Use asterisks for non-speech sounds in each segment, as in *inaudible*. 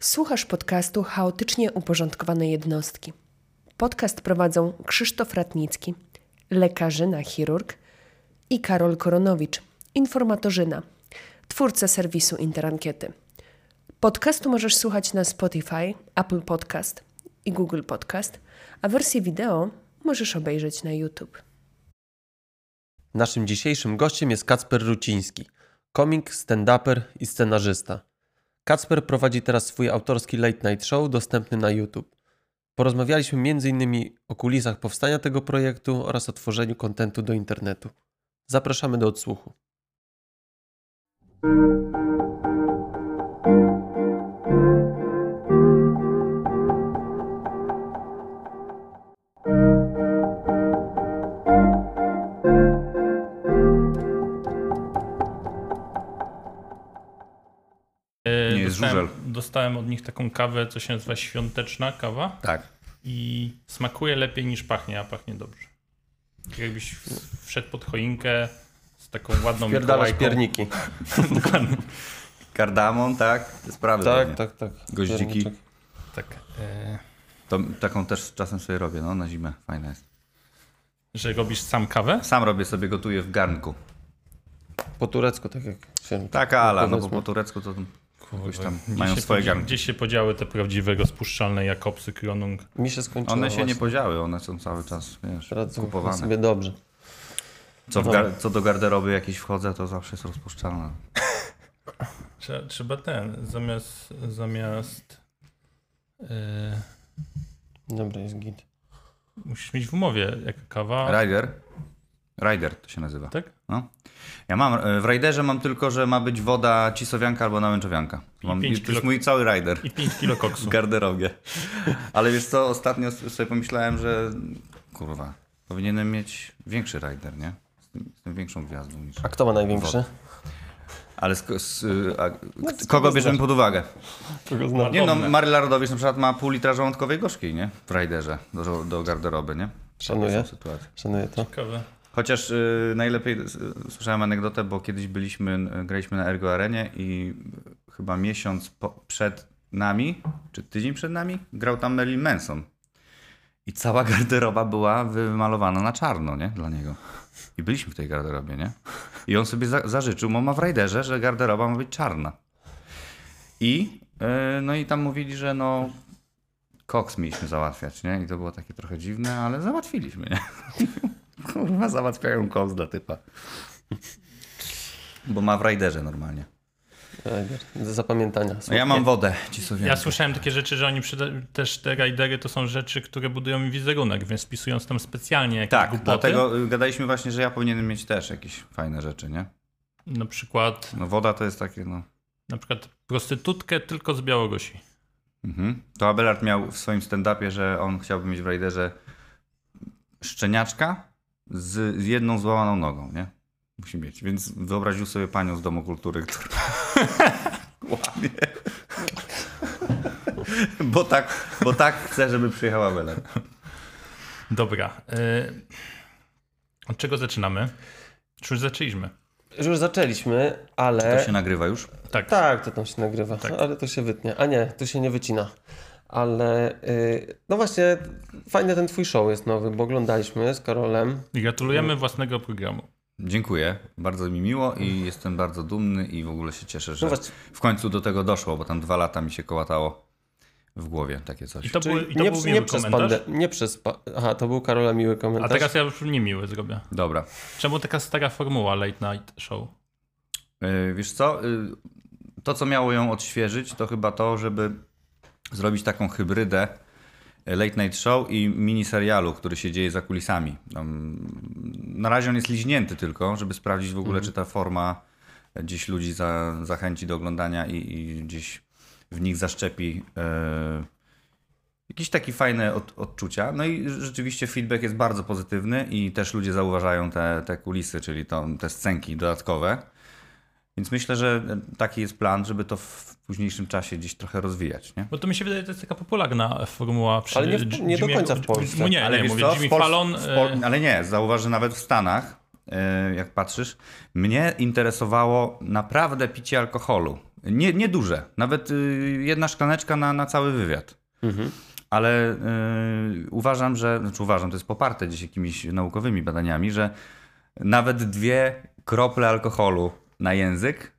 Słuchasz podcastu Chaotycznie Uporządkowane Jednostki. Podcast prowadzą Krzysztof Ratnicki, lekarzyna, chirurg i Karol Koronowicz, informatorzyna, twórca serwisu Interankiety. Podcastu możesz słuchać na Spotify, Apple Podcast i Google Podcast, a wersję wideo możesz obejrzeć na YouTube. Naszym dzisiejszym gościem jest Kacper Ruciński, komik, stand-uper i scenarzysta. Kacper prowadzi teraz swój autorski late night show dostępny na YouTube. Porozmawialiśmy m.in. o kulisach powstania tego projektu oraz o tworzeniu kontentu do internetu. Zapraszamy do odsłuchu. Jest dostałem, żużel. dostałem od nich taką kawę, co się nazywa świąteczna kawa Tak. i smakuje lepiej niż pachnie, a pachnie dobrze. Tak Jakbyś wszedł pod choinkę z taką ładną Pierdalasz Mikołajką. pierniki. *laughs* Dokładnie. Kardamon, tak? Te sprawy. Tak, pewnie. tak, tak. Goździki. Pierniczek. Tak. E, To, taką też czasem sobie robię, no, na zimę. Fajna jest. że robisz sam kawę? Sam robię sobie, gotuję w garnku. Po turecku, tak jak się... Taka ala, no bo po turecku to tam Gdzie mają się swoje garnki. Gdzie się podziały te prawdziwe rozpuszczalne Jakobsy Kronung? Mi się skończyło One się nie właśnie. podziały, one są cały czas, wiesz, Teraz kupowane. sobie dobrze. Co, gar- co do garderoby jakiejś wchodzę, to zawsze jest rozpuszczalne. *laughs* Trzeba, trzeba ten, zamiast zamiast e, Dobra, jest git. musisz mieć w umowie jaka kawa, Rider? Rider to się nazywa. tak? No. Ja mam, e, w Riderze mam tylko, że ma być woda cisowianka albo nałęczowianka. Mam, pięć to jest mój cały Rider. I 5 kilo koksu. w garderobie. Ale wiesz co, ostatnio sobie pomyślałem, że kurwa, powinienem mieć większy rider, nie? Z tym, z tym większą gwiazdą niż... A kto ma największy? Ale z, z, a, No, kogo bierzemy pod uwagę? Kogo znam? Nie no. Maryla Rodowicz na przykład ma pół litra żołądkowej gorzkiej, nie? W riderze do, do garderoby, nie? Szanuję, szanuję to. Ciekawe. Chociaż y, najlepiej y, słyszałem anegdotę, bo kiedyś byliśmy, y, graliśmy na Ergo Arenie i chyba miesiąc po, przed nami, czy tydzień przed nami, grał tam Marilyn Manson. I cała *laughs* garderoba była wymalowana na czarno, nie? Dla niego. I byliśmy w tej garderobie, nie? I on sobie za, zażyczył, bo ma w Raiderze, że garderoba ma być czarna. I, y, no i tam mówili, że no koks mieliśmy załatwiać, nie? I to było takie trochę dziwne, ale załatwiliśmy, nie? *laughs* Kurwa, załatwiają koks dla typa. Bo ma w Raiderze normalnie. Do zapamiętania. No ja mam wodę ci sobie. Ja słyszałem takie rzeczy, że oni przyda- też te rajdery to są rzeczy, które budują mi wizerunek, więc wpisując tam specjalnie jakieś Tak, głupoty, dlatego y, gadaliśmy właśnie, że ja powinienem mieć też jakieś fajne rzeczy, nie? na przykład No woda to jest takie, no... na przykład prostytutkę tylko z Białorusi. Mhm. To Abelard miał w swoim stand-upie, że on chciałby mieć w Raiderze szczeniaczka z, z jedną złamaną nogą, nie? Musi mieć. Więc wyobraził sobie panią z Domu Kultury, która *laughs* łamie. bo, tak, bo tak chce, żeby przyjechał Abelard. Dobra. y, Od czego zaczynamy? Czy już zaczęliśmy? Już zaczęliśmy, ale... To się nagrywa już? Tak. Tak, to tam się nagrywa, Tak. ale to się wytnie. A nie, to się nie wycina. Ale y, no właśnie, fajny ten twój show jest nowy, bo oglądaliśmy z Karolem. I Gratulujemy własnego programu. Dziękuję. Bardzo mi miło i jestem bardzo dumny i w ogóle się cieszę, że No właśnie. w końcu do tego doszło, bo tam dwa lata mi się kołatało w głowie takie coś. I to, był, i to nie, był nie miły przez komentarz. pande- nie przez... Aha, to był Karola miły A komentarz. teraz ja już niemiły zrobię. Dobra. Czemu taka stara formuła late night show? Yy, Wiesz co? Yy, To, co miało ją odświeżyć, to chyba to, żeby zrobić taką hybrydę e, Late Night Show i miniserialu, który się dzieje za kulisami. Na razie on jest liźnięty tylko, żeby sprawdzić w ogóle, czy ta forma gdzieś ludzi za, zachęci do oglądania i, i gdzieś w nich zaszczepi e, jakieś takie fajne od, odczucia. No i rzeczywiście feedback jest bardzo pozytywny i też ludzie zauważają te, te kulisy, czyli to, te scenki dodatkowe. Więc myślę, że taki jest plan, żeby to w późniejszym czasie gdzieś trochę rozwijać. Nie? Bo to mi się wydaje, że to jest taka popularna formuła. Przy Ale nie w- nie do Jimmy'ego- końca w Polsce. No nie, Ale nie, mówię co, Jimmy w Pols- Fallon. w Pol- e, ale nie, zauważ, że nawet w Stanach, e, jak patrzysz, mnie interesowało naprawdę picie alkoholu. Nie, nie duże, nawet y, jedna szklaneczka na, na cały wywiad. Ale y, uważam, że, znaczy uważam, to jest poparte gdzieś jakimiś naukowymi badaniami, że nawet dwie krople alkoholu na język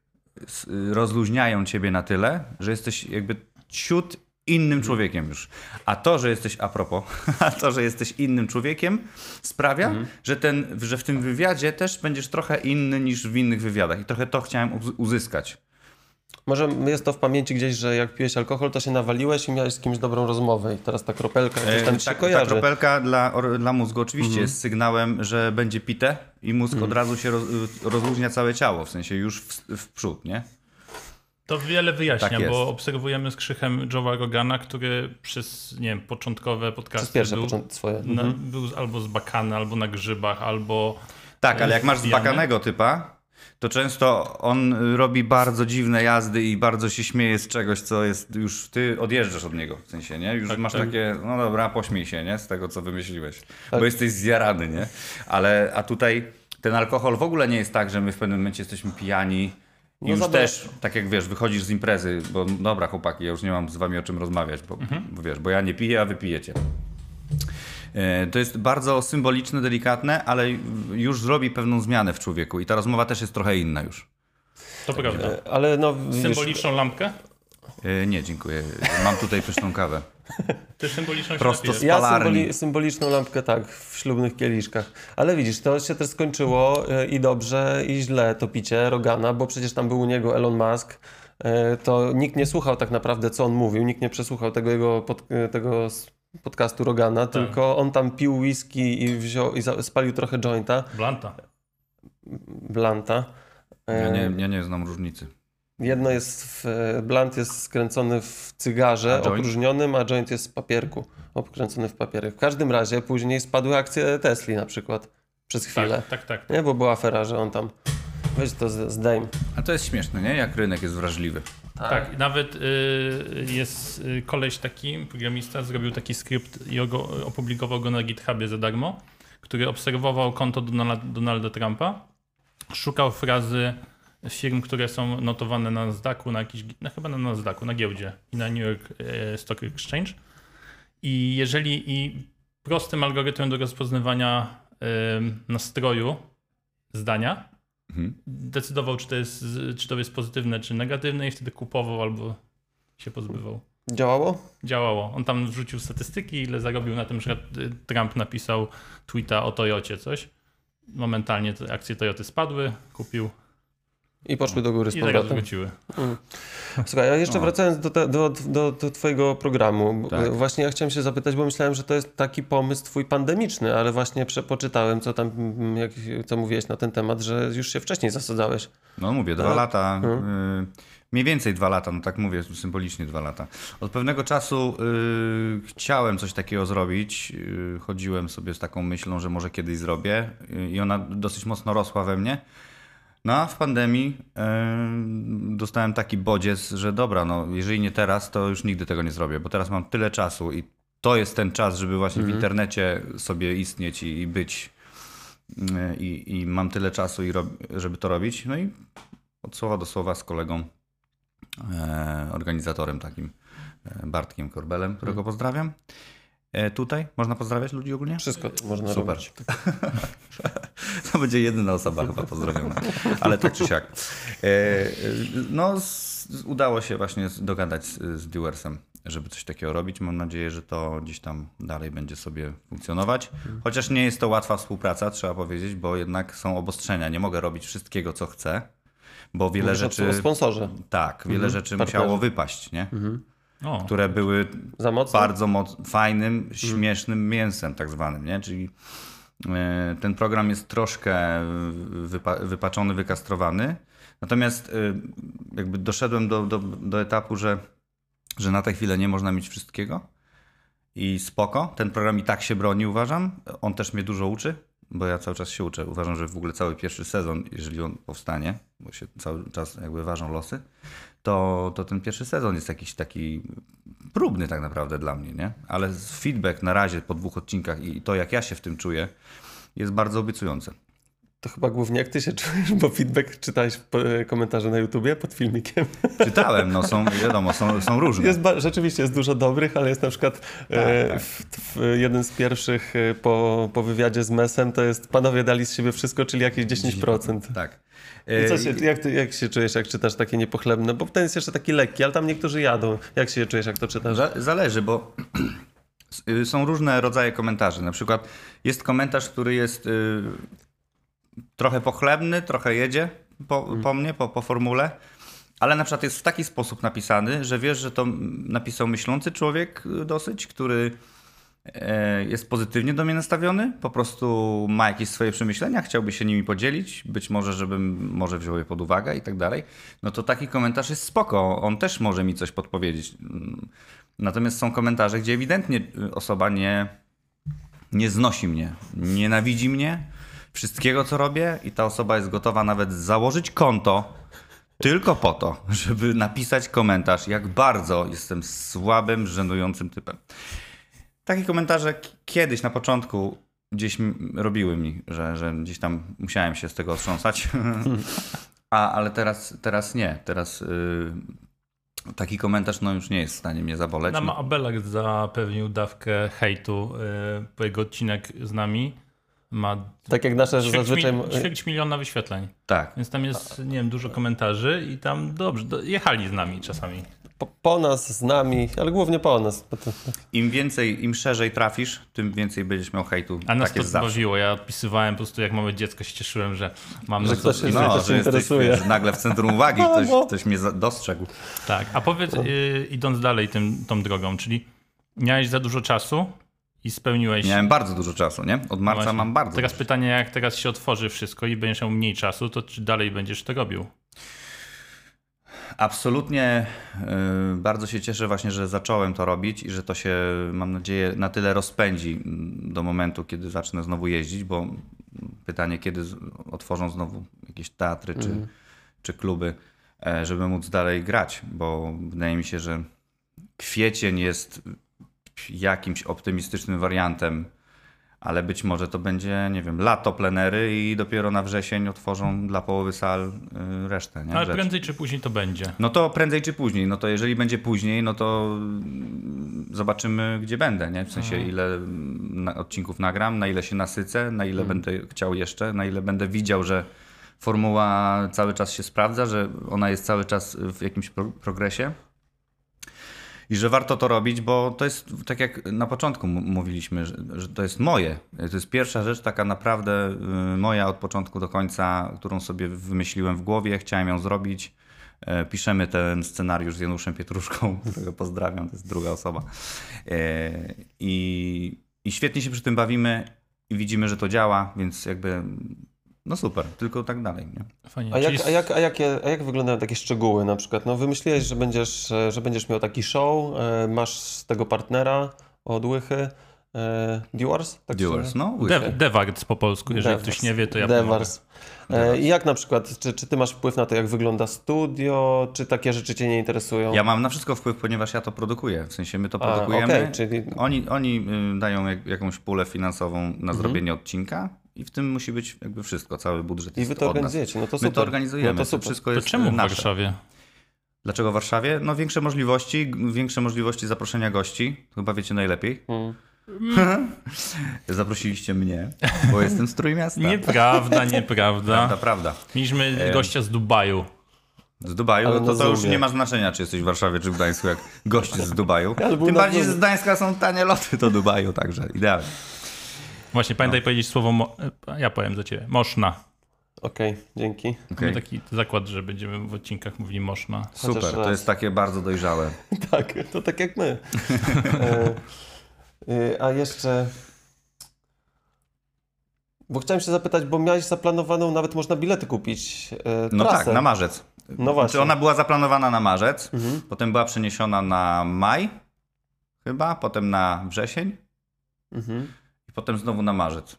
rozluźniają ciebie na tyle, że jesteś jakby ciut innym człowiekiem już. A to, że jesteś, a propos, *laughs* a to, że jesteś innym człowiekiem sprawia, że, ten, że w tym wywiadzie też będziesz trochę inny niż w innych wywiadach. I trochę to chciałem uz- uzyskać. Może jest to w pamięci gdzieś, że jak piłeś alkohol, to się nawaliłeś i miałeś z kimś dobrą rozmowę i teraz ta kropelka gdzieś tam E, ci się tak, ta kojarzy. Mhm. kropelka dla, dla mózgu oczywiście jest sygnałem, że będzie pite i mózg od razu się roz, rozluźnia całe ciało, w sensie już w, w przód, nie? To wiele wyjaśnia, Tak bo obserwujemy z Krzychem Joe'a Rogana, który przez, nie wiem, początkowe podcasty Przez pierwsze był, początki swoje. na, Mhm. był albo zbakany, albo na grzybach, albo... Tak, ale jak masz Wbijany. zbakanego typa, to często on robi bardzo dziwne jazdy i bardzo się śmieje z czegoś, co jest już, ty odjeżdżasz od niego, w sensie, nie? Już Tak, masz tak. takie, no dobra, pośmiej się, nie? Z tego, co wymyśliłeś, Tak. bo jesteś zjarany, nie? Ale, a tutaj ten alkohol w ogóle nie jest tak, że my w pewnym momencie jesteśmy pijani i No już też, tak jak wiesz, wychodzisz z imprezy, bo dobra chłopaki, ja już nie mam z wami o czym rozmawiać, bo, Mhm. bo wiesz, bo ja nie piję, a wy pijecie. E, To jest bardzo symboliczne, delikatne, ale już zrobi pewną zmianę w człowieku i ta rozmowa też jest trochę inna już. To prawda. E, Ale no, Symboliczną lampkę? E, Nie, dziękuję. Mam tutaj pyszną kawę. Ty symboliczną się Prosto z- ja symboli, symboliczną lampkę tak, w ślubnych kieliszkach. Ale widzisz, to się też skończyło i dobrze, i źle to picie Rogana, bo przecież tam był u niego Elon Musk. To nikt nie słuchał tak naprawdę, co on mówił, nikt nie przesłuchał tego jego pod, tego podcastu Rogana, Tak. tylko on tam pił whisky i, wziął, i spalił trochę jointa, Blanta. blanta. Ja nie, ja nie znam różnicy. Jedno jest, w, blunt jest skręcony w cygarze A opróżnionym, a joint jest w papierku, obkręcony w papierek. W każdym razie później spadły akcje Tesli na przykład przez chwilę. Tak, tak, tak. Nie, bo była afera, że on tam weź to zdejm. A to jest śmieszne, nie? Jak rynek jest wrażliwy. Tak, i nawet y, jest y, koleś taki, programista, zrobił taki skrypt i go, opublikował go na GitHubie za darmo, który obserwował konto Donalda, Donalda Trumpa, szukał frazy firm, które są notowane na Nasdaqu, na jakiś, no chyba na Nasdaqu, na giełdzie i na New York e, Stock Exchange. I jeżeli i prostym algorytmem do rozpoznawania em, nastroju zdania Mhm. decydował, czy to, jest, czy to jest pozytywne, czy negatywne i wtedy kupował albo się pozbywał. Działało? Działało. On tam wrzucił statystyki, ile zarobił na tym, że Trump napisał tweeta o Toyocie coś. Momentalnie te akcje Toyoty spadły, kupił I poszły do góry z i zaraz powrotem. wróciły. Słuchaj, a jeszcze No. wracając do, te, do, do, do twojego programu, Tak. właśnie ja chciałem się zapytać, bo myślałem, że to jest taki pomysł twój pandemiczny, ale właśnie przepoczytałem, co tam, mm, jak, co mówiłeś na ten temat, że już się wcześniej zasadzałeś. No mówię, dwa Tak. lata. Y, mniej więcej dwa lata, no tak mówię, symbolicznie dwa lata. Od pewnego czasu y, chciałem coś takiego zrobić. Y, chodziłem sobie z taką myślą, że może kiedyś zrobię y, i ona dosyć mocno rosła we mnie. No a w pandemii y, dostałem taki bodziec, że dobra, no jeżeli nie teraz, to już nigdy tego nie zrobię, bo teraz mam tyle czasu i to jest ten czas, żeby właśnie w internecie sobie istnieć i, i być. Y, I, I mam tyle czasu, i żeby to robić. No i od słowa do słowa z kolegą, e, organizatorem takim, e, Bartkiem Korbelem, którego pozdrawiam. E, tutaj można pozdrawiać ludzi ogólnie? Wszystko można Super. robić. *laughs* To będzie jedyna osoba chyba pozdrowiona, ale tak czy siak. E, e, no, udało się właśnie dogadać z, z Dewersem, żeby coś takiego robić. Mam nadzieję, że to gdzieś tam dalej będzie sobie funkcjonować. Chociaż nie jest to łatwa współpraca, trzeba powiedzieć, bo jednak są obostrzenia. Nie mogę robić wszystkiego, co chcę, bo wiele Mówisz rzeczy... sponsorze. Tak, wiele rzeczy partnerzy. musiało wypaść, nie? O, które były Za mocno? bardzo moc, fajnym, śmiesznym mięsem tak zwanym, nie? Czyli e, ten program jest troszkę wypa wypaczony, wykastrowany. Natomiast e, jakby doszedłem do, do, do etapu, że, że na tę chwilę nie można mieć wszystkiego i spoko. Ten program i tak się broni, uważam. On też mnie dużo uczy, bo ja cały czas się uczę. Uważam, że w ogóle cały pierwszy sezon, jeżeli on powstanie, bo się cały czas jakby ważą losy, to, to ten pierwszy sezon jest jakiś taki próbny tak naprawdę dla mnie, nie? Ale feedback na razie po dwóch odcinkach i to, jak ja się w tym czuję, jest bardzo obiecujące. To chyba głównie jak ty się *laughs* czujesz, bo feedback czytałeś w e, komentarze na YouTubie pod filmikiem. *laughs* Czytałem, no są, wiadomo, są, są różne. Jest, rzeczywiście jest dużo dobrych, ale jest na przykład e, tak, tak. W, w, jeden z pierwszych e, po, po wywiadzie z Mesem to jest panowie dali z siebie wszystko, czyli jakieś 10%. Tak. I co się, jak, ty, jak się czujesz, jak czytasz takie niepochlebne? Bo ten jest jeszcze taki lekki, ale tam niektórzy jadą. Jak się czujesz, jak to czytasz? Zależy, bo *clears throat* są różne rodzaje komentarzy. Na przykład jest komentarz, który jest y, trochę pochlebny, trochę jedzie po, mm. po mnie, po, po formule, ale na przykład jest w taki sposób napisany, że wiesz, że to napisał myślący człowiek y, dosyć, który e, jest pozytywnie do mnie nastawiony, po prostu ma jakieś swoje przemyślenia, chciałby się nimi podzielić, być może, żebym może wziął je pod uwagę i tak dalej, no to taki komentarz jest spoko, on też może mi coś podpowiedzieć. Natomiast są komentarze, gdzie ewidentnie osoba nie, nie znosi mnie, nienawidzi mnie, wszystkiego, co robię, i ta osoba jest gotowa nawet założyć konto tylko po to, żeby napisać komentarz, jak bardzo jestem słabym, żenującym typem. Takie komentarze kiedyś na początku gdzieś robiły mi, że, że gdzieś tam musiałem się z tego otrząsać. *laughs* A, ale teraz, teraz nie. Teraz yy, taki komentarz no, już nie jest w stanie mnie zaboleć. Nam Abelak zapewnił dawkę hejtu yy, po jego odcinek z nami ma. Tak jak nasze ćwierć zazwyczaj. Ćwierć miliona wyświetleń. Tak. Więc tam jest, nie wiem, dużo komentarzy i tam dobrze, do, jechali z nami czasami. Po, po, nas, z nami, ale głównie po nas. Im więcej, im szerzej trafisz, tym więcej będziesz miał hejtu. A nas tak to bawiło. Ja odpisywałem po prostu jak małe dziecko się cieszyłem, że mam że ktoś się, no, że interesuje. Jesteś, nagle w centrum uwagi *laughs* ktoś, no. ktoś mnie dostrzegł. Tak, a powiedz, y, idąc dalej tym, tą drogą, czyli miałeś za dużo czasu, i spełniłeś. Miałem bardzo dużo czasu, nie? Od marca no mam bardzo. Teraz pytanie, jak teraz się otworzy wszystko i będziesz miał mniej czasu, to czy dalej będziesz to robił? Absolutnie yy, bardzo się cieszę właśnie, że zacząłem to robić i że to się, mam nadzieję, na tyle rozpędzi do momentu, kiedy zacznę znowu jeździć, bo pytanie, kiedy otworzą znowu jakieś teatry czy, mm. czy kluby, e, żeby móc dalej grać, bo wydaje mi się, że kwiecień jest jakimś optymistycznym wariantem, ale być może to będzie, nie wiem, lato plenery i dopiero na wrzesień otworzą dla połowy sal y, resztę. Nie? Ale Rzecz. prędzej czy później to będzie. No to prędzej czy później. No to jeżeli będzie później, no to zobaczymy, gdzie będę, nie? W sensie, Aha. ile odcinków nagram, na ile się nasycę, na ile hmm. będę chciał jeszcze, na ile będę widział, że formuła cały czas się sprawdza, że ona jest cały czas w jakimś progresie i że warto to robić, bo to jest tak jak na początku mówiliśmy, że, że, to jest moje. To jest pierwsza rzecz taka naprawdę y, moja od początku do końca, którą sobie wymyśliłem w głowie, chciałem ją zrobić. E, piszemy ten scenariusz z Januszem Pietruszką, *laughs* którego pozdrawiam, to jest druga osoba. E, I, I świetnie się przy tym bawimy i widzimy, że to działa, więc jakby no super, tylko tak dalej. Nie? Fajnie. A, jak, a, jak, a, jakie, a jak wyglądają takie szczegóły na przykład? No wymyśliłeś, że będziesz, że będziesz miał taki show, e, masz z tego partnera od Łychy. E, Dewars? Tak Dewars, no. De po polsku, jeżeli Devars. ktoś nie wie, to ja Dewars. E, I jak na przykład, czy, czy ty masz wpływ na to, jak wygląda studio, czy takie rzeczy cię nie interesują? Ja mam na wszystko wpływ, ponieważ ja to produkuję. W sensie my to produkujemy. A, okay, czyli... oni, oni y, dają jak, jakąś pulę finansową na mhm. zrobienie odcinka i w tym musi być jakby wszystko, cały budżet I wy to organizujecie, no to super. My to organizujemy, no to, super. to wszystko jest to czemu w nasze. Warszawie? Dlaczego w Warszawie? No większe możliwości, większe możliwości zaproszenia gości, chyba wiecie najlepiej. Hmm. *laughs* Zaprosiliście mnie, bo jestem z Trójmiasta. Nieprawda, nieprawda. Prawda, prawda. Mieliśmy gościa z Dubaju. Z Dubaju? to, to już nie ma znaczenia, czy jesteś w Warszawie, czy w Gdańsku, jak gość z Dubaju. Tym bardziej, że z Gdańska są tanie loty do Dubaju, także idealnie. Właśnie, pamiętaj no. powiedzieć słowo, mo- ja powiem za ciebie, moszna. Okej, okay, dzięki. Okay. Mamy taki zakład, że będziemy w odcinkach mówili moszna. Super, to jest takie bardzo dojrzałe. *laughs* tak, to tak jak my. *laughs* e, e, a jeszcze... Bo chciałem się zapytać, bo miałeś zaplanowaną, nawet można bilety kupić. E, no tak, na marzec. No właśnie. Znaczy ona była zaplanowana na marzec, mhm. potem była przeniesiona na maj, chyba, potem na wrzesień. Mhm i potem znowu na marzec.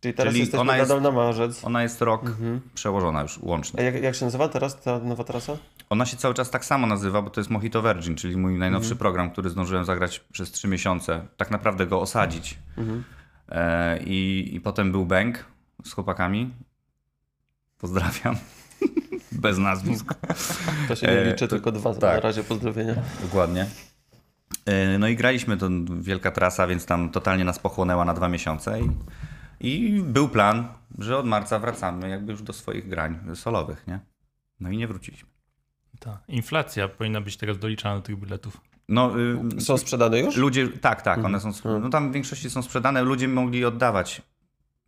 Czyli teraz Czyli ona jest, na marzec. Ona jest rok mhm. przełożona już łącznie. A jak, jak, się nazywa teraz ta nowa trasa? Ona się cały czas tak samo nazywa, bo to jest Mojito Virgin, czyli mój najnowszy mhm. program, który zdążyłem zagrać przez trzy miesiące. Tak naprawdę go osadzić. Mhm. E, i, I potem był Bank z chłopakami. Pozdrawiam. *laughs* Bez nazwisk. To się nie E, liczy, to- tylko dwa. Na tak. razie pozdrowienia. Dokładnie. E, No i graliśmy, to wielka trasa, więc tam totalnie nas pochłonęła na dwa miesiące i, i był plan, że od marca wracamy jakby już do swoich grań solowych, nie? No i nie wróciliśmy. Ta inflacja powinna być teraz doliczana do tych biletów. No, y, Są sprzedane już? ludzie, tak, tak, one są, Mhm. no tam w większości są sprzedane, ludzie mogli oddawać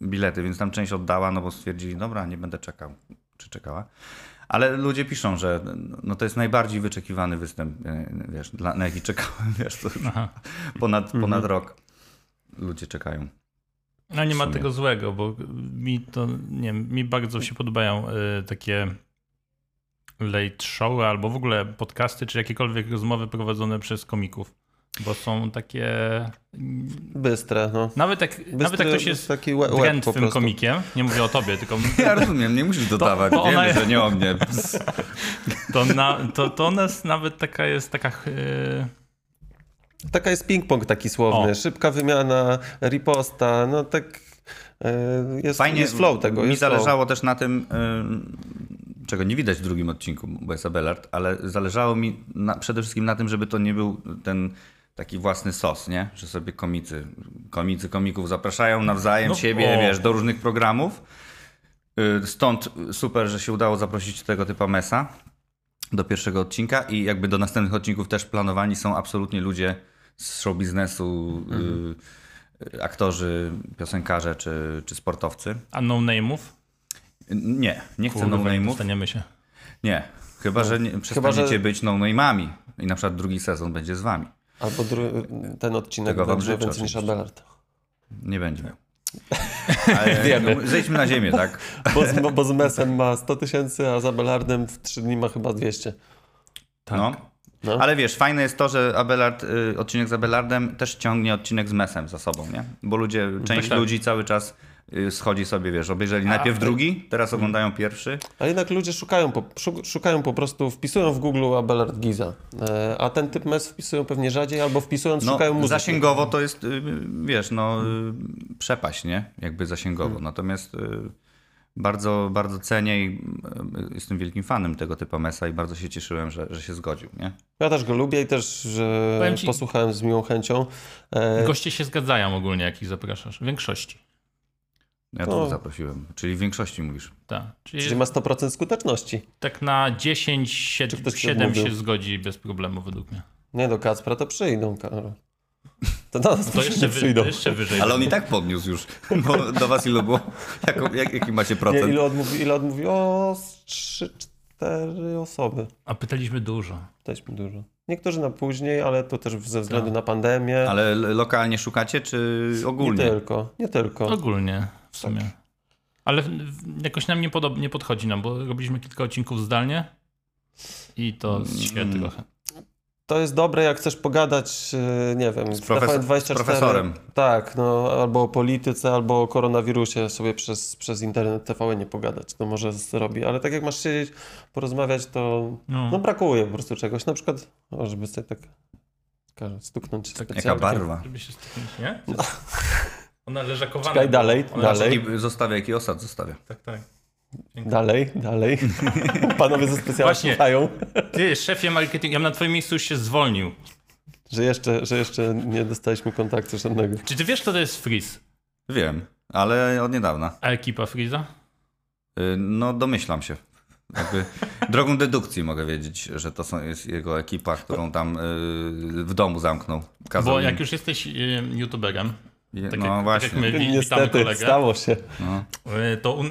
bilety, więc tam część oddała, no bo stwierdzili, dobra, nie będę czekał, czy czekała. Ale ludzie piszą, że no to jest najbardziej wyczekiwany występ, e, wiesz, dla, na jaki czekałem, *laughs* wiesz, to ponad, Mhm. ponad rok ludzie czekają. No nie ma tego złego, bo mi to, nie wiem, mi bardzo się podobają y, takie late showy albo w ogóle podcasty, czy jakiekolwiek rozmowy prowadzone przez komików. Bo są takie. Bystre, no. Nawet jak, Bystry, nawet jak ktoś jest taki łeb, drętwym komikiem, nie mówię o tobie, tylko *laughs* Ja rozumiem, nie musisz dodawać, to ona wiemy, jest- że nie o mnie. *laughs* to, na, to, to ona jest nawet taka jest taka. y, Taka jest ping-pong taki słowny. O. Szybka wymiana, riposta, no tak e, jest, Fajnie, jest flow tego. Mi jest flow. zależało też na tym, czego nie widać w drugim odcinku, bo jest Abelard, ale zależało mi na, przede wszystkim na tym, żeby to nie był ten taki własny sos, nie? Że sobie komicy, komicy komików zapraszają nawzajem No, siebie, o. wiesz, do różnych programów. Y, Stąd super, że się udało zaprosić tego typa Mesa do pierwszego odcinka i jakby do następnych odcinków też planowani są absolutnie ludzie z show biznesu, y, aktorzy, piosenkarze czy, czy sportowcy. a no name'ów. Nie, nie chcę Kurwa, no name'ów. dostaniemy się. Nie, chyba, że nie, przestaniecie że- być no name'ami i na przykład drugi sezon będzie z wami. Albo dru- ten odcinek Tego będzie życzę więcej niż. Abelard. Nie będzie miał. *laughs* Ale Wiemy. no, zejdźmy na ziemię, tak? Bo z, bo z Mesem ma 100 tysięcy, a z Abelardem w 3 dni ma chyba 200. Tak. No. No. Ale wiesz, fajne jest to, że Abelard, y, odcinek z Abelardem też ciągnie odcinek z Mesem za sobą, nie? Bo ludzie, część tak. ludzi cały czas schodzi sobie, wiesz, obejrzeli najpierw drugi, teraz oglądają pierwszy. A jednak ludzie szukają po, szu- szukają po prostu, wpisują w Google Abelard Giza. E, a ten typ mes wpisują pewnie rzadziej, albo wpisując No, szukają muzyki. zasięgowo to jest, y, wiesz, no, y, przepaść, nie? Jakby zasięgowo. Natomiast y, bardzo, bardzo cenię i y, jestem wielkim fanem tego typu Mesa i bardzo się cieszyłem, że, że się zgodził, nie? Ja też go lubię i też ci- posłuchałem z miłą chęcią. E, Goście się zgadzają ogólnie, jak ich zapraszasz. W większości. Ja dwóch zaprosiłem, czyli w większości mówisz. Tak. Czyli czyli ma 100% skuteczności. tak na 10, 7, ktoś się 7 odmówił? się zgodzi bez problemu według mnie. Nie do Kacpra to przyjdą, Karol. To do nas To to *laughs* jeszcze, wy, przyjdą. to jeszcze wyżej. Ale on i tak podniósł już, bo do was ilu było? Jako, jak, jaki macie Nie, procent? ile odmówi, ile odmówi? O, 3-4 osoby. A pytaliśmy dużo. Mi dużo. Niektórzy na później, ale to też ze względu Tak. na pandemię. Ale lokalnie szukacie, czy nie ogólnie? tylko, nie tylko. Ogólnie w sumie. Ale w- w- jakoś nam nie, podob, nie podchodzi nam, bo robiliśmy kilka odcinków zdalnie i to Mm. się trochę. To jest dobre, jak chcesz pogadać, e, nie wiem, z profesor- z profesorem. Tak, no, albo o polityce, albo o koronawirusie sobie przez, przez internet TVN nie pogadać. To może zrobi, ale tak jak masz siedzieć, porozmawiać, to No. no, brakuje po prostu czegoś. Na przykład, o, żeby sobie tak stuknąć Tak, specjalnie. Jaka barwa? Żeby się stuknąć, nie? Ona leżakowana. Czekaj, dalej, Ona dalej. Jaki zostawia, jaki osad zostawia? Tak, tak. Dalej, dalej. *laughs* Panowie ze specjalnie Właśnie. słuchają, Ty, szefie marketingu, ja bym na twoim miejscu już się zwolnił. że jeszcze, że jeszcze nie dostaliśmy kontaktu żadnego. Czy ty wiesz, kto to jest Freeze? Wiem, ale od niedawna. A ekipa Freeza? Y, No domyślam się. Jakby *laughs* drogą dedukcji mogę wiedzieć, że to są, jest jego ekipa, którą tam y, w domu zamknął. Kazał Bo im- jak już jesteś y, youtuberem, tak no jak, właśnie. tak jak my witamy Niestety, kolegę, stało się. No. y, to,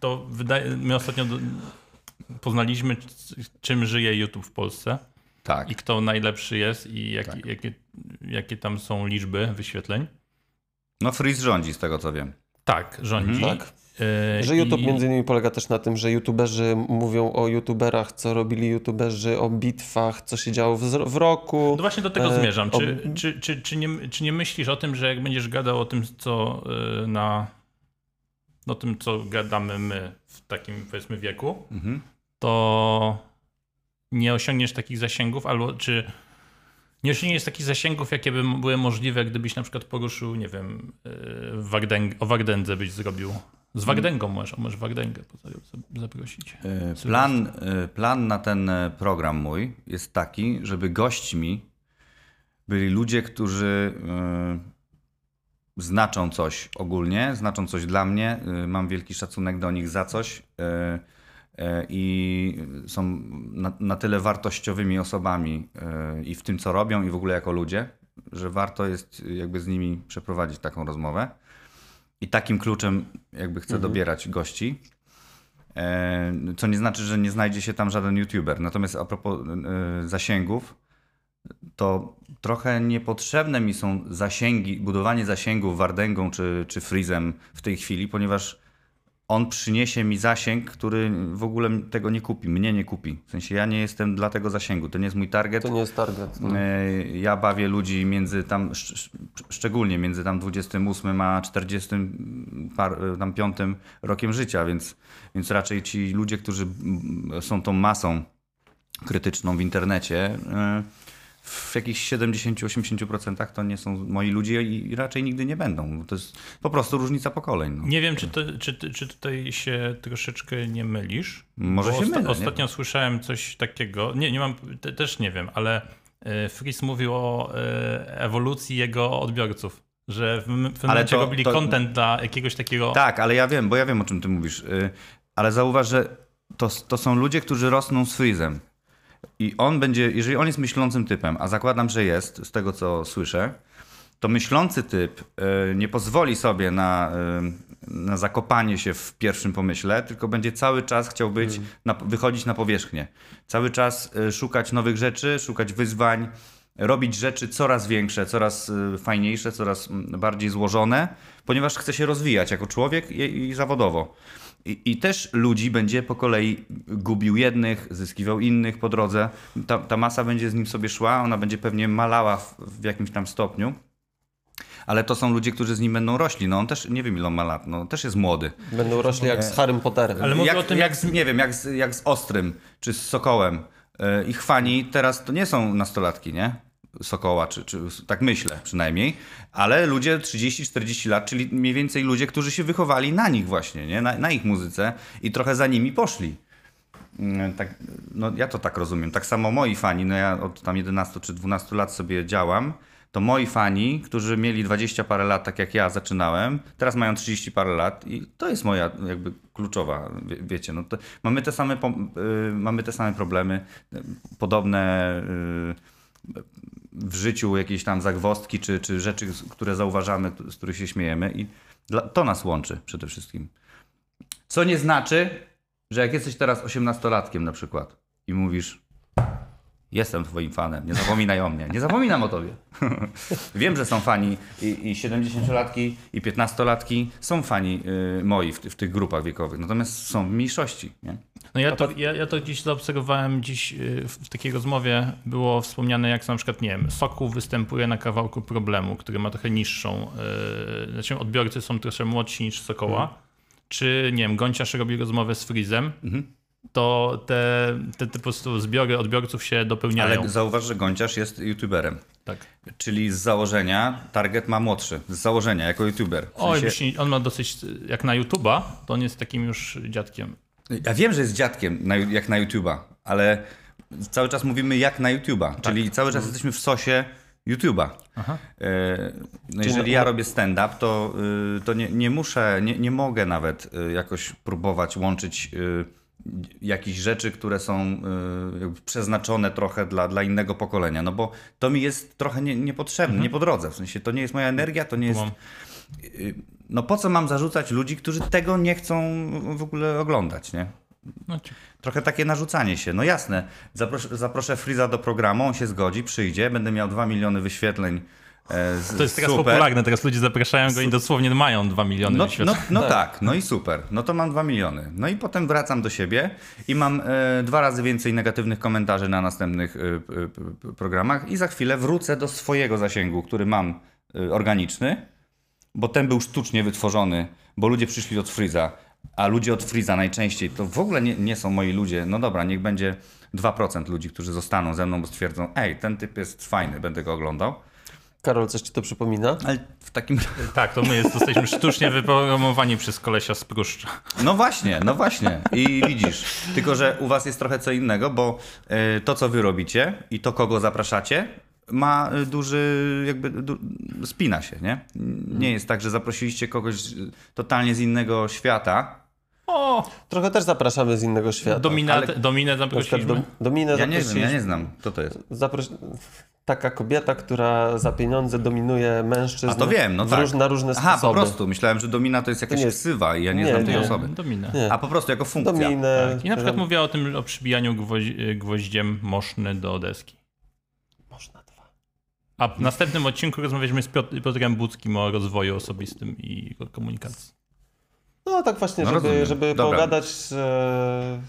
to wydaje, my ostatnio do, poznaliśmy, czym żyje YouTube w Polsce Tak. i kto najlepszy jest i jak, Tak. jakie, jakie tam są liczby wyświetleń. No Freeze rządzi z tego co wiem. Tak, rządzi. Tak. Y, Że YouTube i- między innymi polega też na tym, że youtuberzy mówią o youtuberach, co robili youtuberzy, o bitwach, co się działo w, w roku. No właśnie do tego E, zmierzam. o- Czy, czy, czy, czy, nie, czy nie myślisz o tym, że jak będziesz gadał o tym, co y, na. o tym, co gadamy my w takim powiedzmy wieku, Mhm. to nie osiągniesz takich zasięgów, albo czy nie osiągniesz takich zasięgów, jakie by były możliwe, gdybyś na przykład poruszył, nie wiem, Wardęg, o Wardędze byś zrobił Z Wardęgą możesz, możesz Wardęgę zaprosić. E, plan, e, plan na ten e, program mój jest taki, żeby gośćmi byli ludzie, którzy znaczą coś ogólnie, znaczą coś dla mnie, mam wielki szacunek do nich za coś i są na, na tyle wartościowymi osobami i w tym, co robią i w ogóle jako ludzie, że warto jest jakby z nimi przeprowadzić taką rozmowę. I takim kluczem jakby chcę mhm. dobierać gości. E, co nie znaczy, że nie znajdzie się tam żaden youtuber. Natomiast a propos e, zasięgów, to trochę niepotrzebne mi są zasięgi, budowanie zasięgów Wardęgą czy, czy Freezem w tej chwili, ponieważ on przyniesie mi zasięg, który w ogóle tego nie kupi, mnie nie kupi. W sensie ja nie jestem dla tego zasięgu, to nie jest mój target. To nie jest target. No. E, ja bawię ludzi między tam, szczególnie między tam 28 a 40 par, tam 5 rokiem życia, więc, więc raczej ci ludzie, którzy są tą masą krytyczną w internecie, e, w jakichś 70-80% to nie są moi ludzie i raczej nigdy nie będą. To jest po prostu różnica pokoleń. No. Nie wiem, czy, to, czy, czy tutaj się troszeczkę nie mylisz. Może się osta- mylę. Ostatnio słyszałem coś takiego, nie, nie mam, te, też nie wiem, ale e, Fris mówił o e, ewolucji jego odbiorców. Że w, w ale momencie to, robili to... content dla jakiegoś takiego. Tak, ale ja wiem, bo ja wiem o czym ty mówisz. E, ale zauważ, że to, to są ludzie, którzy rosną z Freezem. I on będzie, jeżeli on jest myślącym typem, a zakładam, że jest, z tego co słyszę, to myślący typ e, nie pozwoli sobie na, e, na zakopanie się w pierwszym pomyśle, tylko będzie cały czas chciał być, hmm. na, wychodzić na powierzchnię. Cały czas e, szukać nowych rzeczy, szukać wyzwań, robić rzeczy coraz większe, coraz fajniejsze, coraz bardziej złożone, ponieważ chce się rozwijać jako człowiek i, i zawodowo. I, I, też ludzi będzie po kolei gubił jednych, zyskiwał innych po drodze. Ta, ta masa będzie z nim sobie szła, ona będzie pewnie malała w, w jakimś tam stopniu. Ale to są ludzie, którzy z nim będą rośli. No on też, nie wiem ile on ma lat, no też jest młody. Będą rośli jak z Harrym Potterem. Ale mówię jak, o tym jak, z, nie wiem, jak z, jak z Ostrym, czy z Sokołem. E, ich fani teraz to nie są nastolatki, nie? Sokoła, czy, czy tak myślę przynajmniej, ale ludzie 30-40 lat, czyli mniej więcej ludzie, którzy się wychowali na nich właśnie, nie? Na, na ich muzyce i trochę za nimi poszli. Mm, tak, no ja to tak rozumiem. Tak samo moi fani, no ja od tam 11 czy 12 lat sobie działam, to moi fani, którzy mieli 20 parę lat, tak jak ja zaczynałem, teraz mają 30 parę lat i to jest moja jakby kluczowa, wie, wiecie, no mamy te same, y, mamy te same problemy, podobne y, w życiu jakieś tam zagwostki czy, czy rzeczy, które zauważamy, z których się śmiejemy i to nas łączy przede wszystkim. Co nie znaczy, że jak jesteś teraz osiemnastolatkiem na przykład i mówisz Jestem twoim fanem, nie zapominaj o mnie. Nie zapominam o tobie. *laughs* Wiem, że są fani i, i 70-latki, i 15-latki są fani y, moi w, w, tych grupach wiekowych, natomiast są w mniejszości. Nie? No ja to, ja, ja to gdzieś zaobserwowałem, dziś y, w takiej rozmowie było wspomniane, jak na przykład, nie wiem, Sokół występuje na kawałku problemu, który ma trochę niższą, yy, znaczy odbiorcy są troszkę młodsi niż Sokoła, mhm. czy, nie wiem, Gonciarz robi rozmowę z Freezem, mhm to te, te, te po prostu zbiory odbiorców się dopełniają. Ale zauważ, że Gonciarz jest youtuberem. Tak. Czyli z założenia target ma młodszy. Z założenia, jako youtuber. W sensie... Oj, on ma dosyć, jak na YouTube'a, to on jest takim już dziadkiem. Ja wiem, że jest dziadkiem, na, jak na YouTube'a, ale cały czas mówimy jak na YouTube'a. Tak. Czyli cały czas jesteśmy w sosie YouTube'a. E, no jeżeli ja robię stand-up, to, y, to nie, nie muszę, nie, nie mogę nawet y, jakoś próbować łączyć y, jakichś rzeczy, które są y, przeznaczone trochę dla, dla innego pokolenia, no bo to mi jest trochę nie, niepotrzebne, mhm. nie po drodze, w sensie to nie jest moja energia, to nie jest... Y, no po co mam zarzucać ludzi, którzy tego nie chcą w ogóle oglądać, nie? No trochę takie narzucanie się. No jasne, zaproszę, zaproszę Friza do programu, on się zgodzi, przyjdzie, będę miał 2 miliony wyświetleń to jest teraz super. popularne, teraz ludzie zapraszają go i dosłownie mają 2 miliony no, no, no tak. tak. no i super, no to mam 2 miliony. No i potem wracam do siebie i mam e, dwa razy więcej negatywnych komentarzy na następnych e, programach i za chwilę wrócę do swojego zasięgu, który mam e, organiczny, bo ten był sztucznie wytworzony, bo ludzie przyszli od Freeza, a ludzie od Freeza najczęściej to w ogóle nie, nie są moi ludzie. No dobra, niech będzie 2% ludzi, którzy zostaną ze mną, bo stwierdzą, ej, ten typ jest fajny, będę go oglądał Karol, coś ci to przypomina? Ale w takim... *laughs* Tak, to my jest, jesteśmy sztucznie wyprogramowani przez kolesia z Pruszcza. No właśnie, no właśnie. I widzisz. Tylko, że u was jest trochę co innego, bo e, to, co wy robicie i to, kogo zapraszacie, ma e, duży, jakby du, spina się, nie? Nie jest tak, że zaprosiliście kogoś totalnie z innego świata. O, Trochę też zapraszamy z innego świata. dominat, ale- Dominę zaprosiliśmy. do, Dominę Ja nie wiem, ja zaprosiliśmy. nie znam. Kto to jest? Zapros... Taka kobieta, która za pieniądze dominuje mężczyzn A to wiem, no tak. róż, na różne Aha, sposoby. po prostu. Myślałem, że domina to jest jakaś jest- ksywa i ja nie, Nie, znam tej nie. osoby. Dominę. Nie. A po prostu jako funkcja. Dominę. Tak. I na przykład mówiła o tym, o przybijaniu gwoź, gwoździem moszny do deski. Można dwa. A w następnym odcinku rozmawialiśmy z Piotr, Piotrem Budzkim o rozwoju osobistym i komunikacji. No tak właśnie, No żeby, rozumiem. żeby Dobra. pogadać z,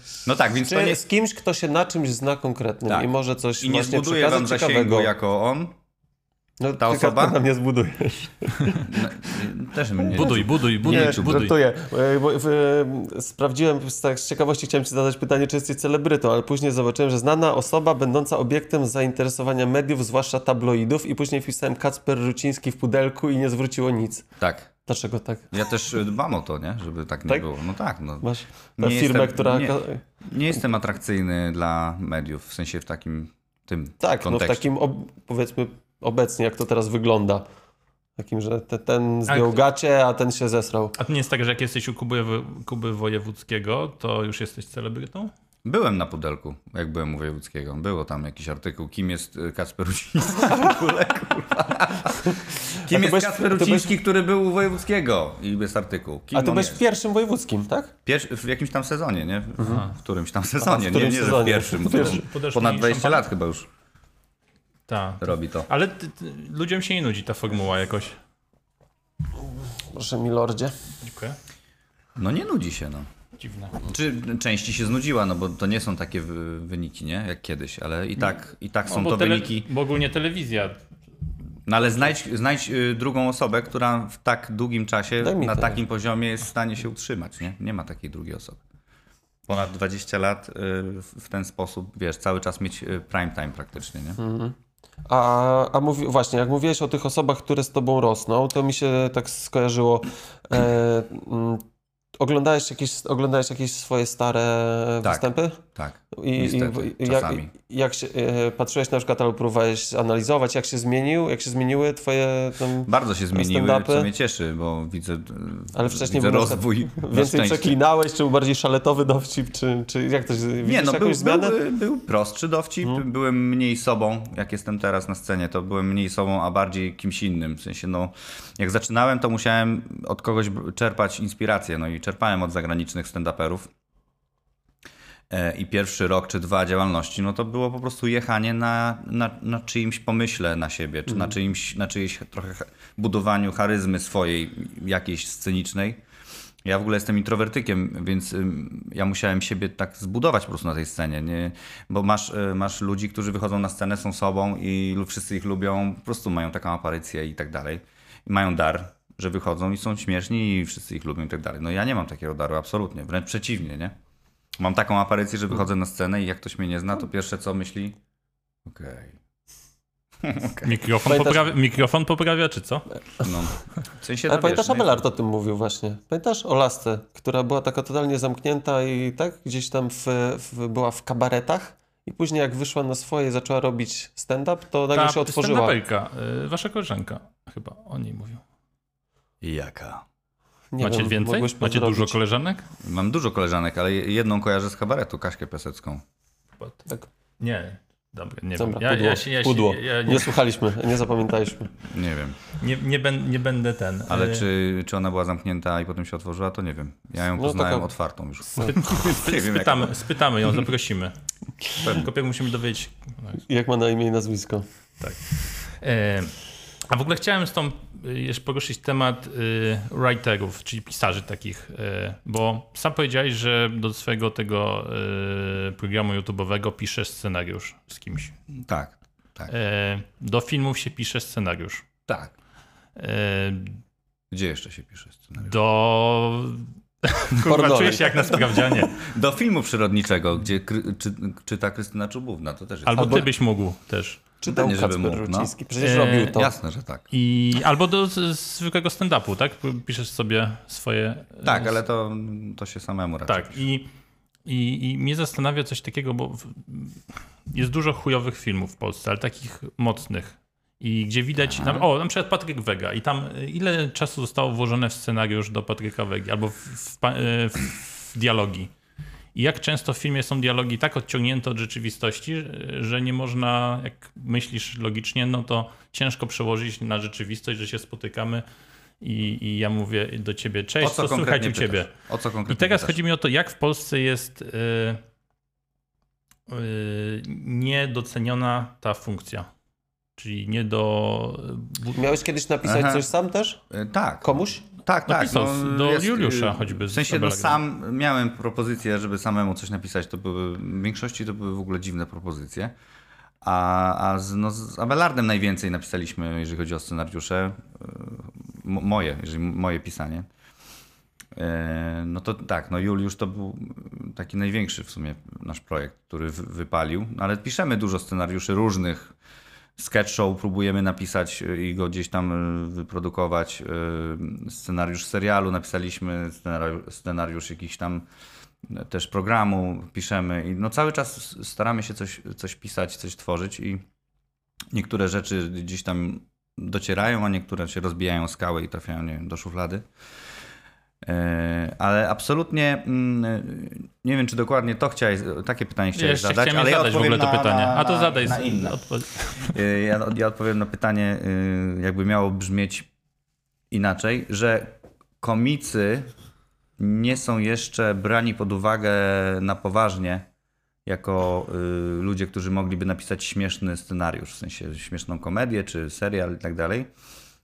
z, No tak, więc czy, to nie- z kimś, kto się na czymś zna konkretnym Tak. i może coś I nie właśnie zbuduje wam zasięgu ciekawego. jako on. No, ta osoba? Kacper, nam nie zbudujesz. *laughs* No, też mnie Buduj, buduj, buduj, Nie, buduj. żartuję. E, e, Sprawdziłem, z- tak z ciekawości chciałem ci zadać pytanie, czy jesteś celebrytą, ale później zobaczyłem, że znana osoba będąca obiektem zainteresowania mediów, zwłaszcza tabloidów i później wpisałem Kacper Ruciński w pudelku i nie zwróciło nic. Tak. Dlaczego tak? Ja też y, dbam o to, nie? Żeby tak nie Tak? było. No tak, no. Masz tę Nie firmę, jestem- która... nie. Nie jestem atrakcyjny dla mediów, w sensie w takim tym Tak, no w kontekście. takim, ob, powiedzmy, obecnie, jak to teraz wygląda. Takim, że te, ten zdjął gacie, a ten się zesrał. A to nie jest tak, że jak jesteś u Kuby, Kuby Wojewódzkiego, to już jesteś celebrytą? Byłem na pudelku, jak byłem u Wojewódzkiego. Było tam jakiś artykuł, kim jest y, Kacper Ruciński w ogóle, kurwa. *laughs* Kim jest byłeś- Kacper Ruciński, który był u Wojewódzkiego i jest artykuł. Kim A ty byłeś jest? w pierwszym wojewódzkim, tak? Pierwszy, w jakimś tam sezonie, nie? W, w którymś tam Aha, sezonie. w którymś nie, nie, sezonie. w pierwszym. W pierwszym. Ponad 20 szampan? lat chyba już Tak. robi to. Ale ty, ty, ludziom się nie nudzi ta formuła jakoś. Proszę, milordzie. Dziękuję. No nie nudzi się, no. Dziwne. Czy części się znudziła, no bo to nie są takie wy- wyniki, nie? Jak kiedyś, ale i tak, i tak są bo to tele- wyniki. Bo ogólnie telewizja. No ale znajdź, znajdź y, drugą osobę, która w tak długim czasie na takim poziomie jest w stanie się utrzymać, nie? Nie ma takiej drugiej osoby. Ponad 20 lat y, w- ten sposób, wiesz, cały czas mieć y, prime time praktycznie, nie? A, a mówi, właśnie, jak mówiłeś o tych osobach, które z tobą rosną, to mi się tak skojarzyło. E, oglądałeś, jakieś, oglądałeś jakieś swoje stare Tak. występy? Tak, I, niestety, i. Jak, jak się, e, patrzyłeś na przykład, albo próbowałeś analizować, jak się zmienił, jak się zmieniły twoje tam, Bardzo się zmieniły, co mnie cieszy, bo widzę, y, Ale wcześniej widzę rozwój więcej przeklinałeś, czy był bardziej szaletowy dowcip, czy, czy jak to się, Nie, no był, jakąś zmianę? był, był prostszy dowcip, byłem mniej sobą, jak jestem teraz na scenie, to byłem mniej sobą, a bardziej kimś innym. W sensie, no, jak zaczynałem, to musiałem od kogoś czerpać inspirację, no i czerpałem od zagranicznych stand-uperów. E, I pierwszy rok czy dwa działalności, no to było po prostu jechanie na, na, na czyimś pomyśle na siebie, czy na, czyimś, na czyjejś trochę budowaniu charyzmy swojej, jakiejś scenicznej. Ja w ogóle jestem introwertykiem, więc ja musiałem siebie tak zbudować po prostu na tej scenie, nie? bo masz, y, masz ludzi, którzy wychodzą na scenę, są sobą i wszyscy ich lubią, po prostu mają taką aparycję i tak dalej. I mają dar, że wychodzą i są śmieszni i wszyscy ich lubią i tak dalej. No ja nie mam takiego daru, absolutnie, wręcz przeciwnie, nie? Mam taką aparycję, że wychodzę na scenę i jak ktoś mnie nie zna, to pierwsze co myśli, okej, *laughs* Mikrofon, Pamiętasz- poprawia, mikrofon poprawia, czy co? no. W sensie, Ale pamiętasz? Abelard o tym mówił właśnie. Pamiętasz o lasce, która była taka totalnie zamknięta i tak gdzieś tam w, w, była w kabaretach i później jak wyszła na swoje i zaczęła robić stand-up, to nagle się otworzyła. stand-uperka, y, wasza koleżanka chyba o niej mówił. Jaka? Nie Macie wiem, więcej? Macie pozdrowić. dużo koleżanek? Mam dużo koleżanek, ale jedną kojarzę z kabaretu, Kaśkę Piasecką. Ty. Tak. Nie, dobra, nie Dobra, wiem. Ja, pudło, ja się, ja się, pudło. Ja nie. nie, słuchaliśmy, nie zapamiętaliśmy. Nie wiem. nie, nie, ben, nie będę ten. Ale y, czy, czy ona była zamknięta i potem się otworzyła, to nie wiem. Ja ją No, poznałem taka- otwartą już. *laughs* Spy, wiem, jak spytamy, spytamy ją, zaprosimy. Tylko musimy dowiedzieć. Jak ma na imię i nazwisko? E, a w ogóle chciałem z tą jeszcze poruszyć temat y, writerów, czyli pisarzy takich, y, bo sam powiedziałeś, że do swojego tego y, programu YouTube'owego piszesz scenariusz z kimś. Tak, tak, do filmów się pisze scenariusz. tak. Gdzie jeszcze się pisze scenariusz? do... *laughs* Kurwa, czuję się jak na sprawdzianie. Do filmu przyrodniczego, gdzie czy, czyta Krystyna Czubówna, to też jest. Albo, Albo- ty byś mógł też. Czytał Pewnie, żeby Kacper mógł, no. Ruciński. Przecież E, robił to. Jasne, że tak. I, albo do zwykłego stand-upu, tak? Piszesz sobie swoje... Tak, ale to, to się samemu raczej. Tak, i, i, i mnie zastanawia coś takiego, bo w, jest dużo chujowych filmów w Polsce, ale takich mocnych. I gdzie widać, na, o, na przykład Patryk Wega i tam y, ile czasu zostało włożone w scenariusz do Patryka Wegi albo w, w, w, w dialogi. I jak często w filmie są dialogi tak odciągnięte od rzeczywistości, że- nie można, jak myślisz logicznie, no to ciężko przełożyć na rzeczywistość, że się spotykamy i, i ja mówię do ciebie, O cześć, co co słychać u ciebie? O co konkretnie I teraz pytasz? chodzi mi o to, jak w Polsce jest y, y, niedoceniona ta funkcja. Czyli nie do. bu- Miałeś kiedyś napisać Aha. coś sam też? E, Tak. Komuś? Tak, tak. Napisał do Juliusza y, choćby W sensie, no sam miałem propozycję, żeby samemu coś napisać. To były, w większości to były w ogóle dziwne propozycje. A, a z, no, z Abelardem najwięcej napisaliśmy, jeżeli chodzi o scenariusze. y, mo- Moje, jeżeli moje pisanie. E, No to tak, no Juliusz to był taki największy w sumie nasz projekt, który wy- wypalił. No Ale piszemy dużo scenariuszy różnych. Sketch show próbujemy napisać y, i go gdzieś tam y, wyprodukować. Y, Scenariusz serialu napisaliśmy, scenariusz, scenariusz jakiś tam też programu piszemy i no cały czas staramy się coś, coś pisać, coś tworzyć i niektóre rzeczy gdzieś tam docierają, a niektóre się rozbijają o skałę i trafiają nie wiem, do szuflady. E, Ale absolutnie mm, nie wiem, czy dokładnie to chciałeś, takie pytanie chciałeś Jeszcze zadać, chciałem ale je ja zadać w ogóle odpowiem to na, pytanie. Na, A to na, zadaj. Na inne. Odpo- Y, Ja, ja odpowiem na pytanie, y, jakby miało brzmieć inaczej, że komicy nie są jeszcze brani pod uwagę na poważnie jako y, ludzie, którzy mogliby napisać śmieszny scenariusz, w sensie śmieszną komedię czy serial i tak dalej.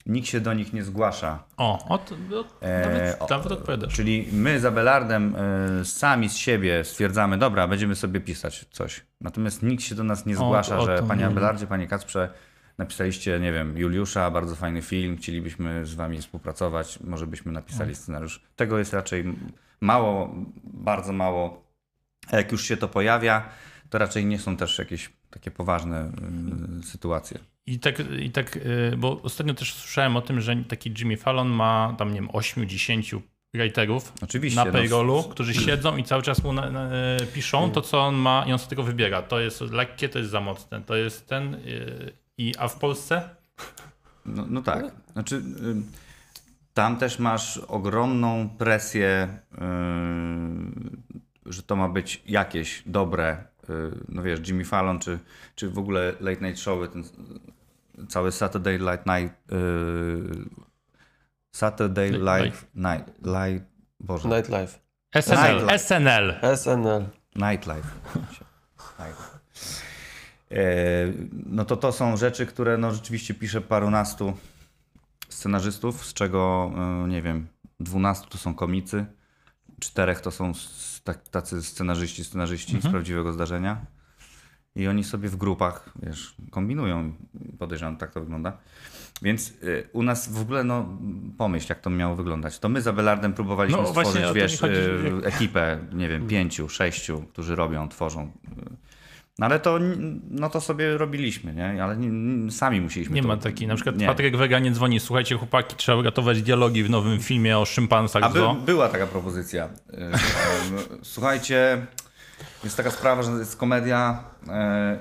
Nikt się do nich nie zgłasza. O, o, to, o E, nawet, o- nawet odpowiadasz. Czyli my z Abelardem y, sami z siebie stwierdzamy, dobra, będziemy sobie pisać coś. Natomiast nikt się do nas nie O, zgłasza, o że to panie nie. Abelardzie, panie Kacprze, napisaliście, nie wiem, Juliusza, bardzo fajny film, chcielibyśmy z wami współpracować, może byśmy napisali scenariusz. Tego jest raczej mało, bardzo mało. A jak już się to pojawia, to raczej nie są też jakieś takie poważne y, sytuacje. I tak, I tak, y, bo ostatnio też słyszałem o tym, że taki Jimmy Fallon ma tam, nie wiem, 8-10 writerów Oczywiście, na no, payrollu, w- którzy siedzą i cały czas mu na, na, e, piszą to, co on ma i on sobie tego wybiera. To jest lekkie, to jest za mocne, to jest ten... y, I, a w Polsce? No, no tak. Znaczy, y, tam też masz ogromną presję, że to ma być jakieś dobre. No wiesz, Jimmy Fallon, czy, czy w ogóle Late Night Show, ten cały Saturday Night Night. y, Saturday Light Night. Light. Boże. Nightlife. SNL. Nightlife. SNL. SNL. Nightlife. Night. E, No to to są rzeczy, które no rzeczywiście pisze parunastu scenarzystów, z czego e, nie wiem, dwunastu to są komicy, czterech to są tak, tacy scenarzyści, scenarzyści z prawdziwego zdarzenia. I oni sobie w grupach, wiesz, kombinują. Podejrzewam, tak to wygląda. Więc y, u nas w ogóle, no pomyśl, jak to miało wyglądać. To my z Abelardem próbowaliśmy No, właśnie stworzyć, mi wiesz, chodzi, y, jak- ekipę, nie wiem, pięciu, sześciu, którzy robią, tworzą. No ale to, no to sobie robiliśmy, nie? Ale nie, sami musieliśmy Nie to... ma takiej. Na przykład nie. Patryk Wega nie dzwoni. Słuchajcie, chłopaki, trzeba uratować dialogi w nowym filmie o szympansach A by, była taka propozycja. Y, em, Słuchajcie, jest taka sprawa, że jest komedia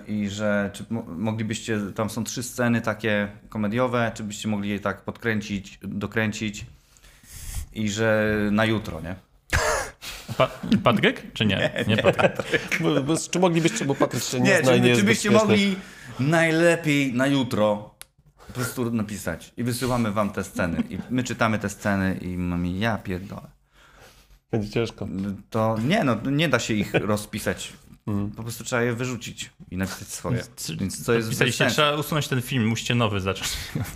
y, i że czy mo- moglibyście, tam są trzy sceny takie komediowe, czy byście mogli je tak podkręcić, dokręcić i że na jutro, nie? Pa Patryk? Czy nie? Nie, Patryk. Bo, bo, czy moglibyście, bo Patryk się nie, Nie, zna i nie czy, czy byście mogli najlepiej na jutro po prostu napisać i wysyłamy wam te sceny i my czytamy te sceny i mamy ja pierdolę. Będzie ciężko. To nie, no nie da się ich *laughs* rozpisać. Po prostu trzeba je wyrzucić i napisać swoje. Więc to jest Pisaliście, trzeba usunąć ten film, musicie nowy zacząć.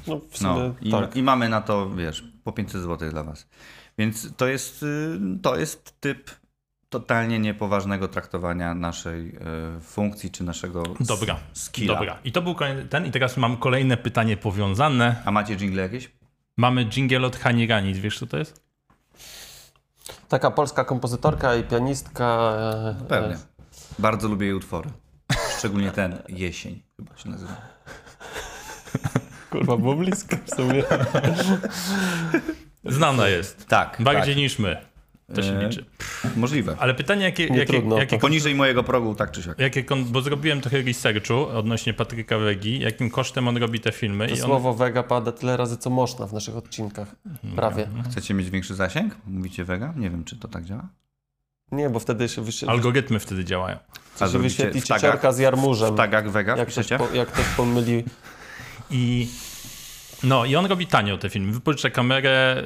No w sumie No, i, tak. I mamy na to, wiesz, po 500 zł dla was. Więc to jest, y, to jest typ totalnie niepoważnego traktowania naszej y, funkcji czy naszego Dobra, skilla. dobra. I to był kolejny, ten. I teraz mam kolejne pytanie powiązane. A macie jingle jakieś? Mamy jingle od Hani. Wiesz, co to jest? Taka polska kompozytorka i pianistka. e, Pewnie. e, Bardzo lubię jej utwory. Szczególnie ten Jesień chyba się nazywa. Kurwa, było blisko w sumie. *laughs* Znana jest. Tak. Bardziej niż my. To się E, liczy. Możliwe. Ale pytanie, jakie, jakie, trudno. jakie, Poniżej mojego progu, tak czy siak. jakie bo zrobiłem trochę researchu odnośnie Patryka Wegi, jakim kosztem on robi te filmy. To i on, słowo wega pada tyle razy, co można w naszych odcinkach. Prawie. Chcecie mieć większy zasięg? Mówicie wega? Nie wiem, czy to tak działa. Nie, bo wtedy się, wyświetli, Algorytmy wtedy działają. A się wyświetli cieciorka z jarmużem. W tagach wega Jak ktoś, wpiszecie? po, jak ktoś pomyli. I no i on robi tanio te filmy. Wypożycza kamerę,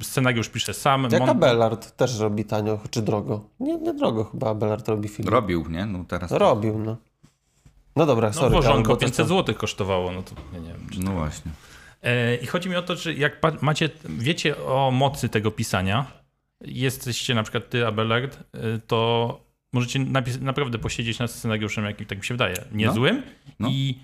y, scenariusz pisze sam. Jak mon- Abelard też robi tanio, czy drogo. Nie, nie drogo chyba Abelard robi film. Robił, nie? No teraz... Robił, no. No dobra, No sorry. Karol, wożonko bo to 500 co? zł kosztowało, no to nie wiem. Czy... No właśnie. E, I chodzi mi o to, że jak macie, wiecie o mocy tego pisania, jesteście na przykład ty, Abelard, y, to możecie naprawdę posiedzieć nad scenariuszem, jaki tak mi się wydaje, niezłym No. I,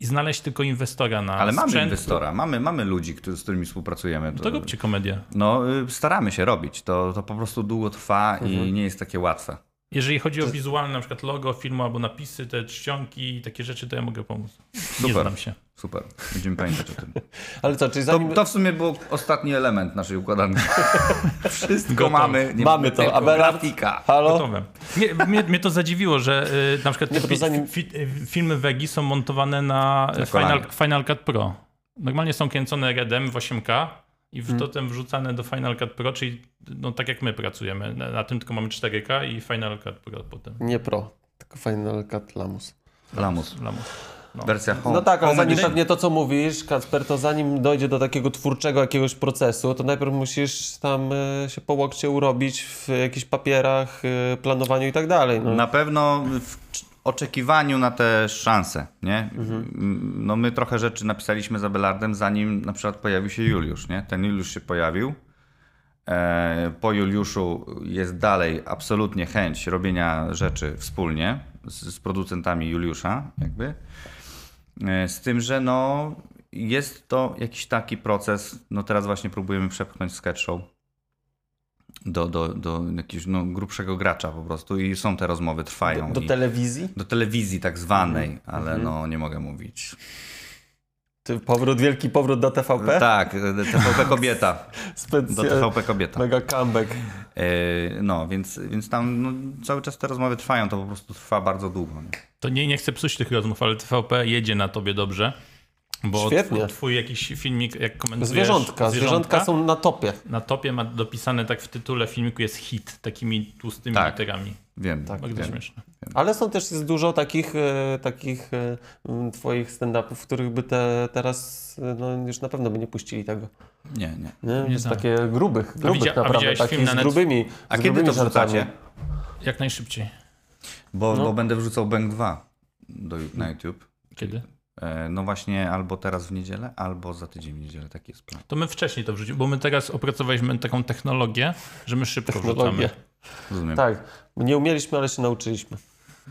i znaleźć tylko inwestora na Ale mamy sprzęt. inwestora, mamy, mamy ludzi, którzy, z którymi współpracujemy. To róbcie komedię. No, y, staramy się robić. To, to po prostu długo trwa i nie jest takie łatwe. Jeżeli chodzi o wizualne, na przykład logo filmu albo napisy, te czcionki i takie rzeczy, to ja mogę pomóc. Nie Super. znam się. Super. Będziemy pamiętać o tym. *laughs* Ale co, czyli To, zanim... to w sumie był ostatni element naszej układanki. *laughs* Wszystko Gotowe. mamy. Nie Mamy to. Abelard- grafika. Halo? Gotowe. Mnie, mnie, mnie to zadziwiło, że y, na przykład Nie, te bo to fi, zanim- fi, filmy Wegi są montowane na, Na Final. Final Cut Pro. Normalnie są kręcone REDem w 8K i Hmm. w, potem wrzucane do Final Cut Pro, czyli no, tak jak my pracujemy. Na, na tym tylko mamy 4K i Final Cut Pro potem. Nie pro, tylko Final Cut Lamus. Lamus. Lamus. Wersja home. No tak, ale home zanim pewnie to, co mówisz, Kacper, to zanim dojdzie do takiego twórczego jakiegoś procesu, to najpierw musisz tam e, się po łokcie urobić w jakichś papierach, e, planowaniu i tak dalej. No. Na pewno w oczekiwaniu na te szanse, nie? M- No my trochę rzeczy napisaliśmy z Abelardem, zanim na przykład pojawił się Juliusz, nie? Ten Juliusz się pojawił. E, Po Juliuszu jest dalej absolutnie chęć robienia rzeczy wspólnie z, z producentami Juliusza, jakby. E, Z tym, że no jest to jakiś taki proces, no teraz właśnie próbujemy przepchnąć sketch show do, do, do jakiegoś no, grubszego gracza po prostu i są te rozmowy, trwają. Do i, telewizji? do telewizji tak zwanej, Mhm. ale no nie mogę mówić. Ty, powrót, wielki powrót do TVP? Tak, TVP *laughs* Kobieta. Do. TVP Kobieta. Mega comeback. E, No, więc, więc tam no, cały czas te rozmowy trwają, to po prostu trwa bardzo długo. Nie? To nie, nie chcę psuć tych rozmów, ale TVP jedzie na tobie dobrze. Bo Świetnie. twój jakiś filmik, jak komentujesz... Zwierzątka. Zwierzątka są na topie. Na topie ma dopisane tak w tytule filmiku jest hit, takimi tłustymi Tak. literami. Wiem, Tak, Bardzo wiem. śmieszne. Ale są też jest dużo takich, e, takich e, twoich stand-upów, w których by te teraz e, no, już na pewno by nie puścili tego. Nie, nie. Nie? Nie takie grubych, grubych widzia- a naprawdę, widziałeś takich film na z grubymi A z kiedy grubymi to żartami. wrzucacie? Jak najszybciej. Bo, No. bo będę wrzucał Bang 2 do, na YouTube. Kiedy? E, No właśnie albo teraz w niedzielę, albo za tydzień w niedzielę. Taki jest plan. To my wcześniej to wrzucimy, bo my teraz opracowaliśmy taką technologię, że my szybko Technologię. wrzucamy. Rozumiem. Tak, nie umieliśmy, ale się nauczyliśmy.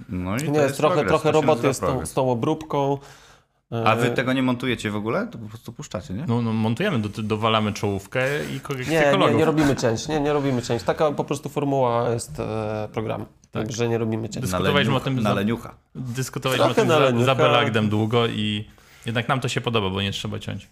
No i to Nie, jest trochę, progres, trochę to roboty z tą, z tą obróbką. A E, wy tego nie montujecie w ogóle? To po prostu puszczacie, nie? No, no montujemy, do, dowalamy czołówkę i korekcję Nie, nie, nie robimy cięć, nie, nie robimy cięć. Taka po prostu formuła jest e, programu, także nie robimy cięć. Dys- dyskutowaliśmy o tym na za- leniucha. Dyskutowaliśmy Trochę o tym na za, leniucha. za Belardem długo i jednak nam to się podoba, bo nie trzeba ciąć.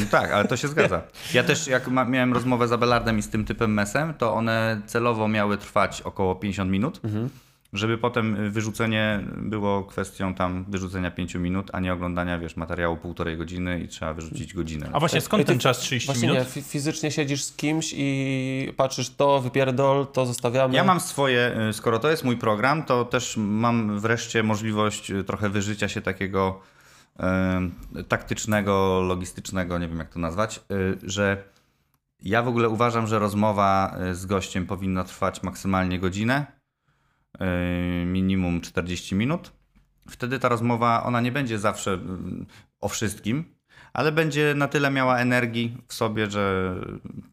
No tak, ale to się zgadza. Ja też jak ma, miałem rozmowę z Abelardem i z tym typem mesem, to one celowo miały trwać około 50 minut, Mhm. Żeby potem wyrzucenie było kwestią tam wyrzucenia 5 minut, a nie oglądania, wiesz, materiału półtorej godziny i trzeba wyrzucić godzinę. A właśnie skąd ten czas 30 Właśnie minut? nie, fi- fizycznie siedzisz z kimś i patrzysz to, wypierdol, to zostawiamy. Ja mam swoje, y, skoro to jest mój program, to też mam wreszcie możliwość y, trochę wyżycia się takiego y, taktycznego, logistycznego, nie wiem jak to nazwać, y, że ja w ogóle uważam, że rozmowa y, z gościem powinna trwać maksymalnie godzinę, y, minimum 40 minut. Wtedy ta rozmowa, ona nie będzie zawsze y, o wszystkim, ale będzie na tyle miała energii w sobie, że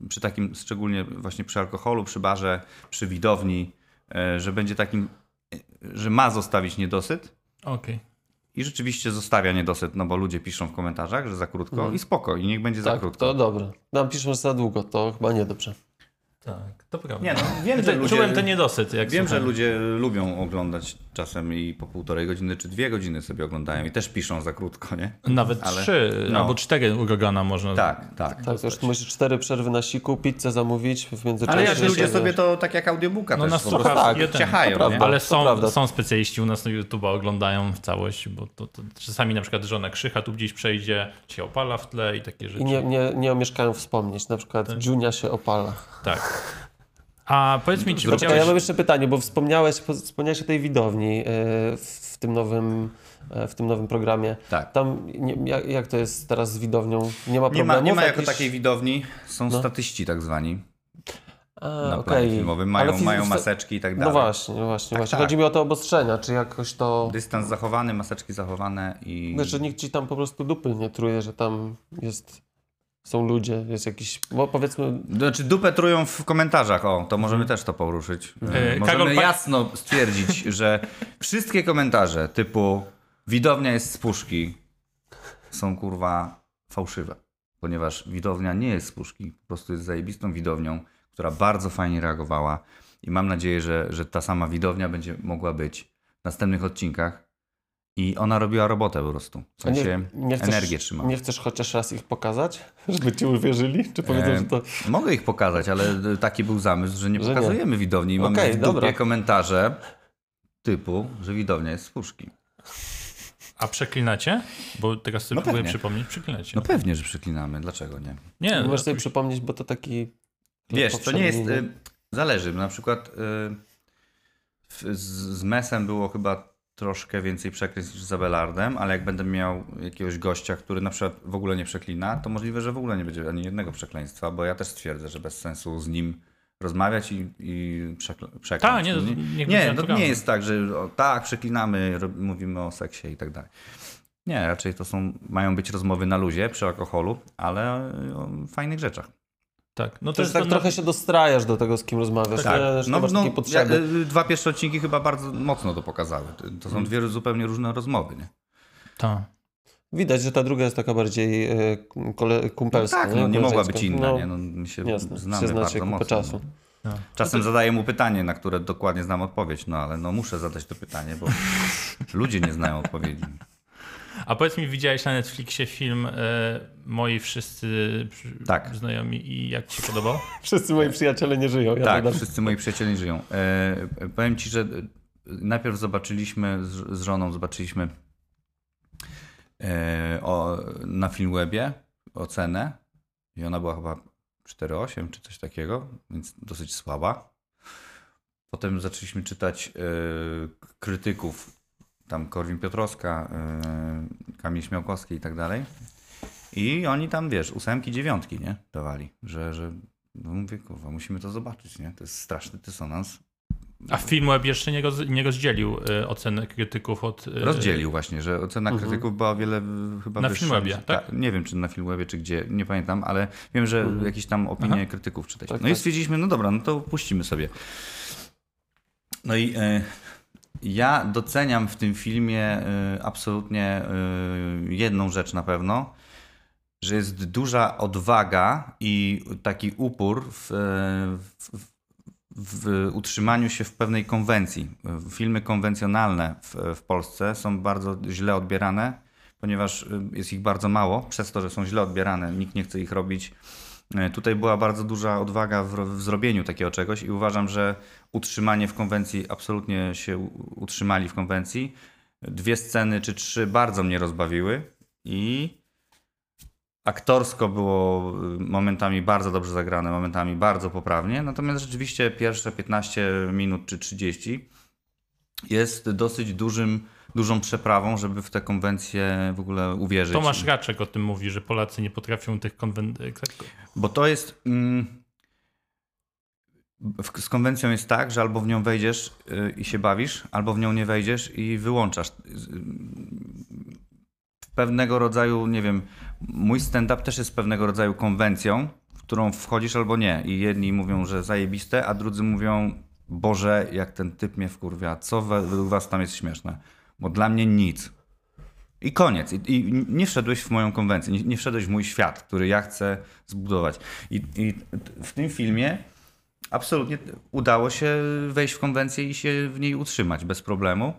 przy takim, szczególnie właśnie przy alkoholu, przy barze, przy widowni, e, że będzie takim, że ma zostawić niedosyt Okej. i rzeczywiście zostawia niedosyt, no bo ludzie piszą w komentarzach, że za krótko i spoko, i niech będzie za Tak, krótko. to dobre. Nam piszą, że za długo, to chyba niedobrze. Tak, to prawda. Nie, no, wiem, że Te- ludzie- Czułem ten niedosyt. Jak Wiem, że słuchałem. ludzie lubią oglądać czasem i po półtorej godziny czy dwie godziny sobie oglądają i też piszą za krótko, nie? Nawet ale- trzy no. albo cztery urogana można. Tak, tak. Tak, to już musisz cztery przerwy na siku, pizzę zamówić w międzyczasie. Ale jak ludzie sobie to tak jak audiobooka No też na po prostu słuchawki, tak, ciachają, prawda. Ale są, prawda. są specjaliści u nas na YouTube oglądają w całość, bo to, to czasami na przykład żona krzycha tu gdzieś przejdzie, się opala w tle i takie rzeczy. I nie, nie, nie omieszkają wspomnieć, na przykład Tak. Junia się opala. Tak. A powiedz mi, czy Poczekaj, ja widziałeś... mam jeszcze pytanie, bo wspomniałeś, wspomniałeś o tej widowni e, w tym nowym, e, w tym nowym programie. Tak. Tam nie, jak, jak to jest teraz z widownią? Nie ma Nie problemów? ma, nie ma jako jakichś- takiej widowni, są No. statyści tak zwani A, na okej. planie filmowym, Ale mają, mają maseczki i tak No dalej. właśnie, no właśnie. Tak, właśnie. tak. Chodzi mi o te obostrzenia, czy jakoś to... Dystans zachowany, maseczki zachowane i... Wiesz, że nikt ci tam po prostu dupy nie truje, że tam jest... Są ludzie, jest jakiś... Bo powiedzmy... Znaczy dupę trują w komentarzach, o, to możemy też to poruszyć. E, możemy Karol, pa- jasno stwierdzić, że wszystkie komentarze typu widownia jest z puszki są kurwa fałszywe. Ponieważ widownia nie jest z puszki, po prostu jest zajebistą widownią, która bardzo fajnie reagowała i mam nadzieję, że, że ta sama widownia będzie mogła być w następnych odcinkach i ona robiła robotę po prostu. W A nie- sensie nie chcesz- energię trzymała. Nie chcesz chociaż raz ich pokazać, *laughs* żeby ci uwierzyli? Czy powiedzą, E, że to... Mogę ich pokazać, ale taki był zamysł, że nie Że nie. pokazujemy widowni. Mamy Okej, w dupie dobra. komentarze typu, że widownia jest z puszki. A przeklinacie? Bo teraz sobie No próbuję przypomnieć. Przeklinacie. No pewnie, że przeklinamy. Dlaczego nie? nie, Możesz sobie przypomnieć, bo to taki... Wiesz, to nie jest... Y, zależy. Na przykład y, z, z Mesem było chyba troszkę więcej przekleństw niż z Abelardem, ale jak będę miał jakiegoś gościa, który na przykład w ogóle nie przeklina, to możliwe, że w ogóle nie będzie ani jednego przekleństwa, bo ja też stwierdzę, że bez sensu z nim rozmawiać i, i przekl- przekląć. Tak, nie, będzie nie, no, nie jest tak, że o, tak, przeklinamy, rob, mówimy o seksie i tak dalej. Nie, raczej to są, mają być rozmowy na luzie przy alkoholu, ale o fajnych rzeczach. Tak, no to To jest tak to, trochę się dostrajasz do tego, z kim rozmawiasz. Tak, nie? No, nie no, ja, y, dwa pierwsze odcinki chyba bardzo mocno to pokazały. To są dwie zupełnie różne rozmowy, nie? Tak. Widać, że ta druga jest taka bardziej e, kole, kumpelska. tak, no, nie mogła być inna, No, nie? No, my się Jasne, znamy się bardzo mocno. czasu. No. Czasem zadaję mu pytanie, na które dokładnie znam odpowiedź, no ale no muszę zadać to pytanie, bo *laughs* ludzie nie znają odpowiedzi. A powiedz mi, widziałeś na Netflixie film e, Moi wszyscy Tak. znajomi i jak ci się podobał? *laughs* Wszyscy moi przyjaciele nie żyją. Ja tak, wszyscy moi przyjaciele nie żyją. E, powiem ci, że e, najpierw zobaczyliśmy z, z żoną, zobaczyliśmy e, o, na Filmwebie ocenę i ona była chyba 4,8 czy coś takiego, więc dosyć słaba. Potem zaczęliśmy czytać e, krytyków, tam Korwin Piotrowska, e, Kamil Śmiałkowski i tak dalej. I oni tam, wiesz, ósemki, dziewiątki, nie? Dawali, że, że no mówię, kurwa, musimy to zobaczyć, nie? To jest straszny dysonans. A Filmweb jeszcze nie, roz, nie rozdzielił e, oceny krytyków od... e, Rozdzielił właśnie, że ocena krytyków była o wiele y, chyba Na wyższa. Filmwebie, tak? Nie wiem, czy na Filmwebie, czy gdzie, nie pamiętam, ale wiem, że jakieś tam opinie Aha. krytyków czytać. Tak, no i tak. stwierdziliśmy, no dobra, no to puścimy sobie. No i e, ja doceniam w tym filmie e, absolutnie e, jedną rzecz na pewno, że jest duża odwaga i taki upór w, e, w, w utrzymaniu się w pewnej konwencji. Filmy konwencjonalne w, w Polsce są bardzo źle odbierane, ponieważ y, jest ich bardzo mało, przez to, że są źle odbierane, nikt nie chce ich robić. Y, Tutaj była bardzo duża odwaga w, w zrobieniu takiego czegoś i uważam, że utrzymanie w konwencji, absolutnie się utrzymali w konwencji. Dwie sceny czy trzy bardzo mnie rozbawiły i aktorsko było y, momentami bardzo dobrze zagrane, momentami bardzo poprawnie, natomiast rzeczywiście pierwsze 15 minut czy 30 jest dosyć dużym, dużą przeprawą, żeby w tę konwencję w ogóle uwierzyć. Tomasz Raczek o tym mówi, że Polacy nie potrafią tych konwencji... Bo to jest. Mm, z konwencją jest tak, że albo w nią wejdziesz y, i się bawisz, albo w nią nie wejdziesz i wyłączasz. Z- W pewnego rodzaju, nie wiem, mój stand-up też jest pewnego rodzaju konwencją, w którą wchodzisz albo nie. I jedni mówią, że zajebiste, a drudzy mówią, Boże, jak ten typ mnie wkurwia, co we- według was tam jest śmieszne? Bo dla mnie nic. I koniec. I, I nie wszedłeś w moją konwencję, nie, nie wszedłeś w mój świat, który ja chcę zbudować. I, I w tym filmie absolutnie udało się wejść w konwencję i się w niej utrzymać bez problemu.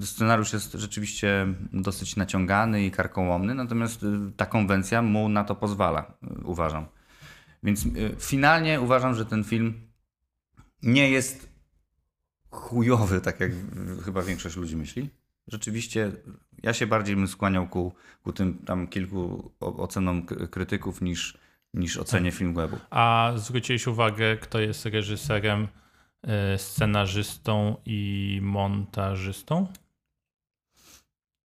Scenariusz jest rzeczywiście dosyć naciągany i karkołomny, natomiast y, ta konwencja mu na to pozwala, uważam. Więc y, finalnie uważam, że ten film nie jest chujowy, tak jak chyba większość ludzi myśli. Rzeczywiście ja się bardziej bym skłaniał ku, ku tym tam kilku ocenom krytyków niż, niż ocenie film webu. A zwróciłeś uwagę, kto jest reżyserem, y, scenarzystą i montażystą?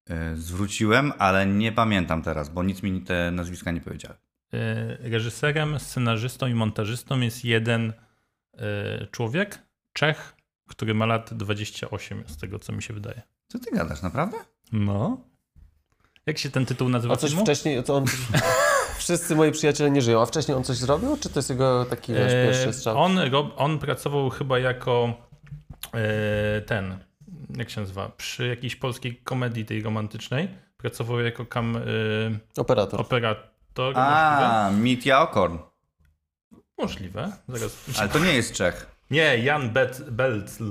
Y, Zwróciłem, ale nie pamiętam teraz, bo nic mi te nazwiska nie powiedziały. Y, Reżyserem, scenarzystą i montażystą jest jeden człowiek, Czech, który ma lat 28, z tego co mi się wydaje. Co ty gadasz, naprawdę? No. Jak się ten tytuł nazywa? A coś filmu? wcześniej, co on... *laughs* Wszyscy moi przyjaciele nie żyją, a wcześniej on coś zrobił? Czy to jest jego taki wiesz, E, pierwszy strzał? on, rob- on pracował chyba jako e, ten, jak się nazywa, przy jakiejś polskiej komedii tej romantycznej. Pracował jako kam, e, Operator. operator. A, Mitja Okorn. Możliwe. Zaraz. Ale to nie jest Czech. Nie, Jan Bet, Belcl.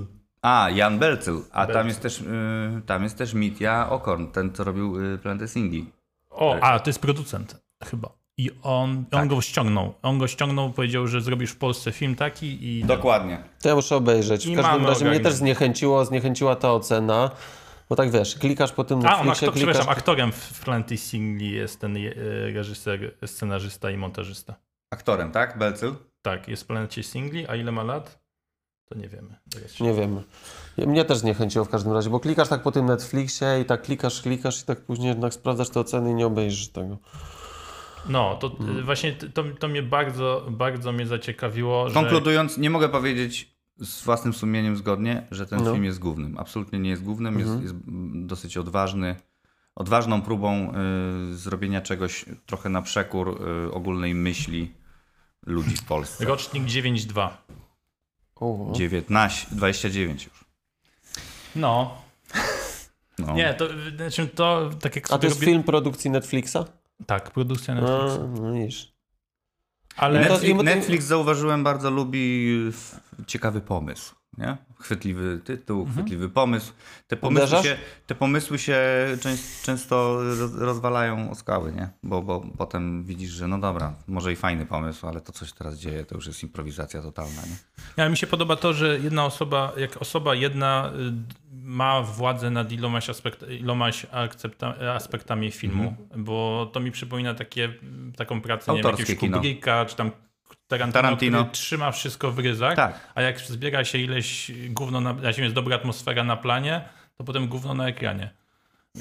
A, Jan Belcyl. A tam Belcyl. jest też, y, tam jest też Mitja Okorn, ten co robił y, Planety Singi. O, a to jest producent chyba. I on, on Tak. go ściągnął. On go ściągnął, powiedział, że zrobisz w Polsce film taki i Dokładnie. To ja muszę obejrzeć. W I każdym razie mnie też zniechęciło, zniechęciła ta ocena. Bo tak wiesz, klikasz po tym A, on Netflixie, aktor, klikasz... przepraszam, aktorem w Planety Singli jest ten e, reżyser, scenarzysta i montażysta. Aktorem, tak? Belcyl? Tak, jest w Planecie Singli, a ile ma lat? To nie wiemy. Nie wiem. Mnie też zniechęciło w każdym razie, bo klikasz tak po tym Netflixie i tak klikasz, klikasz i tak później jednak sprawdzasz te oceny i nie obejrzysz tego. No, to y, właśnie to, to mnie bardzo, bardzo mnie zaciekawiło, że Konkludując, nie mogę powiedzieć z własnym sumieniem zgodnie, że ten No. film jest głównym. Absolutnie nie jest głównym, Mhm. jest, jest dosyć odważny. Odważną próbą y, zrobienia czegoś trochę na przekór y, ogólnej myśli ludzi w Polsce. rocznik 9.2. O, 19, 29 już. No, No. nie, to, znaczy to tak jak A to jest robię- film produkcji Netflixa? Tak, produkcja A, Netflixa. no widzisz. Ale Netflix, Netflix zauważyłem bardzo lubi ciekawy pomysł. Nie? Chwytliwy tytuł, chwytliwy pomysł. Te pomysły, Uderzasz? się, te pomysły się częst, często roz, rozwalają o skały, nie? Bo, bo potem widzisz, że no dobra, może i fajny pomysł, ale to coś teraz dzieje, to już jest improwizacja totalna. Nie? Ja, mi się podoba to, że jedna osoba, jak osoba jedna y, ma władzę nad ilomaś, aspekt, ilomaś akcepta, aspektami filmu, bo to mi przypomina takie, taką pracę nie wiem, Autorskie jakiegoś. Kubricka, czy tam Tarantino, Tarantino. który trzyma wszystko w ryzach, Tak. a jak zbiera się ileś gówno, na, na jest dobra atmosfera na planie, to potem gówno na ekranie.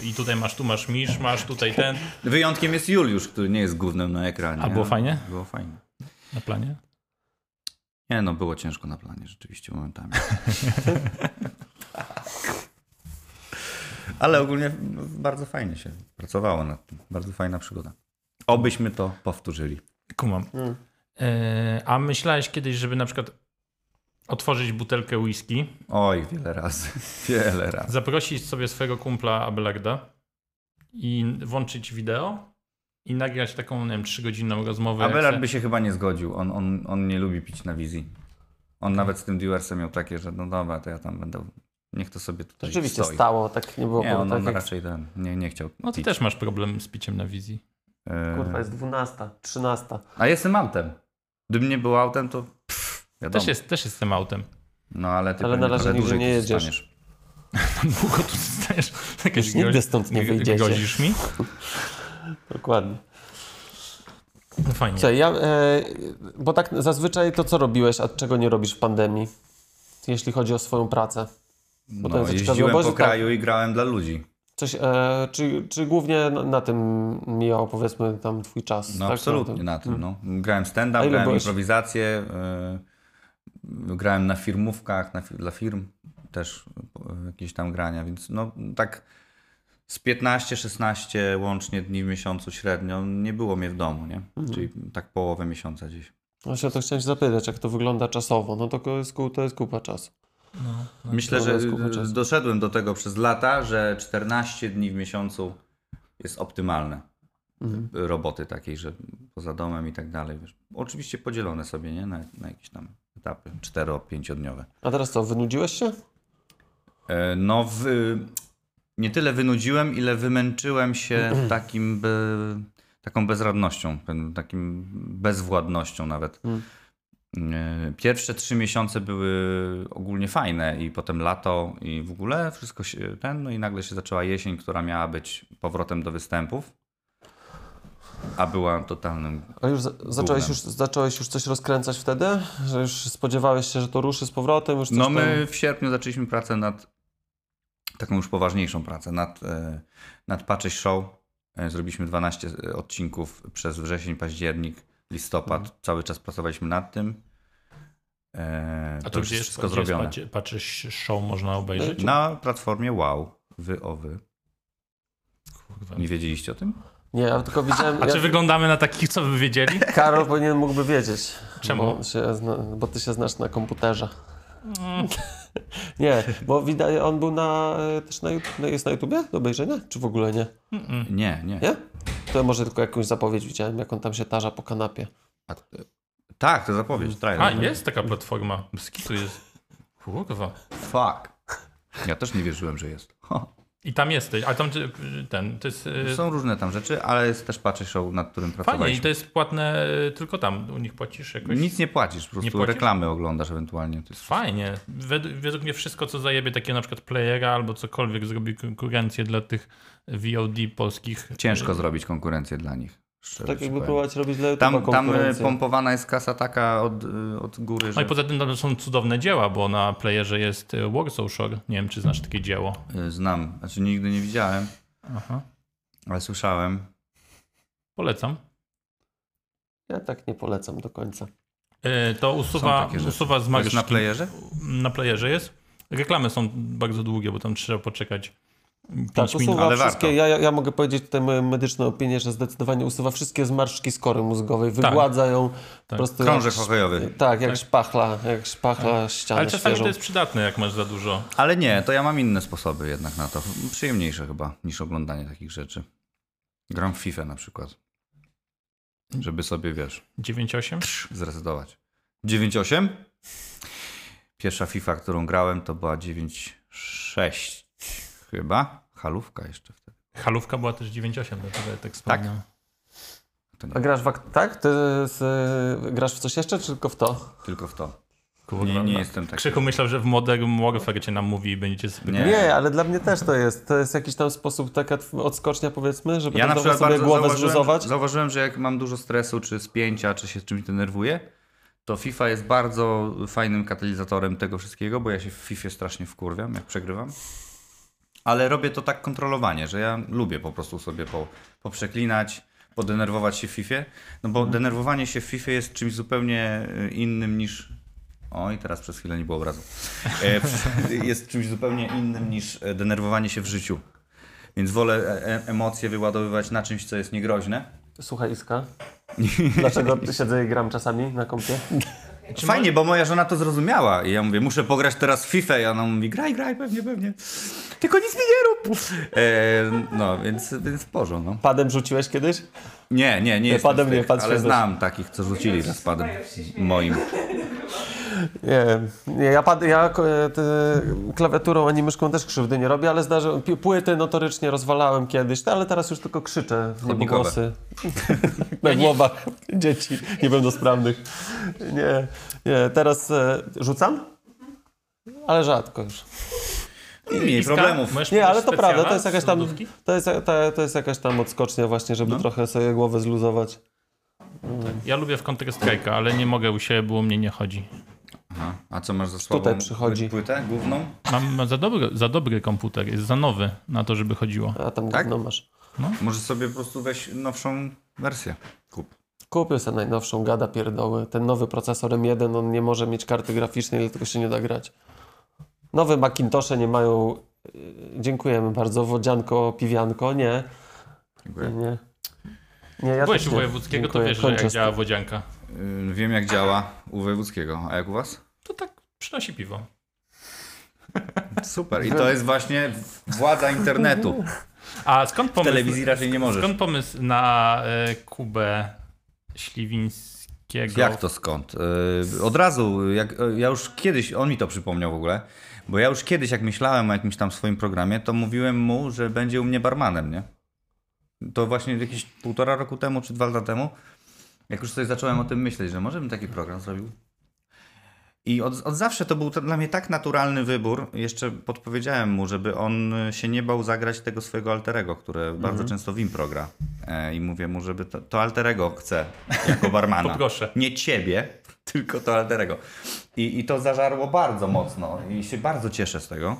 I tutaj masz, tu masz misz, masz tutaj ten, Wyjątkiem jest Juliusz, który nie jest głównym na ekranie. A było nie? fajnie? Było fajnie. na planie. Nie no, było ciężko na planie rzeczywiście momentami. *laughs* Ale ogólnie bardzo fajnie się pracowało nad tym. Bardzo fajna przygoda. Obyśmy to powtórzyli. Kumam. Mm. E, a myślałeś kiedyś, żeby na przykład otworzyć butelkę whisky, Oj, wiele razy. *laughs* Wiele razy. zaprosić sobie swojego kumpla Abelarda i włączyć wideo i nagrać taką, nie wiem, trzygodzinną rozmowę. Abelard by się chyba nie zgodził. On, on, on nie lubi pić na wizji. On nawet z tym Dewersem miał takie, że no dobra, to ja tam będę... Niech to sobie tutaj Rzeczywiście stoi. stało, tak nie było. Nie, on, tak on jak, raczej ten, nie, nie chciał No ty pić. też masz problem z piciem na wizji. E, Kurwa, jest 12, 13. A jestem autem. Gdybym nie był autem, to pff, wiadomo. Też, jest, też jestem autem. No ale ty Ale na razie nigdzie dłużej nie jedziesz. *laughs* Długo tu zostajesz. Jakieś Już nigdy stąd nie wyjdziecie. Grozisz mi? *laughs* Dokładnie. No fajnie. Słuchaj, ja, e, bo tak zazwyczaj to co robiłeś, a czego nie robisz w pandemii, jeśli chodzi o swoją pracę? Bo to No, jeździłem bo po tak. kraju i grałem dla ludzi. Coś, e, czy, czy głównie na, na tym mijał powiedzmy tam twój czas? No tak? absolutnie Na tym. na tym. No. Grałem A stand-up, grałem byłeś? improwizację, y, grałem na firmówkach, na, dla firm też y, jakieś tam grania, więc no tak z 15-16 łącznie dni w miesiącu średnio nie było mnie w domu, nie? Mhm. Czyli tak połowę miesiąca gdzieś. Właśnie o to chciałem się zapytać, jak to wygląda czasowo. No to jest, to jest kupa czasu. No, no. Myślę, że czasu. doszedłem do tego przez lata, że 14 dni w miesiącu jest optymalne. Mhm. Roboty takiej, że poza domem i tak dalej. Wiesz. Oczywiście podzielone sobie nie? Na, na jakieś tam etapy, 4-5-dniowe. A teraz co, wynudziłeś się? E, No, w, nie tyle wynudziłem, ile wymęczyłem się *clears throat* takim be, taką bezradnością, takim bezwładnością nawet. Mm. E, Pierwsze trzy miesiące były ogólnie fajne i potem lato i w ogóle wszystko się ten, no i nagle się zaczęła jesień, która miała być powrotem do występów, a była totalnym A już za, zacząłeś, już zacząłeś już coś rozkręcać wtedy? Że już spodziewałeś się, że to ruszy z powrotem? Już No tam... my w sierpniu zaczęliśmy pracę nad taką już poważniejszą pracę, nad, e, nad Patches Show. E, Zrobiliśmy 12 odcinków przez wrzesień, październik, listopad. Mhm. Cały czas pracowaliśmy nad tym. E, A to to już jest jest, wszystko gdzie jest zrobione. patrz- patrzysz show można obejrzeć? Na platformie Wow. Wy o wy. Kurwa. Nie wiedzieliście o tym? Nie, ja tylko widziałem... A ja... czy wyglądamy na takich, co by wiedzieli? Karol powinien mógłby wiedzieć. Czemu? Bo, się zna... bo ty się znasz na komputerze. Mm. *laughs* Nie, bo widać, on był na, e, też na, YouTube- jest na YouTubie do obejrzenia? Czy w ogóle nie? Mm-mm. Nie, nie. Nie? To może tylko jakąś zapowiedź widziałem, jak on tam się tarza po kanapie. A, tak, to zapowiedź, trailer. A, jest taka platforma. Skitu jest. Kurwa. Fuck. Ja też nie wierzyłem, że jest. I tam jesteś, a tam ty- ten, to jest y, Są różne tam rzeczy, ale jest też Patches Show, nad którym fajnie i pracowaliśmy. to jest płatne y, tylko tam, u nich płacisz jakoś? Nic nie płacisz, po prostu płacisz? reklamy oglądasz ewentualnie. To jest Fajnie. Według, według mnie wszystko, co zajebie takie na przykład playera albo cokolwiek zrobi konkurencję dla tych VOD polskich. Ciężko y, zrobić konkurencję dla nich. Szczerze Tak jakby próbować robić dla Tam, tam e, pompowana jest kasa taka od, e, od góry, No że i poza tym tam są cudowne dzieła, bo na playerze jest y, Warsaw Shore. Nie wiem, czy znasz takie dzieło. e, znam. Znaczy nigdy nie widziałem, Aha. ale słyszałem. Polecam. Ja tak nie polecam do końca. To usuwa, usuwa To jest zmarszczki. na playerze? Na playerze jest. Reklamy są bardzo długie, bo tam trzeba poczekać 5 Tak, minut. usuwa ale wszystkie, warto. ja, ja, mogę powiedzieć tutaj moją medyczną opinię, że zdecydowanie usuwa wszystkie zmarszczki z kory mózgowej, wygładza ją po Tak. prostu Krążek jak, hokejowy. Tak, jak Tak. szpachla, jak szpachla ścianę Ale czasami świeżą. to jest przydatne, jak masz za dużo. Ale nie, to ja mam inne sposoby jednak na to. Przyjemniejsze chyba niż oglądanie takich rzeczy. Gram w FIFA na przykład. Żeby sobie, wiesz, 9-8? zresetować. 9.8? Pierwsza FIFA, którą grałem, to była 9.6 chyba. Halówka jeszcze wtedy. Halówka była też 9-8, dlatego ja tak wspomniałem. To A grasz w, ak- tak? Ty z, grasz w coś jeszcze, czy tylko w to? tylko w to. Kurwa, Nie, nie no. jestem taki. Krzychu myślał, że w Modern Warfare cię nam mówi i będziecie sobie... Nie. Nie, ale dla mnie też to jest. To jest jakiś tam sposób, taka odskocznia powiedzmy, żeby Ja na przykład sobie głowę zauważyłem, zluzować. zauważyłem, że jak mam dużo stresu, czy spięcia, czy się czymś denerwuję, to FIFA jest bardzo fajnym katalizatorem tego wszystkiego, bo ja się w FIFA strasznie wkurwiam, jak przegrywam. Ale robię to tak kontrolowanie, że ja lubię po prostu sobie po, poprzeklinać, podenerwować się w FIFA. No bo denerwowanie się w FIFA jest czymś zupełnie y, innym niż. Oj, teraz przez chwilę nie było obrazu. E, jest czymś zupełnie innym niż e, denerwowanie się w życiu. Więc wolę e- e- emocje wyładowywać na czymś, co jest niegroźne. Słuchaj Iska, *laughs* dlaczego siedzę i gram czasami na kompie? Fajnie, bo moja żona to zrozumiała. I ja mówię, muszę pograć teraz w FIFA. I ona mówi, graj, graj, pewnie, pewnie. Tylko nic mi nie rób. E, no, więc, więc w porządku. No. Padem rzuciłeś kiedyś? Nie, nie, nie jestem padem z nie, tych, pad ale znam takich, co rzucili raz padem moim. Nie, nie ja, pad, ja e, te, klawiaturą ani myszką też krzywdy nie robię, ale zdarzy, płyty notorycznie rozwalałem kiedyś, no, ale teraz już tylko krzyczę w niebogłosy *laughs* na głowach dzieci niepełnosprawnych. Nie, nie, teraz e, rzucam, ale rzadko już. I mniej Iska, problemów. masz Nie, ale to prawda, to jest jakaś tam, to jest, to, to jest jakaś tam odskocznia właśnie, żeby No. trochę sobie głowę zluzować. Ja lubię w Counter Strike'a, ale nie mogę u siebie, bo u mnie nie chodzi. Aha. A co masz za słabą Tutaj przychodzi. płytę główną? Mam za dobry, za dobry komputer, jest za nowy na to, żeby chodziło. A tam Tak? gówno masz. Może sobie po prostu weź nowszą wersję. Kup. Kupił sobie najnowszą gada pierdoły. Ten nowy procesor M1, on nie może mieć karty graficznej, dlatego się nie da grać. Nowe Macintosze nie mają... yy, Dziękujemy bardzo. Wodzianko, piwianko. Nie, nie, Dziękuję. nie. Nie, ja Byłeś u. Wojewódzkiego, to Dziękuję. wiesz, że Kończę jak działa wodzianka. Yy, Wiem jak działa u Wojewódzkiego. A jak u was? To tak przynosi piwo. Super. I to jest właśnie władza internetu. A skąd W pomysł, telewizji raczej nie możesz. skąd pomysł na e, Kubę wszystkiego. Jak to skąd? Yy, Od razu, jak, ja już kiedyś, on mi to przypomniał w ogóle, bo ja już kiedyś, jak myślałem o jakimś tam swoim programie, to mówiłem mu, że będzie u mnie barmanem, nie? To właśnie jakieś półtora roku temu, czy dwa lata temu, jak już sobie zacząłem o tym myśleć, że może bym taki program zrobił. I od, od zawsze to był to dla mnie tak naturalny wybór. Jeszcze podpowiedziałem mu, żeby on się nie bał zagrać tego swojego alterego, które bardzo często w impro gra. E, I mówię mu, żeby to, to alterego chce jako barmana. *laughs* Poproszę. Nie ciebie, *laughs* tylko to alterego. I, I to zażarło bardzo mocno i się bardzo cieszę z tego.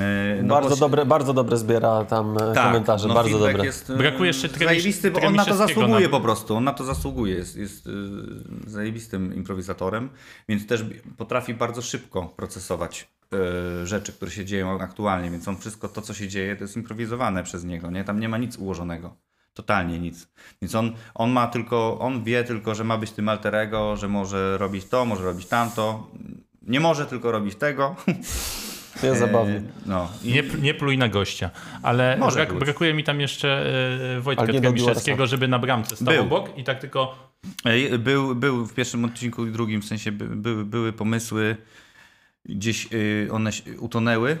E, no bardzo, bo- dobre, bardzo dobre zbiera tam e, tak, komentarze, no bardzo dobre. Jest, e, Brakuje jeszcze zajebisty, bo on na to zasługuje na- po prostu. On na to zasługuje. Jest, jest zajebistym improwizatorem, więc też potrafi bardzo szybko procesować rzeczy, które się dzieją aktualnie, więc on wszystko to, co się dzieje, to jest improwizowane przez niego. Nie? Tam nie ma nic ułożonego. Totalnie nic. Więc on, on ma tylko, on wie tylko, że ma być tym alterego, że może robić to, może robić tamto. Nie może tylko robić tego. Jest zabawnie. *laughs* E, No. I, Nie, nie pluj na gościa, ale Może brak, brakuje mi tam jeszcze e, Wojtka Tremiszewskiego, żeby na bramce stał Był. obok i tak tylko Ej, Był, był w pierwszym odcinku i drugim, w sensie by, były, były pomysły, gdzieś y, one się utonęły,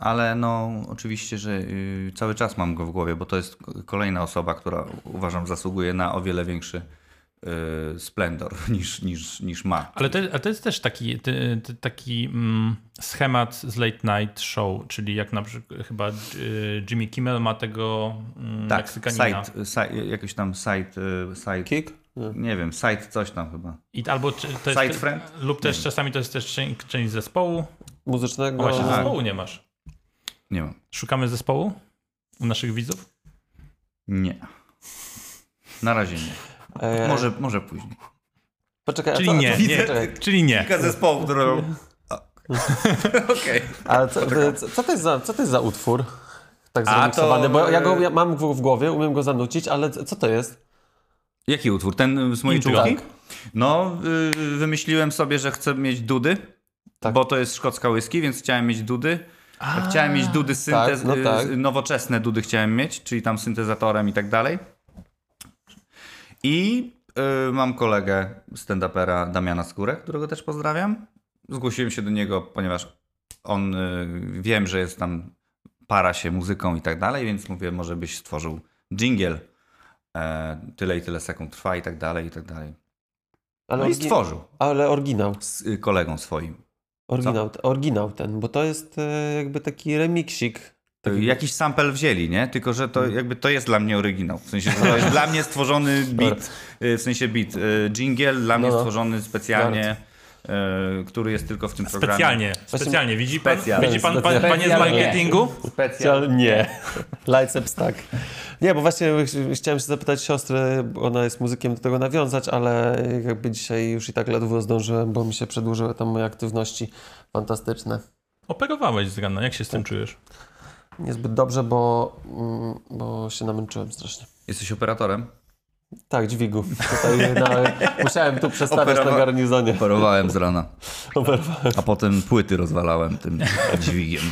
ale no oczywiście, że y, cały czas mam go w głowie, bo to jest kolejna osoba, która uważam zasługuje na o wiele większy y, splendor *laughs* niż, niż, niż ma. Ale to, ale to jest też taki, taki mm, schemat z late night show, czyli jak na przykład chyba y, Jimmy Kimmel ma tego mm, Tak, Meksykanina. site, site, jakiś tam site, y, site Kick? Nie. nie wiem, site coś tam chyba. I albo to Side jest, friend? lub też czasami to jest też część, część zespołu. Muzycznego. No właśnie, tak. zespołu nie masz. Nie mam. Szukamy zespołu u naszych widzów? Nie. Na razie nie. E, Może, może później. Poczekaj, a Czyli co, nie, a co, nie. poczekaj. Czyli nie. Kilka zespołów, które robią... *laughs* Okej. Ale co, co, co, to jest za, co to jest za utwór? Tak A, zremiksowany, to- bo ja go ja mam w, w głowie, umiem go zanucić, ale co to jest? Jaki utwór? Ten z mojej czołówki? Tak. No, y, wymyśliłem sobie, że chcę mieć dudy, Tak. bo to jest szkocka whisky, więc chciałem mieć dudy. Chciałem mieć dudy syntez, no y, tak. nowoczesne dudy chciałem mieć, czyli tam syntezatorem i tak dalej. I y, mam kolegę stand-upera Damiana Skórę, którego też pozdrawiam. Zgłosiłem się do niego, ponieważ on y, wiem, że jest tam para się muzyką i tak dalej, więc mówię, może byś stworzył jingle. E, tyle i tyle sekund trwa i tak dalej, i tak dalej. Ale, No i stworzył ale oryginał. z y, kolegą swoim. Oryginał, oryginał ten, bo to jest e, jakby taki remiksik. Jakiś sample wzięli, nie? Tylko, że to jakby to jest dla mnie oryginał. W sensie, to *laughs* jest dla mnie stworzony beat, y, w sensie beat. y, Jingle dla mnie No, no. stworzony specjalnie, który jest tylko w tym programie. Specjalnie, specjalnie. Widzi pan, Specjalnie. widzi pan, pan panie z marketingu? Specjalnie. Nie. *laughs* Lights tak. Nie, bo właśnie ch- chciałem się zapytać siostrę, bo ona jest muzykiem, do tego nawiązać, ale jakby dzisiaj już i tak ledwo zdążyłem, bo mi się przedłużyły tam moje aktywności fantastyczne. Operowałeś z rana, jak się z tym czujesz? Niezbyt dobrze, bo, mm, bo się namęczyłem strasznie. Jesteś operatorem? Tak, dźwigu. Tutaj na, musiałem tu przestawiać na Operowa- garnizonie. Operowałem z rana, Operowałem. a potem płyty rozwalałem tym dźwigiem.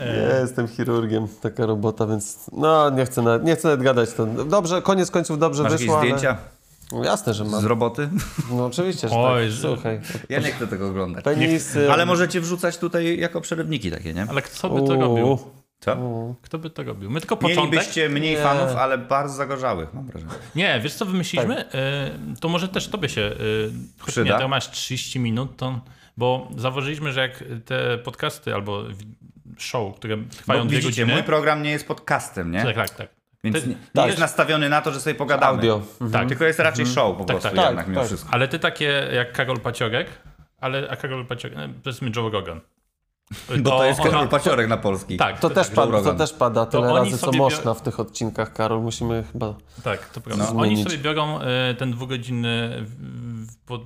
Nie jestem chirurgiem, taka robota, więc no nie chcę nawet, nie chcę nawet gadać. To dobrze, koniec końców dobrze Masz jakieś wyszło, zdjęcia ale... No, jasne, że mam. z roboty? No oczywiście, że Oj, tak. Słuchaj. Ja nie chcę tego oglądać. Penisy... Ale możecie wrzucać tutaj jako przerywniki takie, nie? Ale kto by to robił? Co? Kto by to robił? My tylko początek. Mielibyście mniej Nie. fanów, ale bardzo zagorzałych, mam wrażenie. Nie, wiesz co wymyśliliśmy? Y, to może też tobie się. Y, choć nie, Przyda. to masz 30 minut, to. Bo zauważyliśmy, że jak te podcasty albo show, które trwają Bo dwie widzicie, godziny. mój program nie jest podcastem, nie? Tak, tak, tak. Więc Ty- nie, tak. jest nastawiony na to, że sobie pogadamy. Audio. tak. Tylko jest raczej show po Tak, prostu tak. jednak Tak, mimo tak. wszystko. Ale ty takie jak Karol Paciorek, ale a Karol Paciorek, e, powiedzmy Joe Rogan. Bo to jest ona- Karol Paciorek na polski. Tak, To, też Joe pada, to też pada tyle oni razy, co można w tych odcinkach, Karol. Musimy chyba... Tak, to prawda. No. Oni sobie biorą e, ten dwugodzinny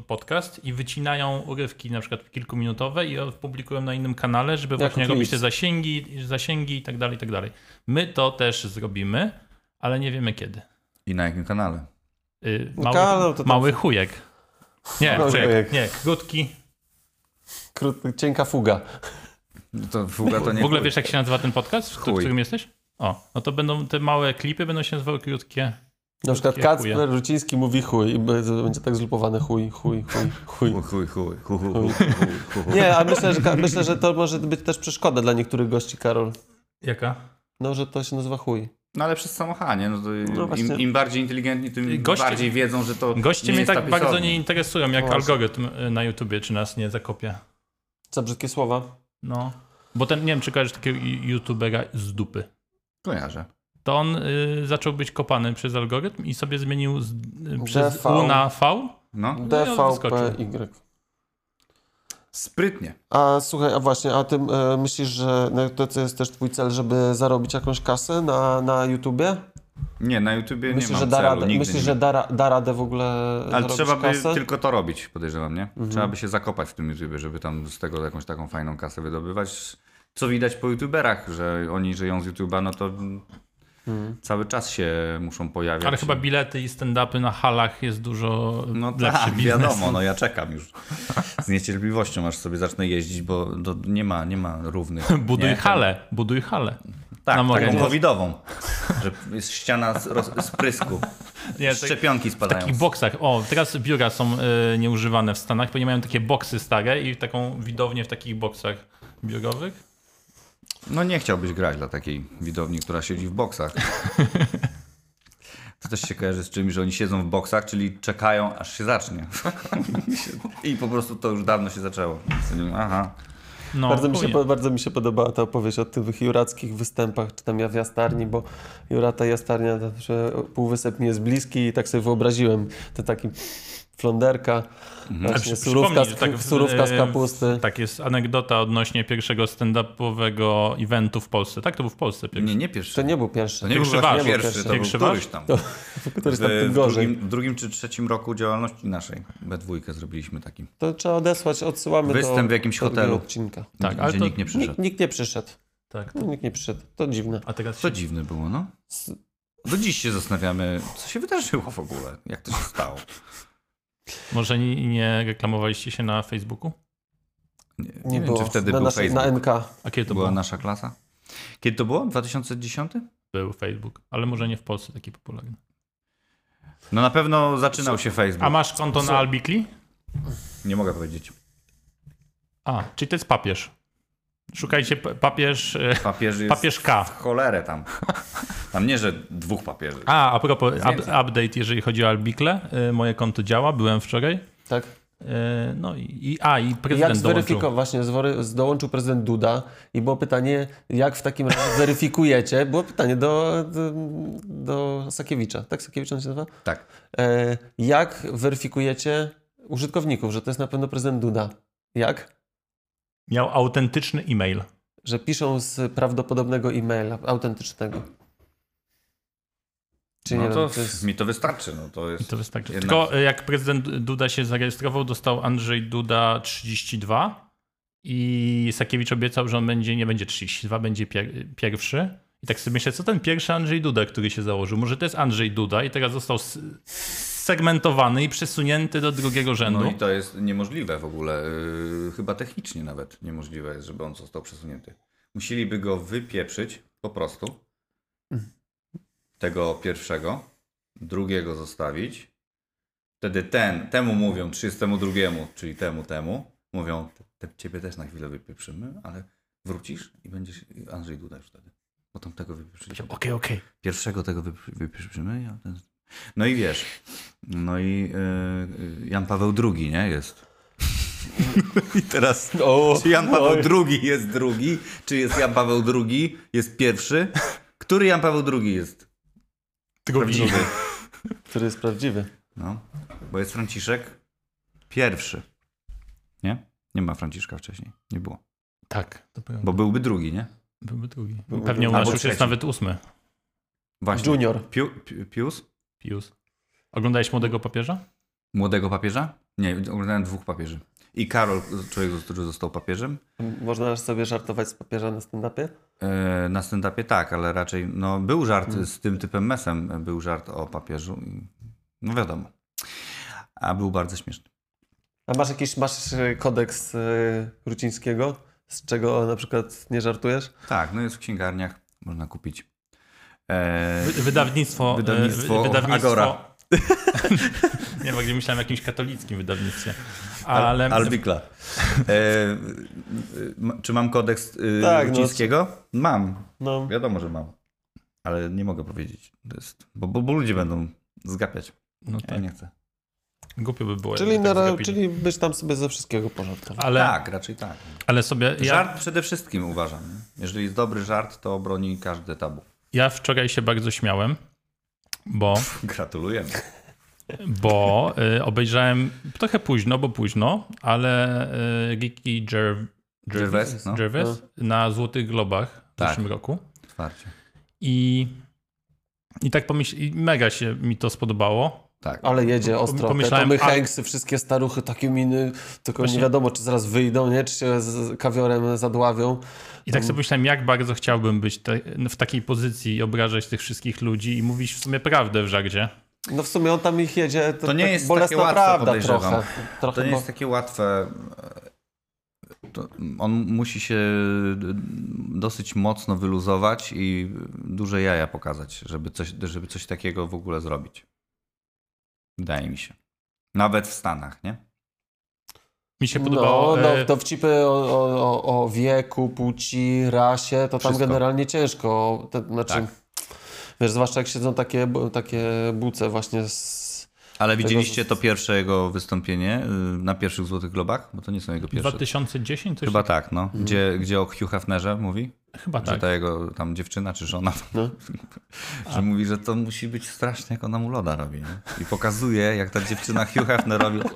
podcast i wycinają urywki na przykład kilkuminutowe i publikują na innym kanale, żeby właśnie robić te zasięgi, zasięgi i tak dalej, i tak dalej. My to też zrobimy, ale nie wiemy kiedy. I na jakim kanale? Y, No mały, to tam- mały chujek. Nie, chujek. nie, krótki. Krót, cienka fuga. To fuga to nie W ogóle wiesz jak się nazywa ten podcast, w Chuj. którym jesteś? O, no to będą te małe klipy, będą się nazywały krótkie. Na przykład Kacper. Ruciński mówi chuj i będzie tak zlupowane chuj, chuj, chuj, chuj. Chuj, chuj, chuj, chuj, chuj. Nie, a myślę, że, myślę, że to może być też przeszkoda dla niektórych gości, Karol. Jaka? No, że to się nazywa chuj. No ale przez samochanie, no to No im, im bardziej inteligentni, tym Goście- bardziej wiedzą, że to Goście nie mnie tak ta bardzo nie interesują, jak No algorytm y, na YouTubie, czy nas nie zakopie. Za brzydkie słowa. No. Bo ten, nie wiem, czy kojarzysz takiego youtubera z dupy. Kojarzę. To on y, zaczął być kopany przez algorytm i sobie zmienił z, y, przez DV. U na V. No, DVPY. sprytnie. A słuchaj, a właśnie, a ty e, myślisz, że no, to, to jest też twój cel, żeby zarobić jakąś kasę na, na YouTubie? Nie, na YouTubie nie Myślisz, mam że da celu, radę, nigdy myślisz, nie że da, ra- da radę w ogóle Ale trzeba by kasę? tylko to robić, podejrzewam, nie? Mhm. Trzeba by się zakopać w tym YouTubie, żeby tam z tego jakąś taką fajną kasę wydobywać. Co widać po YouTuberach, że oni żyją z YouTuba, no to Mhm. cały czas się muszą pojawiać. Ale chyba bilety i stand-upy na halach jest dużo No lepszy tak, wiadomo, no ja *laughs* czekam już z niecierpliwością, aż sobie zacznę jeździć, bo to nie ma, nie ma równych. Buduj nie? halę, buduj halę. Tak, morzu. taką covidową, że jest ściana z, roz, z prysku, Nie, szczepionki w spadają. takich boksach. O, teraz biura są y, nieużywane w Stanach, bo nie mają takie boksy stare i taką widownię w takich boksach biurowych. No nie chciałbyś grać dla takiej widowni, która siedzi w boksach. To też się kojarzy z czymś, że oni siedzą w boksach, czyli czekają, aż się zacznie. *laughs* I po prostu to już dawno się zaczęło. Aha. No, Bardzo mi, się, po- bardzo mi się podobała ta opowieść o tych jurackich występach, czy tam ja w Jastarni, bo Jurata Jastarnia, że półwysep mi jest bliski i tak sobie wyobraziłem, to taki flonderka, Właśnie przy- surówka, przypomnij, z, tak w- surówka z e, kapusty. Tak, jest anegdota odnośnie pierwszego stand-upowego eventu w Polsce. Tak, to był w Polsce pierwszy. Nie, nie pierwszy. To nie był pierwszy. To nie Pierwszy był wasz. pierwszy, Pierwszy. to był Pierwszy któryś wasz? tam. To, któryś tam W, tym w, gorzej. drugim, w drugim czy trzecim roku działalności naszej, we dwójkę zrobiliśmy taki. To trzeba odesłać, odsyłamy Występ do w jakimś hotelu. odcinka. Tak, gdzie ale to- nikt nie przyszedł. Nikt, nikt nie przyszedł. Tak. No, nikt nie przyszedł. To dziwne. A teraz Co się... dziwne było, no. Do dziś się zastanawiamy, co się wydarzyło w ogóle, jak to się stało. Może nie, reklamowaliście się na Facebooku? Nie, nie, Nie wiem, było. czy wtedy na, był nasze- Facebook. na NK. A kiedy to była było? nasza klasa. Kiedy to było? 2010? Był Facebook, ale może nie w Polsce taki popularny. No na pewno zaczynał się Facebook. A masz konto na Albikli? Nie mogę powiedzieć. A, czyli to jest papież. Szukajcie pa- papież, e, Papieży jest papież K. w cholerę tam. Tam nie, że dwóch papieży. A, a propos, up, update, jeżeli chodzi o Albikle. E, Moje konto działa, byłem wczoraj. Tak? E, No i, i a, i Jak prezydent dołączył. zweryfikował, właśnie dołączył prezydent Duda i było pytanie, jak w takim razie *laughs* weryfikujecie? Było pytanie do, do, do Sakiewicza. Tak Sakiewicz on się nazywa? Tak. Jak weryfikujecie użytkowników, że to jest na pewno prezydent Duda? Jak? Miał autentyczny e-mail. Że piszą z prawdopodobnego e-maila, autentycznego. Czy nie No to, wiem, to jest... mi to wystarczy. No to jest to wystarczy. jednak- Tylko e, jak prezydent Duda się zarejestrował, dostał Andrzej Duda 32 i Sakiewicz obiecał, że on będzie, nie będzie 32, będzie pier pierwszy. I tak sobie myślę, co ten pierwszy Andrzej Duda, który się założył? Może to jest Andrzej Duda i teraz został segmentowany i przesunięty do drugiego rzędu. No i to jest niemożliwe w ogóle. Yy, chyba technicznie nawet niemożliwe jest, żeby on został przesunięty. Musieliby go wypieprzyć po prostu. Tego pierwszego, drugiego zostawić. Wtedy ten, temu mówią 32, czyli temu, temu, mówią, te, ciebie też na chwilę wypieprzymy, ale wrócisz i będziesz Andrzej Duda już wtedy. Potem tego wypieprzycie. Okej, okej. Pierwszego tego wypieprzymy. a ten- No i wiesz, no i yy, Jan Paweł II, nie, jest. I teraz, O, czy Jan Paweł oj. II jest drugi, czy jest Jan Paweł II jest pierwszy? Który Jan Paweł II jest prawdziwy? Który jest prawdziwy. No, bo jest Franciszek pierwszy. Nie? Nie ma Franciszka wcześniej. Nie było. Tak. Bo byłby drugi, nie? Byłby drugi. Byłby Pewnie u nas już jest nawet ósmy. Właśnie. Junior. Piu, Pi- Pius? Pius. Oglądałeś Młodego Papieża? Młodego papieża? Nie, oglądałem dwóch papieży. I Karol, człowiek, który został papieżem. Można sobie żartować z papieża na stand-upie? E, Na stand-upie tak, ale raczej no, był żart z tym typem mesem, był żart o papieżu. i- No wiadomo. A był bardzo śmieszny. A masz jakiś masz e, kodeks e, Rucińskiego, z czego na przykład nie żartujesz? Tak, no jest w księgarniach, można kupić. E, Wy- Wydawnictwo. e, Wydawnictwo wy- wydawnictwo Agora. *laughs* nie, bo myślałem o jakimś katolickim wydawnictwie. Ale. Albikla. E, czy mam kodeks y, Tak, no. Mam. No. Wiadomo, że mam. Ale nie mogę powiedzieć. To jest, bo, bo, bo ludzie będą zgapiać. No Ja tak, nie chcę. głupio by było. Czyli, jakby na, tak zrobili. czyli być tam sobie ze wszystkiego porządkowo. Ale, Tak, raczej tak. ale sobie. Ja, Żart przede wszystkim uważam. Jeżeli jest dobry żart, to obroni każde tabu. Ja wczoraj się bardzo śmiałem, bo. Gratulujemy. bo y, obejrzałem trochę późno, bo późno, ale y, Ricky Gerv Gervais, Gervais, no. Gervais na Złotych Globach w Tak. zeszłym roku. Otwarcie. I, i tak pomyśl, i mega się mi to spodobało. Tak. Ale jedzie ostro. Te pomyślałem, Tomy a- Hanksy, wszystkie staruchy, takie miny, tylko Właśnie- nie wiadomo, czy zaraz wyjdą, nie? Czy się z kawiorem zadławią. I tak sobie myślałem, jak bardzo chciałbym być te, w takiej pozycji i obrażać tych wszystkich ludzi i mówić w sumie prawdę w żarcie. No w sumie on tam ich jedzie, to, To nie tak jest bolesna takie łatwe, prawda trochę. trochę To nie bo- jest takie łatwe. To on musi się dosyć mocno wyluzować i duże jaja pokazać, żeby coś, żeby coś takiego w ogóle zrobić. Wydaje mi się. Nawet w Stanach, nie? Mi się podobało. No, no e, dowcipy o, o, o, o wieku, płci, rasie, to tam Wszystko. generalnie ciężko. To, znaczy, Tak. wiesz, zwłaszcza jak siedzą takie, takie buce właśnie z... Ale widzieliście to pierwsze jego wystąpienie y, na pierwszych Złotych Globach? Bo to nie są jego pierwsze. 2010? Coś Chyba tak, no. Gdzie, gdzie o Hugh Hefnerze mówi? Chyba Że tak. ta jego tam dziewczyna czy żona, No. *laughs* że mówi, że to musi być straszne, jak ona mu loda robi. Nie? I pokazuje, jak ta dziewczyna Hugh Hefner robi. *laughs*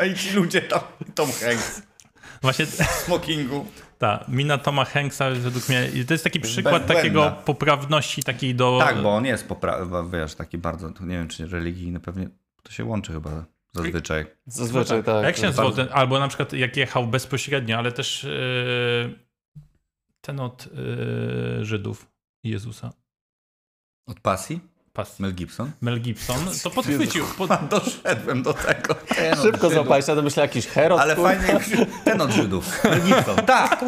A i ci ludzie tam, Tom Hanks Właśnie w smokingu. ta mina Toma Hanksa według mnie, to jest taki przykład takiego poprawności takiej do... Tak, bo on jest, popra- wiesz, taki bardzo, nie wiem, czy religijny, pewnie to się łączy chyba zazwyczaj. Zazwyczaj A tak. jak się to- nazywał ten, albo na przykład jak jechał bezpośrednio, ale też yy, ten od yy, Żydów i Jezusa. Od pasji? Pas. Mel Gibson? Mel Gibson, to *laughs* podchwycił. Pod, *laughs* Doszedłem do tego. Ten Szybko złapałeś, to myślę jakiś Herod. Ale kur- fajnie, ten od Żydów. Mel Gibson. *laughs* Tak,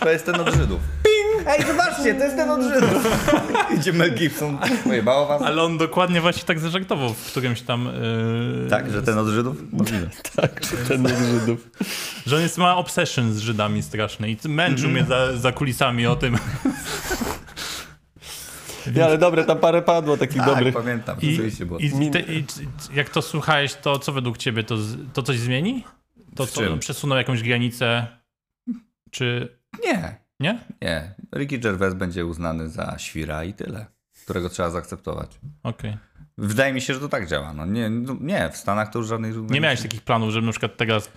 to jest ten od Żydów. Ej, zobaczcie, to jest ten od Żydów. *laughs* Idzie Mel Gibson. Pojebało was? ale on dokładnie właśnie tak zażartował w którymś tam... Yy, Tak, że ten od Żydów? Możliwe. *laughs* Tak, czy ten od Żydów. Że on jest, ma obsession z Żydami straszny i męczył mnie za, za kulisami o tym. *laughs* Nie, ale dobre, tam parę padło takich Tak, dobrych. pamiętam. I, Rzeczywiście było. i, te, i jak to słuchałeś, to co według ciebie, to, to coś zmieni? To co, przesunął jakąś granicę? Czy Nie, nie? nie. Ricky Gervais będzie uznany za świra i tyle, którego trzeba zaakceptować. Okej. Wydaje mi się, że to tak działa. No nie, no nie w Stanach to już żadnych... Nie miałeś takich planów, żeby na przykład teraz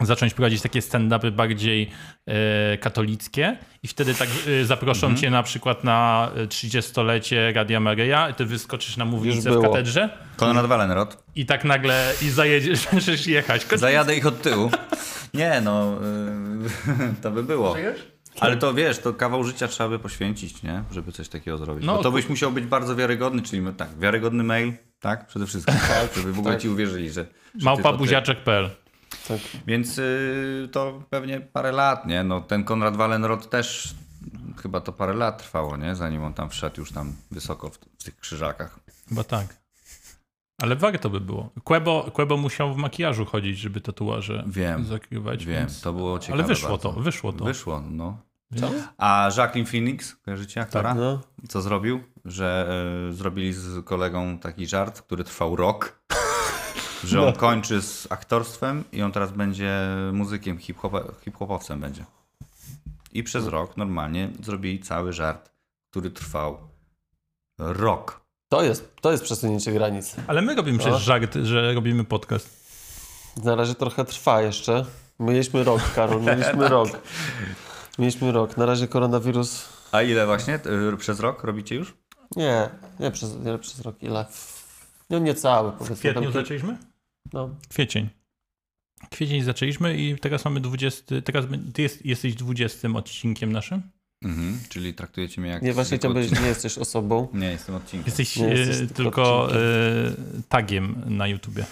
zacząć prowadzić takie stand-upy bardziej e, katolickie i wtedy tak e, zaproszą Mhm. cię na przykład na e, 30-lecie Radia Maryja i ty wyskoczysz na mównicę w katedrze Konrad Wallenrod. i tak nagle i zajedziesz, *laughs* będziesz jechać. Zajadę ich od tyłu. Nie, no, yy, *laughs* to by było. Ale to wiesz, to kawał życia trzeba by poświęcić, nie? Żeby coś takiego zrobić. No, No, to byś musiał być bardzo wiarygodny, czyli tak, wiarygodny mail, tak? Przede wszystkim, *laughs* żeby w ogóle ci uwierzyli, że, że ty Małpa to ty. buziaczek.pl Tak. Więc yy, to pewnie parę lat, nie? No ten Konrad Wallenrod też chyba to parę lat trwało, nie? Zanim on tam wszedł już tam wysoko w, w tych krzyżakach. Chyba tak. Ale warto by było. Quebo, Quebo musiał w makijażu chodzić, żeby tatuaże Wiem, zakrywać. Wiem, więc... to było ciekawe Ale wyszło bardzo. to, wyszło to. Wyszło, no. Więc- A Jacqueline Phoenix, kojarzycie aktora? No. Co zrobił? Że y, zrobili z kolegą taki żart, który trwał rok. Że on kończy z aktorstwem i on teraz będzie muzykiem, hip-hopowcem będzie. I przez rok normalnie zrobili cały żart, który trwał rok. To jest, to jest przesunięcie granic. Ale my robimy przecież żart, że robimy podcast. Na razie trochę trwa jeszcze. Mieliśmy rok, Karol, *laughs* mieliśmy rok. Mieliśmy rok. Na razie koronawirus... A ile właśnie y, przez rok robicie już? Nie, nie przez, nie przez rok, ile? No niecały, W powiedzmy. kwietniu tam, zaczęliśmy? no. Kwiecień. Kwiecień zaczęliśmy i teraz mamy 20. Teraz ty jest, jesteś 20 odcinkiem naszym. Mhm, czyli traktujecie mnie jak... Nie, właśnie chciałem powiedzieć, nie jesteś osobą. *laughs* Nie, jestem odcinkiem. Jesteś, Nie, e, jesteś tylko e, tagiem na YouTubie.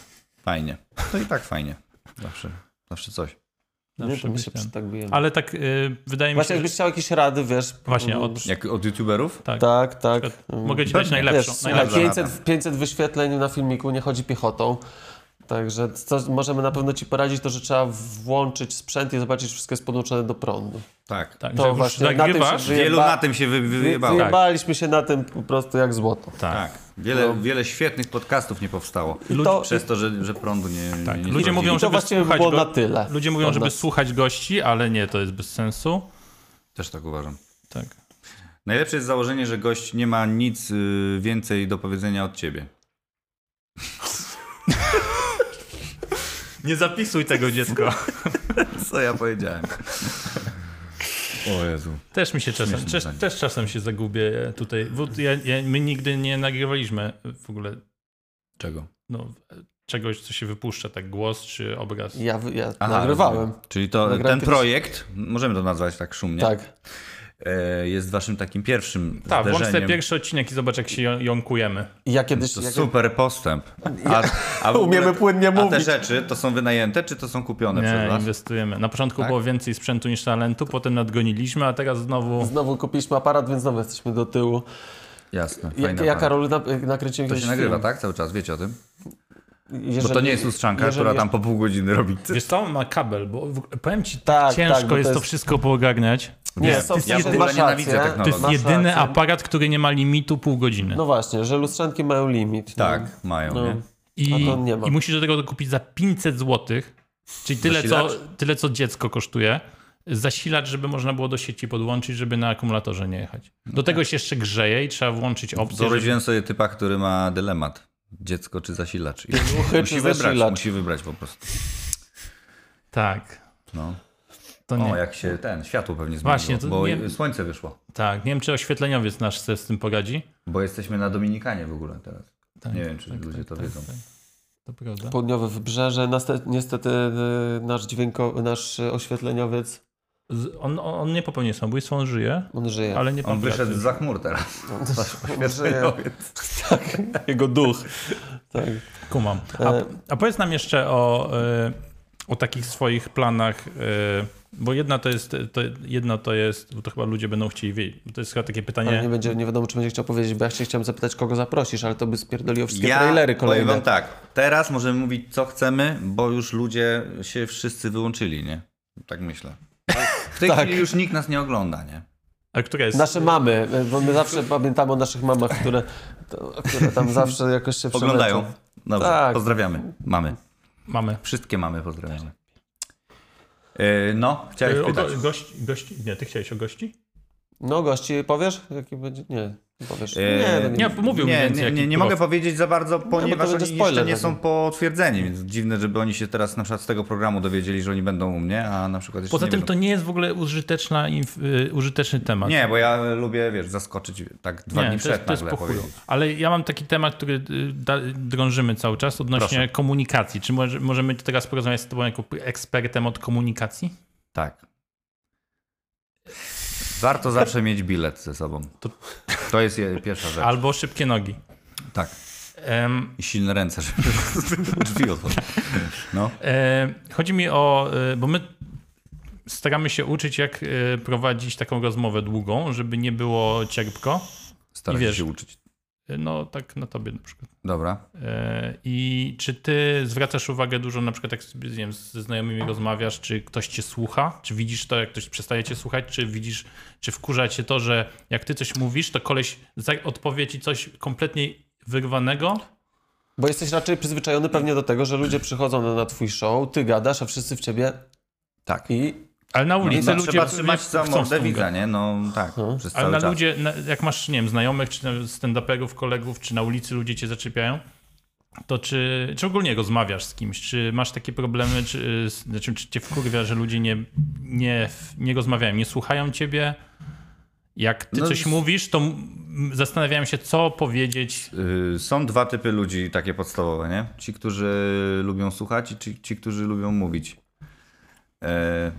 Fajnie. To i tak fajnie. Zawsze, zawsze coś. Zawsze się. Ale tak y, wydaje mi Właśnie się, jakbyś że... chciał jakieś rady, wiesz. Właśnie, od- Jak od youtuberów? Tak, Tak, tak. Mogę ci dać najlepszą. Wiesz, najlepszą. 500, 500 wyświetleń na filmiku nie chodzi piechotą. Także co możemy na pewno ci poradzić, to że trzeba włączyć sprzęt i zobaczyć, że wszystko jest podłączone do prądu. Tak. Tak, To właśnie na tym się. Wielu na tym się wy, wy, Wy, wyjebało. wyjebaliśmy się na tym po prostu jak złoto. tak. Tak. Wiele, No. wiele świetnych podcastów nie powstało. I to, Przez to, że, że prądu nie, Tak. nie Ludzie wprowadzili. mówią, żeby właściwie słuchać było go- na tyle. Ludzie mówią, żeby słuchać gości, ale nie, to jest bez sensu. Też tak uważam. Tak. Najlepsze jest założenie, że gość nie ma nic y, więcej do powiedzenia od ciebie. *laughs* Nie zapisuj tego dziecko. *laughs* Co ja powiedziałem? O Jezu. Też mi się czasem, też, też czasem się zagubię tutaj. Bo ja, ja, my nigdy nie nagrywaliśmy w ogóle Czego? no, czegoś, co się wypuszcza, tak głos czy obraz. Ja, ja Aha, nagrywałem. rozumiem. Czyli to Nagrałem ten kiedyś- projekt, możemy to nazwać tak szumnie, Tak. E, jest waszym takim pierwszym Tak, włącz sobie pierwszy odcinek i zobacz, jak się ją- jąkujemy. I ja kiedyś... To ja super postęp. A, a w Umiemy płynnie A te mówić. rzeczy to są wynajęte, czy to są kupione Nie, przez was? inwestujemy. Na początku Tak? było więcej sprzętu niż talentu, potem nadgoniliśmy, a teraz znowu... Znowu kupiliśmy aparat, więc znowu jesteśmy do tyłu. Jasne, Ja, fajna ja para. Karol, na, nakręciłem To się nagrywa, film. tak? Cały czas, wiecie o tym? Jeżeli, Bo to nie jest lustrzanka, która tam po pół godziny robi. Wiesz co, ma kabel, bo powiem ci, Tak, ciężko tak, bo jest to to jest- wszystko poogarniać. Nie, Nie, są, ja w ogóle nienawidzę technologii. To Masz jest jedyny rację. aparat, który nie ma limitu pół godziny. No właśnie, że lustrzanki mają limit. Tak, No. mają, No. nie? I, A to nie ma. I musisz do tego kupić za 500 zł, czyli tyle co, tyle, co dziecko kosztuje. Zasilacz, żeby można było do sieci podłączyć, żeby na akumulatorze nie jechać. Do tego się jeszcze grzeje i trzeba włączyć opcję. Żeby... Wyobraziłem sobie typa, który ma dylemat. Dziecko czy zasilacz. I musi czy wybrać, zasilacz? musi wybrać po prostu. Tak, No. To nie. O, jak się ten, światło pewnie zmieniło, Właśnie, to bo nie- słońce wyszło. Tak, nie wiem, czy oświetleniowiec nasz sobie z tym poradzi. Bo jesteśmy na Dominikanie w ogóle teraz. Tak, Nie wiem, czy tak, ludzie tak, to tak, wiedzą. tak. To prawda. Południowe wybrzeże. Niestety y, nasz dźwięko, nasz oświetleniowiec, Z- On, on, on nie popełnił samobójstwa, on żyje, on żyje. ale nie On wyszedł pracy. za chmur teraz. *laughs* On żyje. *laughs* tak, jego duch. Tak. Kumam. A, E, a powiedz nam jeszcze o, y, o takich swoich planach, y, bo jedna to jest, to, jedno to jest, bo to chyba ludzie będą chcieli wiedzieć, to jest chyba takie Ale pytanie, nie, będzie, nie wiadomo, czy będzie chciał powiedzieć, bo ja się chciałem zapytać, kogo zaprosisz, ale to by spierdoliło wszystkie Ja trailery powiem kolejne. wam tak, teraz możemy mówić co chcemy, bo już ludzie się wszyscy wyłączyli, nie? Tak myślę. W tej Tak. chwili już nikt nas nie ogląda, nie? a która jest... Nasze mamy, bo my zawsze pamiętamy o naszych mamach, które, to, które tam zawsze jakoś się Oglądają. przemęczą. Dobrze, Tak. pozdrawiamy. Mamy. Mamy. Wszystkie mamy pozdrawiamy. Yy, No, chciałeś Y, o pytać. go, gości, gości? Nie, ty chciałeś o gości? No gości, powiesz? Jaki będzie? Nie powiesz. Eee, no Nie, mówił mi nie, więcej, nie, nie, nie profil. mogę powiedzieć za bardzo, ponieważ będzie oni spoiler jeszcze nie taki. są potwierdzeni, więc dziwne, żeby oni się teraz na przykład z tego programu dowiedzieli, że oni będą u mnie, a na przykład Poza nie tym wiedzą. to nie jest w ogóle użyteczna, y, użyteczny temat. Nie, bo ja lubię, wiesz, zaskoczyć tak dwa Nie, dni to jest, przed to jest chuju. powiedzieć. Ale ja mam taki temat, który y, drążymy cały czas odnośnie Proszę. komunikacji. Czy może, możemy teraz porozmawiać z tobą jako ekspertem od komunikacji? Tak. Warto zawsze mieć bilet ze sobą. To- jest je- pierwsza rzecz. Albo szybkie nogi. Tak. Em, I silne ręce, żeby *laughs* drzwi otworzyć. No. chodzi mi o, e, bo my staramy się uczyć, jak e, prowadzić taką rozmowę długą, żeby nie było cierpko. Staram I się wiesz- się uczyć. No tak na tobie na przykład. Dobra. E, I czy ty zwracasz uwagę dużo, na przykład jak nie wiem, ze znajomymi rozmawiasz, czy ktoś cię słucha? Czy widzisz to, jak ktoś przestaje cię słuchać? Czy widzisz, czy wkurza cię to, że jak ty coś mówisz, to koleś odpowie ci coś kompletnie wyrwanego? Bo jesteś raczej przyzwyczajony pewnie do tego, że ludzie przychodzą na, na twój show, ty gadasz, a wszyscy w ciebie Tak. i Ale na No, ulicy no, ludzie trzeba trzymać za mordę widza, nie? No tak, No. przez Ale na czas. ludzie, na, jak masz, nie wiem, znajomych, czy stand-uperów, kolegów, czy na ulicy ludzie cię zaczepiają, to czy, czy ogólnie rozmawiasz z kimś? Czy masz takie problemy, czy, znaczy, czy cię wkurwia, że ludzie nie, nie, nie rozmawiają, nie słuchają ciebie? Jak ty No, coś mówisz, to zastanawiałem się, co powiedzieć. Y, Są dwa typy ludzi takie podstawowe, nie? Ci, którzy lubią słuchać i ci, ci którzy lubią mówić. E,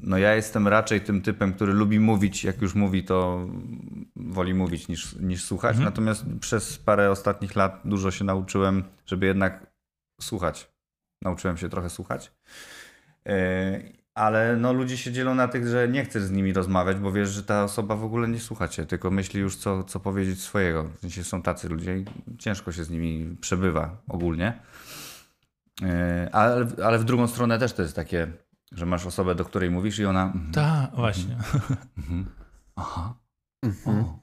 No ja jestem raczej tym typem, który lubi mówić. Jak już mówi, to woli mówić niż, niż słuchać. Natomiast przez parę ostatnich lat dużo się nauczyłem, żeby jednak słuchać. Nauczyłem się trochę słuchać. E, ale no ludzie się dzielą na tych, że nie chcesz z nimi rozmawiać, bo wiesz, że ta osoba w ogóle nie słucha cię, tylko myśli już co, co powiedzieć swojego. W sensie są tacy ludzie i ciężko się z nimi przebywa ogólnie. Yy, Ale, ale w drugą stronę też to jest takie, że masz osobę, do której mówisz i ona... mhm, Tak, właśnie. Aha. O.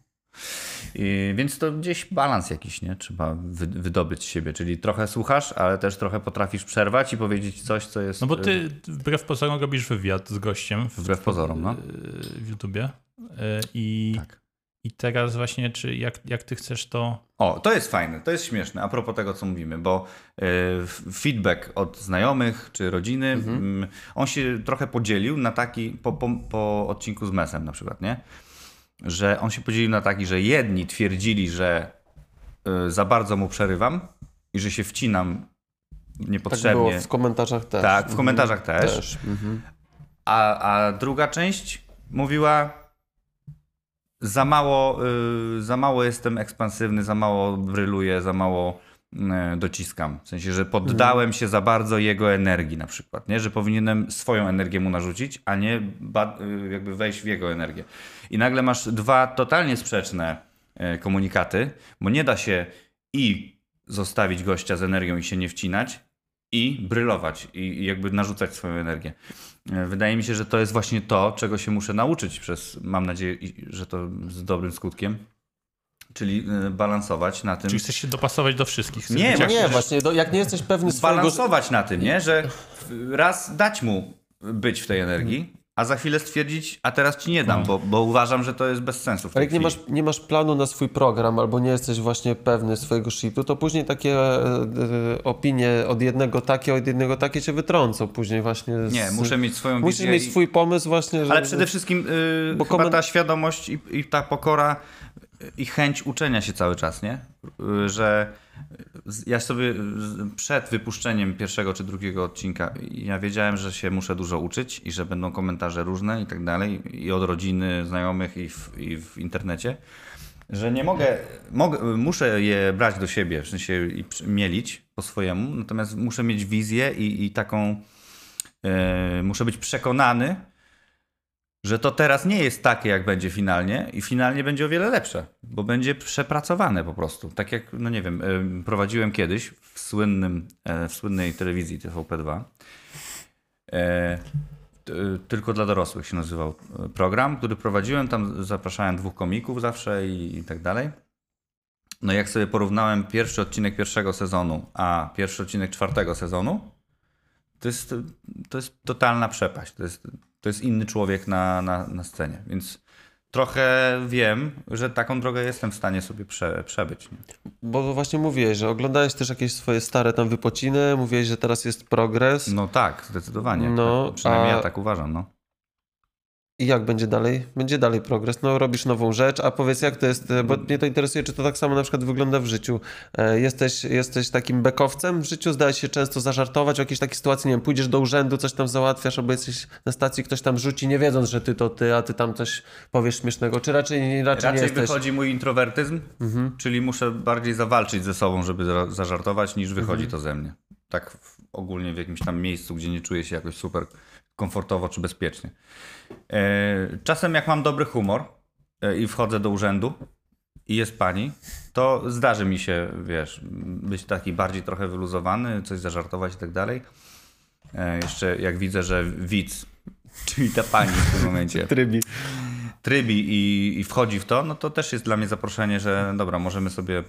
I, więc to gdzieś balans jakiś, nie? Trzeba wy, wydobyć z siebie, czyli trochę słuchasz, ale też trochę potrafisz przerwać i powiedzieć coś, co jest... No bo y, ty wbrew pozorom robisz wywiad z gościem w, Wbrew pozorom, no. w YouTubie. Y, I, Tak. I teraz właśnie, czy jak, jak ty chcesz to. O, to jest fajne, to jest śmieszne, a propos tego, co mówimy, bo y, feedback od znajomych czy rodziny, mm, on się trochę podzielił na taki, po, po, po odcinku z Mesem na przykład, nie? Że on się podzielił na taki, że jedni twierdzili, że y, za bardzo mu przerywam i że się wcinam Tak niepotrzebnie. było w komentarzach też. Tak, w komentarzach też. też. Mhm. A, a druga część mówiła za mało, y, za mało jestem ekspansywny, za mało bryluję, za mało y, dociskam. W sensie, że poddałem się za bardzo jego energii na przykład, nie? Że powinienem swoją energię mu narzucić, a nie y, jakby wejść w jego energię. I nagle masz dwa totalnie sprzeczne komunikaty, bo nie da się i zostawić gościa z energią i się nie wcinać, i brylować, i jakby narzucać swoją energię. E, Wydaje mi się, że to jest właśnie to, czego się muszę nauczyć przez, mam nadzieję, że to z dobrym skutkiem, czyli e, balansować na tym. Czyli chcesz się dopasować do wszystkich. Nie, jak- Nie, właśnie, do, jak nie jesteś pewny swojego... Balansować na tym, nie? Że raz dać mu być w tej energii, a za chwilę stwierdzić, a teraz ci nie dam, bo, bo uważam, że to jest bez sensu. Ale jak nie masz, nie masz planu na swój program albo nie jesteś właśnie pewny swojego shitu, to później takie e, e, opinie od jednego takie, od jednego takie cię wytrącą później właśnie. Z... Nie, muszę mieć swoją Musisz mieć swój pomysł właśnie, że... Ale przede wszystkim yy, Bo komen- ta świadomość i, i ta pokora i chęć uczenia się cały czas, nie? Że ja sobie przed wypuszczeniem pierwszego czy drugiego odcinka ja wiedziałem, że się muszę dużo uczyć i że będą komentarze różne i tak dalej i od rodziny, znajomych i w, i w internecie. Że nie mogę, mogę, muszę je brać do siebie, w sensie i mielić po swojemu, natomiast muszę mieć wizję i, i taką, e, muszę być przekonany, że to teraz nie jest takie, jak będzie finalnie i finalnie będzie o wiele lepsze, bo będzie przepracowane po prostu. Tak jak, no nie wiem, em, prowadziłem kiedyś w, słynnym, e, w słynnej telewizji TVP2. E, t- tylko dla dorosłych się nazywał e, program, który prowadziłem. Tam zapraszałem dwóch komików zawsze i, i tak dalej. No jak sobie porównałem pierwszy odcinek pierwszego sezonu, a pierwszy odcinek czwartego sezonu, to jest, to jest totalna przepaść. To jest, to jest inny człowiek na, na, na scenie. Więc trochę wiem, że taką drogę jestem w stanie sobie prze, przebyć. Nie? Bo właśnie mówiłeś, że oglądałeś też jakieś swoje stare tam wypociny, mówiłeś, że teraz jest progres. No tak, zdecydowanie. No, tak, przynajmniej a- ja tak uważam. No. I jak będzie dalej? Będzie dalej progres. No robisz nową rzecz, a powiedz jak to jest, e, bo mnie to interesuje, czy to tak samo na przykład wygląda w życiu. E, Jesteś, jesteś takim bekowcem w życiu, zdaje się często zażartować w jakiejś takiej sytuacji, nie wiem, pójdziesz do urzędu, coś tam załatwiasz, albo jesteś na stacji, ktoś tam rzuci, nie wiedząc, że ty to ty, a ty tam coś powiesz śmiesznego, czy raczej, raczej, nie Raczej jesteś... wychodzi mój introwertyzm, czyli muszę bardziej zawalczyć ze sobą, żeby za- zażartować, niż wychodzi to ze mnie. Tak ogólnie w jakimś tam miejscu, gdzie nie czuję się jakoś super komfortowo czy bezpiecznie. E, czasem jak mam dobry humor e, i wchodzę do urzędu i jest pani, to zdarzy mi się, wiesz, być taki bardziej trochę wyluzowany, coś zażartować i tak dalej. E, jeszcze jak widzę, że widz, *laughs* czyli ta pani w tym momencie, Trybi. trybi i, i wchodzi w to, no to też jest dla mnie zaproszenie, że dobra, możemy sobie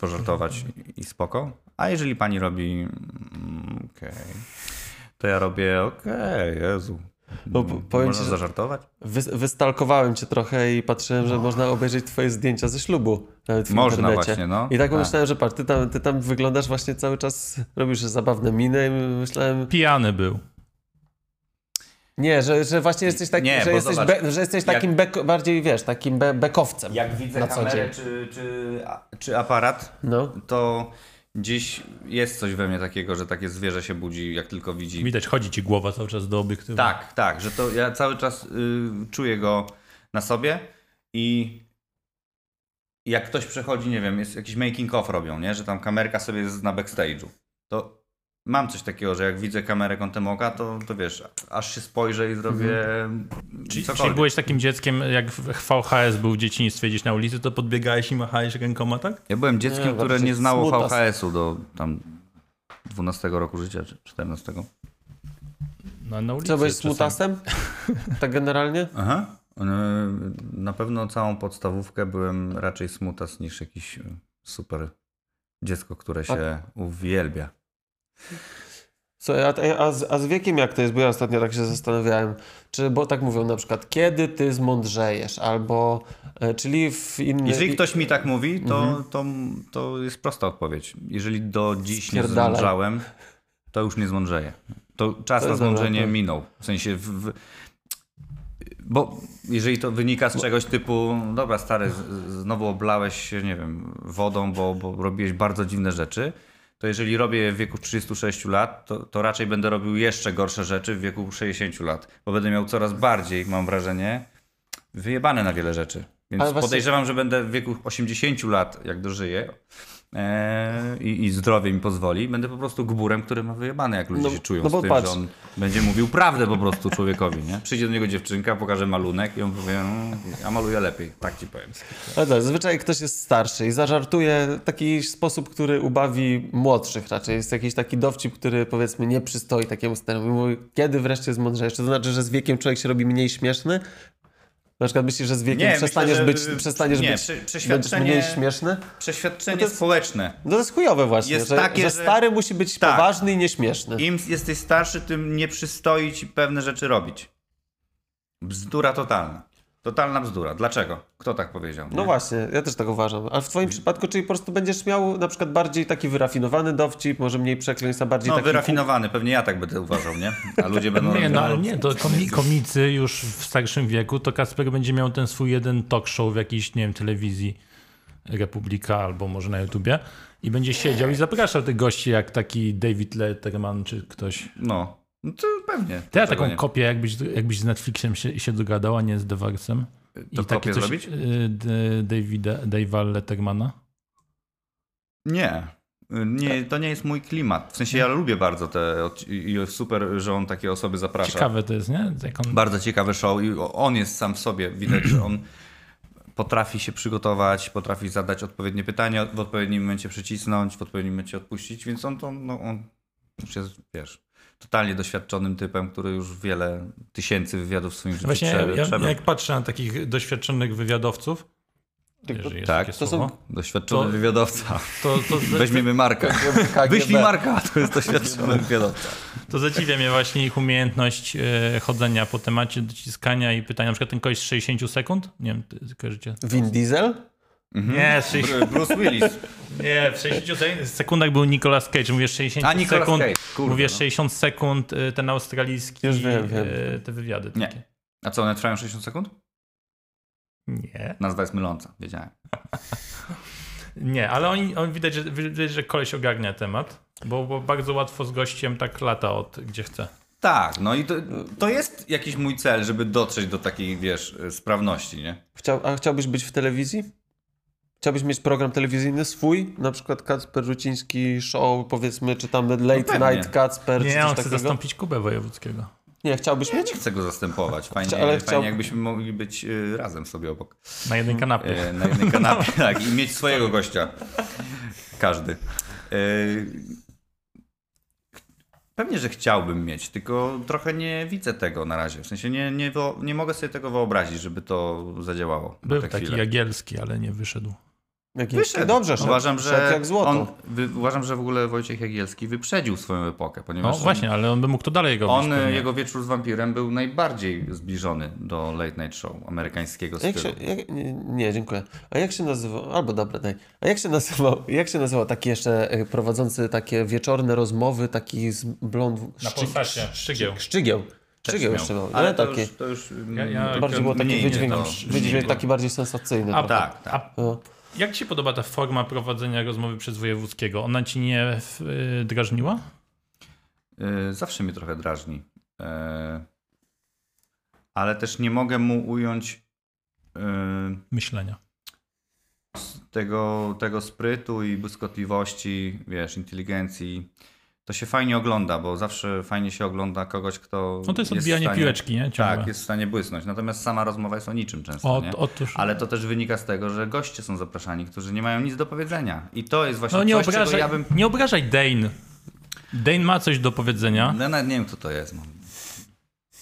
pożartować i, spoko. A jeżeli pani robi mm, okej, to ja robię okej, Jezu. No, po- powiem Można ci, że- zażartować? Wy, wystalkowałem cię trochę i patrzyłem, że można obejrzeć twoje zdjęcia ze ślubu nawet w Można internecie. właśnie, no. I tak Tak. myślałem, że patrz, ty tam, ty tam wyglądasz właśnie cały czas, robisz zabawne miny i myślałem, Pijany był. nie, że, że właśnie jesteś, taki, Nie, że bo jesteś, zobacz, be, że jesteś jak- takim bek, bardziej, wiesz, takim be, bekowcem. Jak widzę na co kamerę dzień. czy, czy, czy aparat, No. to gdzieś jest coś we mnie takiego, że takie zwierzę się budzi, jak tylko widzi Widać, chodzi ci głowa cały czas do obiektywu. Tak, tak, że to ja cały czas y, czuję go na sobie i jak ktoś przechodzi, nie wiem, jest jakiś making of robią, nie? że tam kamerka sobie jest na backstage'u, to mam coś takiego, że jak widzę kamerę kątem oka, to, to wiesz, aż się spojrzę i zrobię Mhm. Czyli, byłeś takim dzieckiem, jak w VHS był w dzieciństwie gdzieś na ulicy, to podbiegałeś i machałeś rękoma, tak? Ja byłem dzieckiem, Nie, które nie znało. VHS-u do tam 12 roku życia, czy 14. No, na ulicy Co, byłeś smutasem? *laughs* Tak generalnie? Aha. E, Na pewno całą podstawówkę byłem raczej smutas niż jakiś super dziecko, które się uwielbia. Co, a, a, z, a z wiekiem jak to jest? Bo ja ostatnio tak się zastanawiałem, czy, bo tak mówią na przykład, kiedy ty zmądrzejesz, albo, e, czyli w innym... Jeżeli ktoś mi tak mówi, to, Mhm. to, to jest prosta odpowiedź. Jeżeli do dziś nie zmądrzałem, to już nie zmądrzeję. To czas To na zmądrzenie dobre. minął. W sensie... W, w, bo jeżeli to wynika z czegoś typu, dobra stary, znowu oblałeś się, nie wiem, wodą, bo, bo robiłeś bardzo dziwne rzeczy, to jeżeli robię je w wieku 36 lat, to, to raczej będę robił jeszcze gorsze rzeczy w wieku 60 lat, bo będę miał coraz bardziej, mam wrażenie, wyjebane na wiele rzeczy. Więc Ale właśnie- podejrzewam, że będę w wieku 80 lat, jak dożyję i, i zdrowie mi pozwoli, będę po prostu gburem, który ma wyjebane, jak ludzie No- się czują no z tym, patrz. że on będzie mówił prawdę po prostu człowiekowi, nie? Przyjdzie do niego dziewczynka, pokaże malunek i on powie, "Mm, ja maluję lepiej, tak ci powiem. Ale tak, zazwyczaj ktoś jest starszy i zażartuje w taki sposób, który ubawi młodszych raczej. Jest jakiś taki dowcip, który powiedzmy nie przystoi takiemu staremu. I Mówi, kiedy wreszcie zmądrzejesz? To znaczy, że z wiekiem człowiek się robi mniej śmieszny? Na przykład myślisz, że z wiekiem Nie, przestaniesz, myślę, że- być, przestaniesz nie, być przeświadczenie- mniej śmieszny? Przeświadczenie No to jest- społeczne. No to jest chujowe właśnie, Jest że, takie, że że- stary musi być Tak. poważny i nieśmieszny. Im jesteś starszy, tym nie przystoi ci pewne rzeczy robić. Bzdura totalna. Totalna bzdura. Dlaczego? Kto tak powiedział? No nie? właśnie, ja też tak uważam. Ale w twoim przypadku, czyli po prostu będziesz miał na przykład bardziej taki wyrafinowany dowcip, może mniej przekleństwa, bardziej No taki... wyrafinowany, pewnie ja tak będę uważał, nie? A ludzie *laughs* będą... Nie, no ale nie, to komi- *laughs* komicy już w starszym wieku, to Kasper będzie miał ten swój jeden talk show w jakiejś, nie wiem, telewizji Republika albo może na YouTubie i będzie siedział i zapraszał tych gości jak taki David Letterman czy ktoś. No. No to pewnie. To ja taką nie? kopię, jakbyś, jakbyś z Netflixem się, się dogadał, a nie z Dewarsem. To kopię zrobić? y, Davida, Dave'a Lettermana. Nie. Nie, to nie jest mój klimat. W sensie ja lubię bardzo te i super, że on takie osoby zaprasza. Ciekawe to jest, nie? On, Bardzo ciekawy show i on jest sam w sobie. Widać, że on potrafi się przygotować, potrafi zadać odpowiednie pytania, w odpowiednim momencie przycisnąć, w odpowiednim momencie odpuścić, więc on to, no on jest, wiesz, totalnie doświadczonym typem, który już wiele tysięcy wywiadów w swoim życiu Właśnie ja, przebył. jak patrzę na takich doświadczonych wywiadowców, tak, takie to słowo, są doświadczony To- wywiadowca. to, to, *laughs* Weźmiemy Marka. Wyślij Marka, to jest doświadczony *laughs* wywiadowca. To zadziwia mnie właśnie ich umiejętność e, chodzenia po temacie, dociskania i pytania. Na przykład ten koleś z 60 sekund. Nie wiem, ty kojarzycie? Vin Diesel? Nie, 60, Br- Bruce Willis. *laughs* nie, w 60 sek- sekundach był Nicolas Cage. Mówię 60 A, Nicolas sekund. Cage, kurde, mówię no. 60 sekund, e, ten australijski, Już wiem, wiem. e, te wywiady. Nie. Takie. A co, one trwają 60 sekund? Nie. Nazwa jest myląca, wiedziałem. *laughs* Nie, ale oni, on widać, że, widać, że koleś ogarnia temat, bo, bo bardzo łatwo z gościem tak lata od gdzie chce. Tak, no i to, to jest jakiś mój cel, żeby dotrzeć do takiej, wiesz, sprawności, nie? Chciał, a chciałbyś być w telewizji? Chciałbyś mieć program telewizyjny swój? Na przykład Kacper Ruciński Show, powiedzmy, czy tam Late pewnie. Night Kacper, czy Nie, coś on chce takiego? zastąpić Kubę Wojewódzkiego. Nie, chciałbyś mieć? nie chcę go zastępować. Fajnie, Chcia- ale fajnie chciał- jakbyśmy mogli być y, razem sobie obok. Na jednej kanapie. E, na jednej kanapie, *laughs* tak, i mieć swojego gościa. Każdy. E, Pewnie, że chciałbym mieć, tylko trochę nie widzę tego na razie. W sensie nie, nie, nie mogę sobie tego wyobrazić, żeby to zadziałało. Był taki chwilę. Jagielski, ale nie wyszedł. Jakiś... Wyszedł. Dobrze, szedł, uważam, szedł że jak złoto. On, wy, uważam, że w ogóle Wojciech Jagielski wyprzedził swoją epokę, No ponieważ właśnie, ale on by mógł to dalej robić. on, pewnie. jego wieczór z wampirem był najbardziej zbliżony do Late Night Show amerykańskiego Jak stylu. się, jak, nie, nie, dziękuję. A jak się nazywał, albo dobra, daj. A jak się nazywał, jak się nazywał taki jeszcze e, prowadzący takie wieczorne rozmowy, taki z blond... Na szczy- Polsacie, Szczygieł. Szczygieł. Jeszcze był. Ale Ale to taki, już, to już Ja- ja- mm, bardziej było taki mniej wydźwięk, wydźwięk taki bardziej sensacyjny. A tak, tak. A No. Jak ci się podoba ta forma prowadzenia rozmowy przez wojewódzkiego? Ona ci nie y, drażniła? Y, Zawsze mnie trochę drażni. Y, Ale też nie mogę mu ująć Myślenia. tego, tego sprytu i błyskotliwości, wiesz, inteligencji. To się fajnie ogląda, bo zawsze fajnie się ogląda kogoś, kto. No to jest w odbijanie stanie, piłeczki, nie? Ciągle. Tak, jest w stanie błysnąć. Natomiast sama rozmowa jest o niczym często. Nie? otóż- Ale to też wynika z tego, że goście są zapraszani, którzy nie mają nic do powiedzenia. I to jest właśnie No nie coś, obrażaj, ja bym. nie obrażaj Dane. Dane ma coś do powiedzenia. No, nawet nie wiem, kto to jest.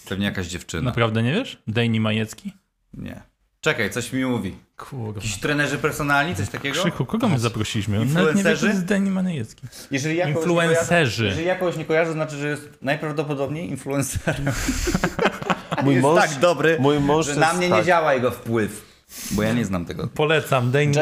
Pewnie jakaś dziewczyna. Naprawdę nie wiesz? Dane Majecki? Nie. Czekaj, coś mi mówi. Kurwa. Jakiś trenerzy personalni, coś takiego? Krzychu, kogo my zaprosiliśmy? On Nawet nie wie, Influencerzy? kto jest Dane Majecki. Jeżeli ja kogoś Influencerzy. Nie kojarzę, jeżeli ja kogoś nie kojarzę, to znaczy, że jest najprawdopodobniej influencerem. *laughs* Mój jest mąż, tak dobry, mój mąż że na mnie nie tak. działa jego wpływ. Bo ja nie znam tego. Polecam. Dane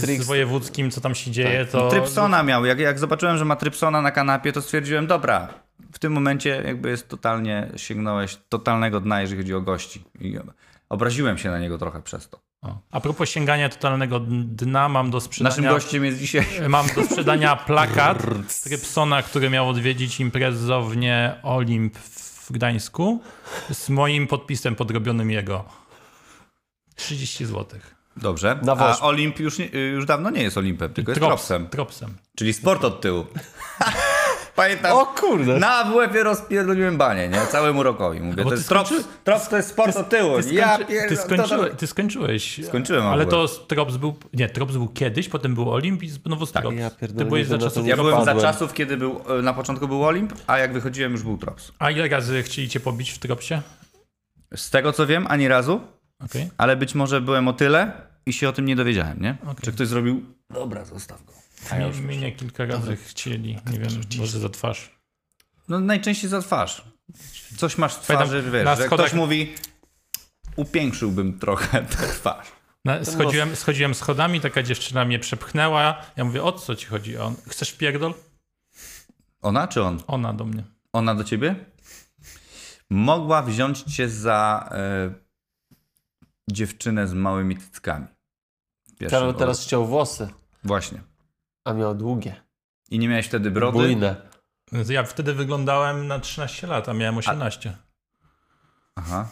Tricks. z Wojewódzkim, co tam się dzieje, to... Trypsona miał. Jak, jak zobaczyłem, że ma trypsona na kanapie, to stwierdziłem, dobra, w tym momencie jakby jest totalnie, sięgnąłeś totalnego dna, jeżeli chodzi o gości. I obraziłem się na niego trochę przez to. O. A propos sięgania totalnego dna, mam do sprzedania... Naszym gościem jest dzisiaj... Mam do sprzedania plakat Trypsona, który miał odwiedzić imprezownię Olimp w Gdańsku z moim podpisem podrobionym jego. 30 zł. Dobrze. Na A. Olimp już, nie, już dawno nie jest Olimpem, tylko jest tropsem. Tropsem. Czyli sport od tyłu. *laughs* Pamiętam. O kurde. Na AWF-ie rozpierdoliłem banie, nie? Całemu rokowi. Mówię, to ty jest skończy- trops to jest sport od tyłu. Ty, ja skończy, pierdolę, ty, to skończyłeś, ty skończyłeś. Skończyłem Ale to Trops był. Nie, Trops był kiedyś, potem był Olimp i znowu Tak, Trops. ja ty byłeś za czasów. Ja byłem za czasów, kiedy był, e, na początku był Olimp, a jak wychodziłem już był trops. A ile razy chcieli cię pobić w Tropsie? Z tego co wiem, ani razu, Okej. ale być może byłem o tyle i się o tym nie dowiedziałem, nie? Okej. Czy ktoś zrobił... Dobra, zostaw go. A ja już... Mnie kilka razy chcieli, nie wiem, może za twarz. No najczęściej za twarz. Coś masz w Pamiętam, twarzy, wiesz, na że schodach- ktoś mówi... Upiększyłbym trochę *laughs* tę twarz. Na, schodziłem, schodziłem schodami, taka dziewczyna mnie przepchnęła. Ja mówię, o co ci chodzi? On, chcesz pierdol? Ona czy on? Ona do mnie. Ona do ciebie? Mogła wziąć cię za e, dziewczynę z małymi cyckami. Karol teraz ściął włosy, Właśnie. A miał długie. I nie miałeś wtedy brody? Bujne. Ja wtedy wyglądałem na 13 lat, a miałem 18. Aha.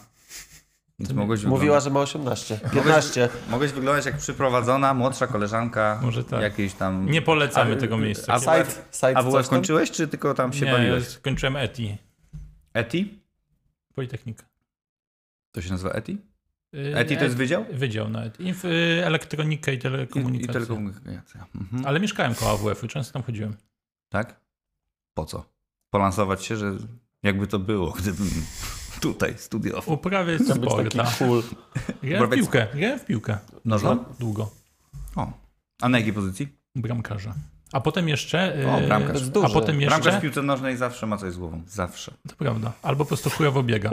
Więc mogłeś Mówiła, wyglądać, że ma 18. 15. mogłeś wyglądać jak przyprowadzona, młodsza koleżanka Może tak. jakiejś tam... Nie polecamy A- tego miejsca. a- Side, side A WF kończyłeś, czy tylko tam się nie, bawiłeś? skończyłem ETI, Eti? Politechnika. To się nazywa Eti? Y, Eti to jest wydział? Wydział na ETI. Inf- y, Elektronikę i I, i telekomunikację. telekomunikacja. Mhm. Ale mieszkałem koło AWF-u, często tam chodziłem. Tak? Po co? Polansować się, że jakby to było, *laughs* gdybym tutaj studiował. Uprawiać Chciał być sport. taki a. cool. Grałem w piłkę, grałem w piłkę. Nożną? Długo. O. A na jakiej pozycji? Bramkarza. A potem jeszcze... O, y, bramkarz. To jest A potem Bramkarz w jeszcze... piłce nożnej zawsze ma coś z głową. Zawsze. To prawda. Albo po prostu chujowo biega.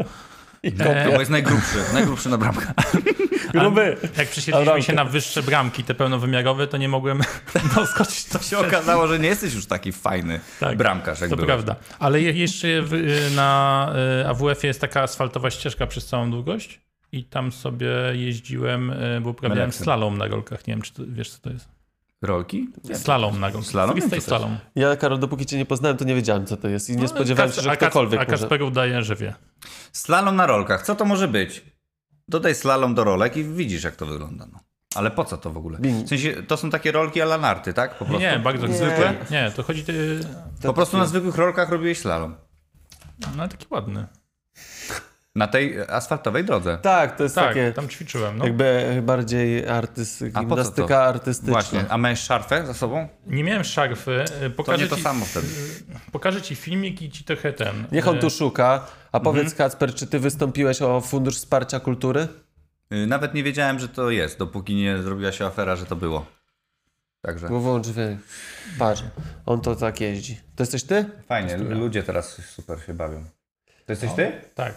I To E, bo jest najgrubszy. Najgrubszy na bramkę. *laughs* Gruby. Jak przesiedliśmy się na wyższe bramki, te pełnowymiarowe, to nie mogłem *laughs* doskoczyć do się okazało, że nie jesteś już taki fajny Tak, bramkarz, jak To byłeś. prawda. Ale je- jeszcze w, na y, AWF-ie jest taka asfaltowa ścieżka przez całą długość i tam sobie jeździłem, y, bo uprawiałem Meleksem. slalom na rolkach. Nie wiem, czy to, wiesz, co to jest. Rolki? Slalom na. Slalom? Jest? slalom. Ja, Karol, dopóki cię nie poznałem, to nie wiedziałem, co to jest. I nie No, spodziewałem Kac- się, że ktokolwiek A może... Kasper udaje, że wie. Slalom na rolkach. Co to może być? Dodaj slalom do rolek i widzisz, jak to wygląda. No. Ale po co to w ogóle? W sensie, to są takie rolki ala narty, tak? Po Nie, prostu? nie, bardzo Nie. zwykłe. Nie, to chodzi y, Po prostu na zwykłych rolkach robiłeś slalom. no taki ładny. Na tej asfaltowej drodze. Tak, to jest Tak, takie tam ćwiczyłem. No. jakby bardziej artyst... gimnastyka to? artystyczna. Właśnie. A miałeś szarfę za sobą? Nie miałem szarfy. y, To Pokażę nie to ci, samo wtedy. Pokażę ci filmik i ci trochę ten. Niech on y, tu szuka. A powiedz, Mhm. Kacper, czy ty wystąpiłeś o Fundusz Wsparcia Kultury? Y, Nawet nie wiedziałem, że to jest, dopóki nie zrobiła się afera, że to było. Także Bo wyłącz dźwięk. Patrz, on to tak jeździ. To jesteś ty? fajnie, ludzie teraz super się bawią. To jesteś ty? Tak.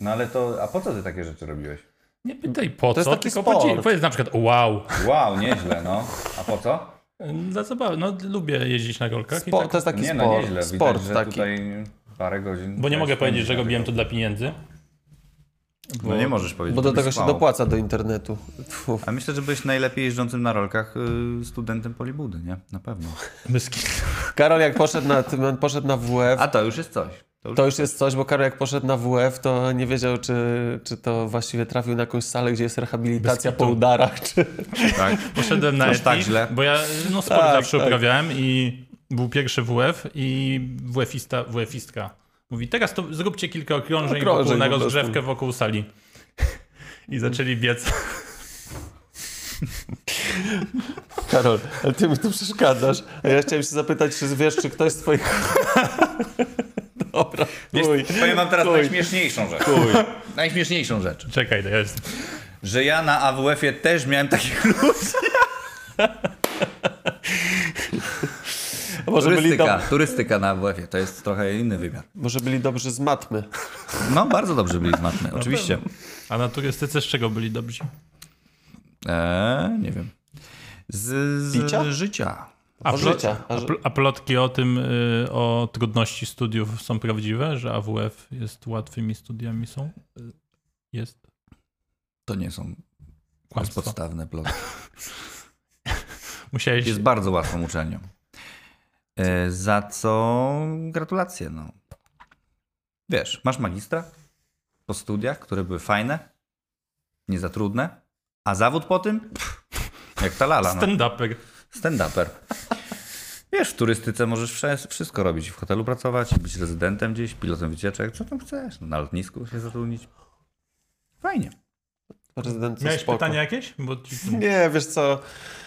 No ale to, a po co ty takie rzeczy robiłeś? Nie pytaj po To jest co, taki tylko sport. powiedz, na przykład wow. Wow, nieźle, no. A po co? Dla zabawy. No lubię jeździć na rolkach i Spo, tak, to jest taki nie, no sport. nieźle. sport Widać, że taki. tutaj parę godzin. bo nie mogę powiedzieć, że na robiłem to dla pieniędzy. No nie możesz powiedzieć. Bo do tego się dopłaca do internetu. Tfu. A myślę, że byłeś najlepiej jeżdżącym na rolkach y, studentem Polibudy, nie? Na pewno. Kitu. Karol jak poszedł na, poszedł na WF, A to już jest coś. To już... to już jest coś, bo Karol jak poszedł na WF, to nie wiedział, czy, czy to właściwie trafił na jakąś salę, gdzie jest rehabilitacja po udarach, czy... Tak. Poszedłem na eti, tak źle? bo ja no sport Tak, zawsze tak. uprawiałem i był pierwszy WF i WF-ista, WF-istka mówi, teraz to zróbcie kilka okrążeń, Okrążeń wokół, na rozgrzewkę wokół sali. *laughs* I zaczęli biec. Karol, ale ty mi tu przeszkadzasz. A ja chciałem się zapytać, czy wiesz, czy ktoś z twoich... Dobra, chuj. Powiem wam teraz Chuj. najśmieszniejszą rzecz. Najśmieszniejszą rzecz. Czekaj, to jest. Że ja na AWF-ie też miałem takich *laughs* ludzi. Może Turystyka, turystyka na AWF-ie to jest trochę inny wymiar. może byli dobrzy z matmy. No, bardzo dobrze byli z matmy, oczywiście. A na turystyce z czego byli dobrzy? Eee, nie wiem. Z, z życia. A, życia. A a, że- pl- a plotki o tym, y, o trudności studiów są prawdziwe, że AWF jest łatwymi studiami są? Y, Jest To nie są kłamstwo. bezpodstawne plotki. *laughs* Musiałeś... Jest bardzo łatwą uczelnią. E, za co gratulacje, no. Wiesz, masz magistra po studiach, które były fajne, nie za trudne, a zawód po tym? Pff, *laughs* jak ta lala, no. Stand-uper. Stand-uper. Wiesz, w turystyce możesz wszystko robić. W hotelu pracować, być rezydentem gdzieś, pilotem wycieczek, co tam chcesz. No, na lotnisku się zatrudnić. Fajnie. Prezydent to Miałeś spoko. pytania jakieś? Bo ci... Nie, wiesz co,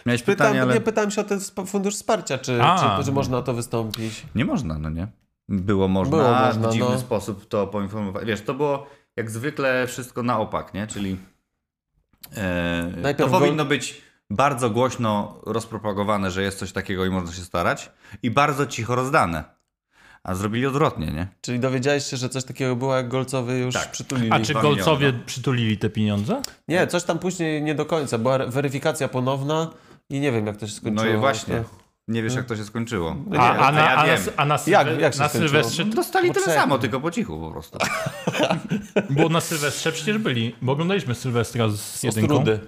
Miałeś pytam, pytanie, ale nie pytałem się o ten fundusz wsparcia, czy, A. czy, czy można o to wystąpić. nie można, no nie? Było można, Było można, w dziwny no. sposób to poinformować. Wiesz, to było jak zwykle wszystko na opak, nie? Czyli e, to powinno go- być bardzo głośno rozpropagowane, że jest coś takiego i można się starać i bardzo cicho rozdane. A zrobili odwrotnie, nie? Czyli dowiedziałeś się, że coś takiego było, jak Golcowy już Tak. przytulili. A czy Golcowie miliony, przytulili te pieniądze? Nie, coś tam później nie do końca. Była weryfikacja ponowna i nie wiem, jak to się skończyło. No i właśnie. To- Nie wiesz, jak to się skończyło. No A, nie, a, na, ja a, na, a na, Jak- Sylwe- jak się na skończyło? Sylwestrze Dostali tyle samo, tylko po cichu po prostu. Bo na Sylwestrze przecież byli, bo oglądaliśmy Sylwestra z Z jedynką. Ostrudy.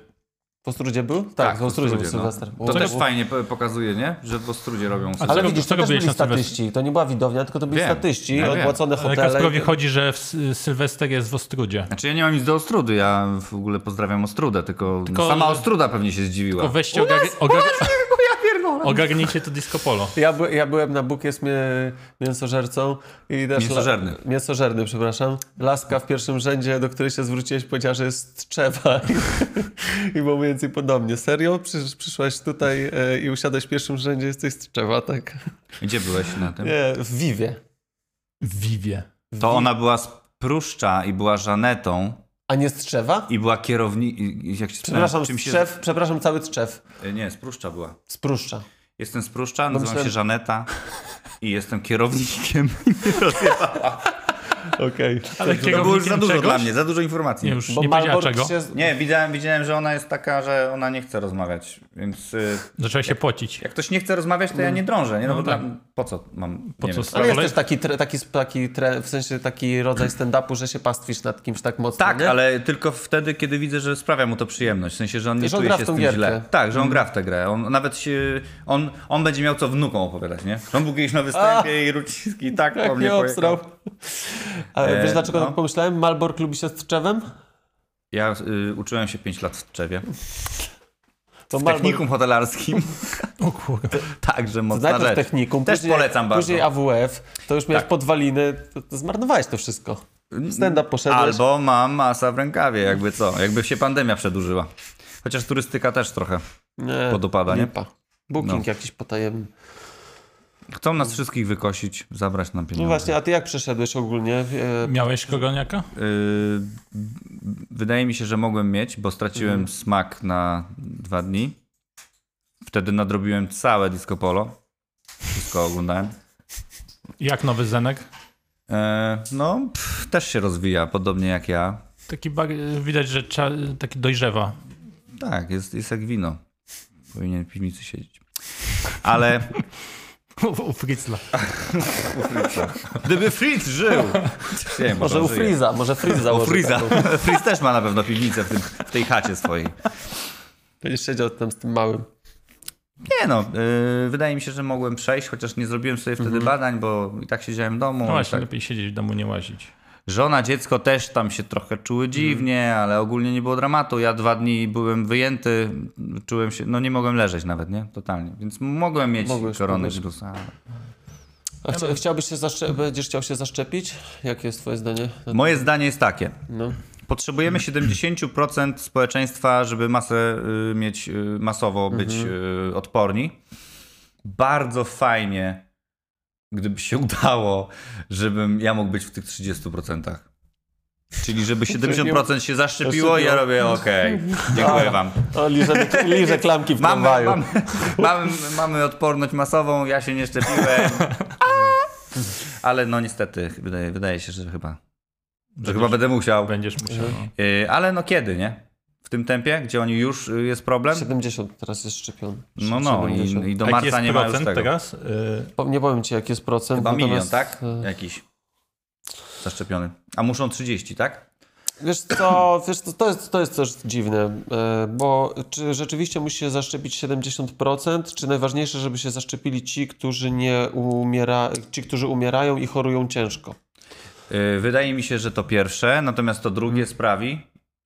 W Ostrudzie był? Tak, w Ostrudzie był no. Sylwester. To O, też fajnie po- pokazuje, nie? Że w Ostrudzie robią A Ale co- widzisz, to też byli statyści. To nie była widownia, tylko to byli Wiem. statyści, Ja wiem. opłacone Ale hotele. Kasprowi chodzi, że Sylwester jest w Ostrudzie. Znaczy ja nie mam nic do Ostrudy, ja w ogóle pozdrawiam Ostrudę, tylko, Tylko- sama Ostruda pewnie się zdziwiła. Tylko weźcie ogar... ogar... ogarnijcie to disco polo. Ja, by, ja byłem na Buk jest mie, mięsożercą i też... Mięsożerny. La, mięsożerny, przepraszam. Laska w pierwszym rzędzie, do której się zwróciłeś, powiedziała, że jest z Tczewa i, i było mniej więcej podobnie. Serio? Przysz, przyszłaś tutaj e, i usiadłeś w pierwszym rzędzie, jesteś z Tczewa, tak? Gdzie byłeś na tym? Nie, w Wiwie. W Vivie. To ona była z Pruszcza i była Żanetą A nie z Tczewa? i była. Jak się Przepraszam, czym się... Przepraszam, cały Tczew. E, Nie, z Pruszcza była. Z Pruszcza. Jestem z Pruszcza, nazywam myślałem- się Żaneta i jestem kierownikiem. *laughs* Okej. Ale To było już za dużo czegoś? dla mnie, za dużo informacji. Nie, już Bo nie powiedziała czego. się... Nie, widziałem, widziałem, że ona jest taka, że ona nie chce rozmawiać, więc y, Zaczęła się pocić. jak ktoś nie chce rozmawiać, to ja nie drążę, nie? No, No bo tak. dla, po co mam, Po co Ale jest też taki, tre, taki, taki tre, w sensie taki rodzaj stand-upu, że się pastwisz nad kimś tak mocno, Tak, nie? ale tylko wtedy, kiedy widzę, że sprawia mu to przyjemność. W sensie, że on nie Że on czuje gra się w z tym gierkę. źle. Tak, że on gra w tę grę. On nawet się, on, on będzie miał co wnukom opowiadać, nie? On był kiedyś na występie i Ruciński i *laughs* tak po Jak mnie nie pojechał. *laughs* A E, wiesz dlaczego no. tak pomyślałem? Malbork lubi się z Tczewem? Ja y, uczyłem się 5 lat w Tczewie. To W technikum hotelarskim. *laughs* O kurde. Także To mocna najpierw rzecz. technikum, Też później, polecam bardzo. później AWF, to już miałeś Tak. podwaliny, to, to zmarnowałeś to wszystko. Stand-up poszedłeś. Albo mam masa w rękawie, jakby co. Jakby się pandemia przedłużyła. Chociaż turystyka też trochę nie, podupada, nie? Booking No. jakiś potajemny. Chcą nas wszystkich wykosić, zabrać nam pieniądze. No właśnie, a ty jak przeszedłeś ogólnie? E, Miałeś kogoniaka? Yy, wydaje mi się, że mogłem mieć, bo straciłem Mhm. smak na dwa dni. Wtedy nadrobiłem całe disco polo. Wszystko oglądałem. Jak nowy Zenek? E, no, pff, też się rozwija, podobnie jak ja. Taki bag- widać, że cza- taki dojrzewa. Tak, jest, jest jak wino. Powinien w piwnicy siedzieć. Ale U, u Fritzla. gdyby Fritz żył... Nie, może on u. Friza, może Friz U założy Friza. taką. *laughs* Fritz też ma na pewno piwnicę w, tym, w tej chacie swojej. Będziesz siedział tam z tym małym. Nie no, yy, wydaje mi się, że mogłem przejść, chociaż nie zrobiłem sobie wtedy badań, bo i tak siedziałem w domu. No właśnie, tak, lepiej siedzieć w domu, nie łazić. Żona, dziecko też tam się trochę czuły dziwnie, ale ogólnie nie było dramatu. Ja dwa dni byłem wyjęty, czułem się, no nie mogłem leżeć nawet, nie? Totalnie. Więc mogłem mieć Mogłeś, koronawirusa. A chcia, chciałbyś się zaszczepić? Będziesz chciał się zaszczepić? Jakie jest twoje zdanie? Moje zdanie jest takie. No. Potrzebujemy 70% społeczeństwa, żeby masę y, mieć, y, masowo być y, odporni. Bardzo fajnie, gdyby się *laughs* udało, żebym ja mógł być w tych 30%. Czyli żeby *laughs* 70% się zaszczepiło i ja robię okej, dziękuję wam. *laughs* O, liże, liże klamki w Mamy, tramwaju. mamy, mamy, mamy odporność masową, ja się nie szczepiłem. Ale no niestety, wydaje, wydaje się, że chyba, że chyba będę musiał. Będziesz musiał. No. Yy, ale no kiedy, nie? W tym tempie, gdzie oni już y, jest problem? 70 teraz jest szczepiony. No, no i, 70. i do marca jest nie ma już tego. teraz? Y, Po- Nie powiem ci, jaki jest procent. Chyba milion, natomiast, tak? e, Jakiś zaszczepiony. A muszą 30, tak? Wiesz co, *clears throat* wiesz, co, to, jest, to jest też dziwne, e, bo czy rzeczywiście musi się zaszczepić 70%, czy najważniejsze, żeby się zaszczepili ci, którzy nie umiera, ci, którzy umierają i chorują ciężko? Wydaje mi się, że to pierwsze, natomiast to drugie Hmm. sprawi,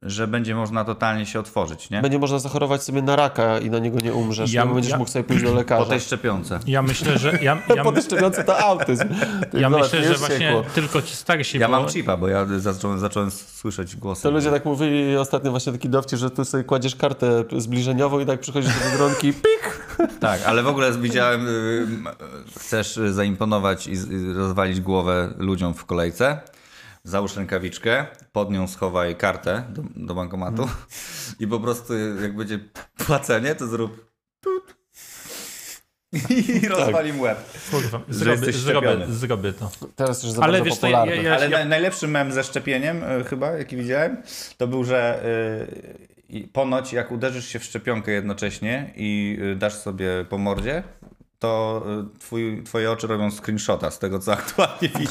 że będzie można totalnie się otworzyć, nie? Będzie można zachorować sobie na raka i na niego nie umrzesz, Ja- będziesz ja- mógł sobie pójść do Po lekarza. tej szczepionce. ja myślę, że ja, *laughs* ja, Po tej szczepionce to autyzm. Ty ja myślę, że właśnie ciekło. tylko ci starsi, Ja bo mam chipa, bo ja zacząłem, zacząłem słyszeć głosy. To ludzie tak mówili ostatnio właśnie taki dowcip, że tu sobie kładziesz kartę zbliżeniową i tak przychodzisz do Biedronki, *laughs* pik! Tak, ale w ogóle widziałem, y, m, chcesz zaimponować i i rozwalić głowę ludziom w kolejce. Załóż rękawiczkę, pod nią schowaj kartę do, do bankomatu i po prostu jak będzie płacenie, to zrób tut. i *laughs* rozwal im łeb. zrobię, zrobię, zrobię to. Teraz już za Ale wiesz co, ja- ja- Ale naj, najlepszy mem ze szczepieniem y, chyba, jaki widziałem, to był, że y, ponoć jak uderzysz się w szczepionkę jednocześnie i y, dasz sobie po mordzie, to y, twój, twoje oczy robią screenshota z tego, co *laughs* aktualnie widzisz.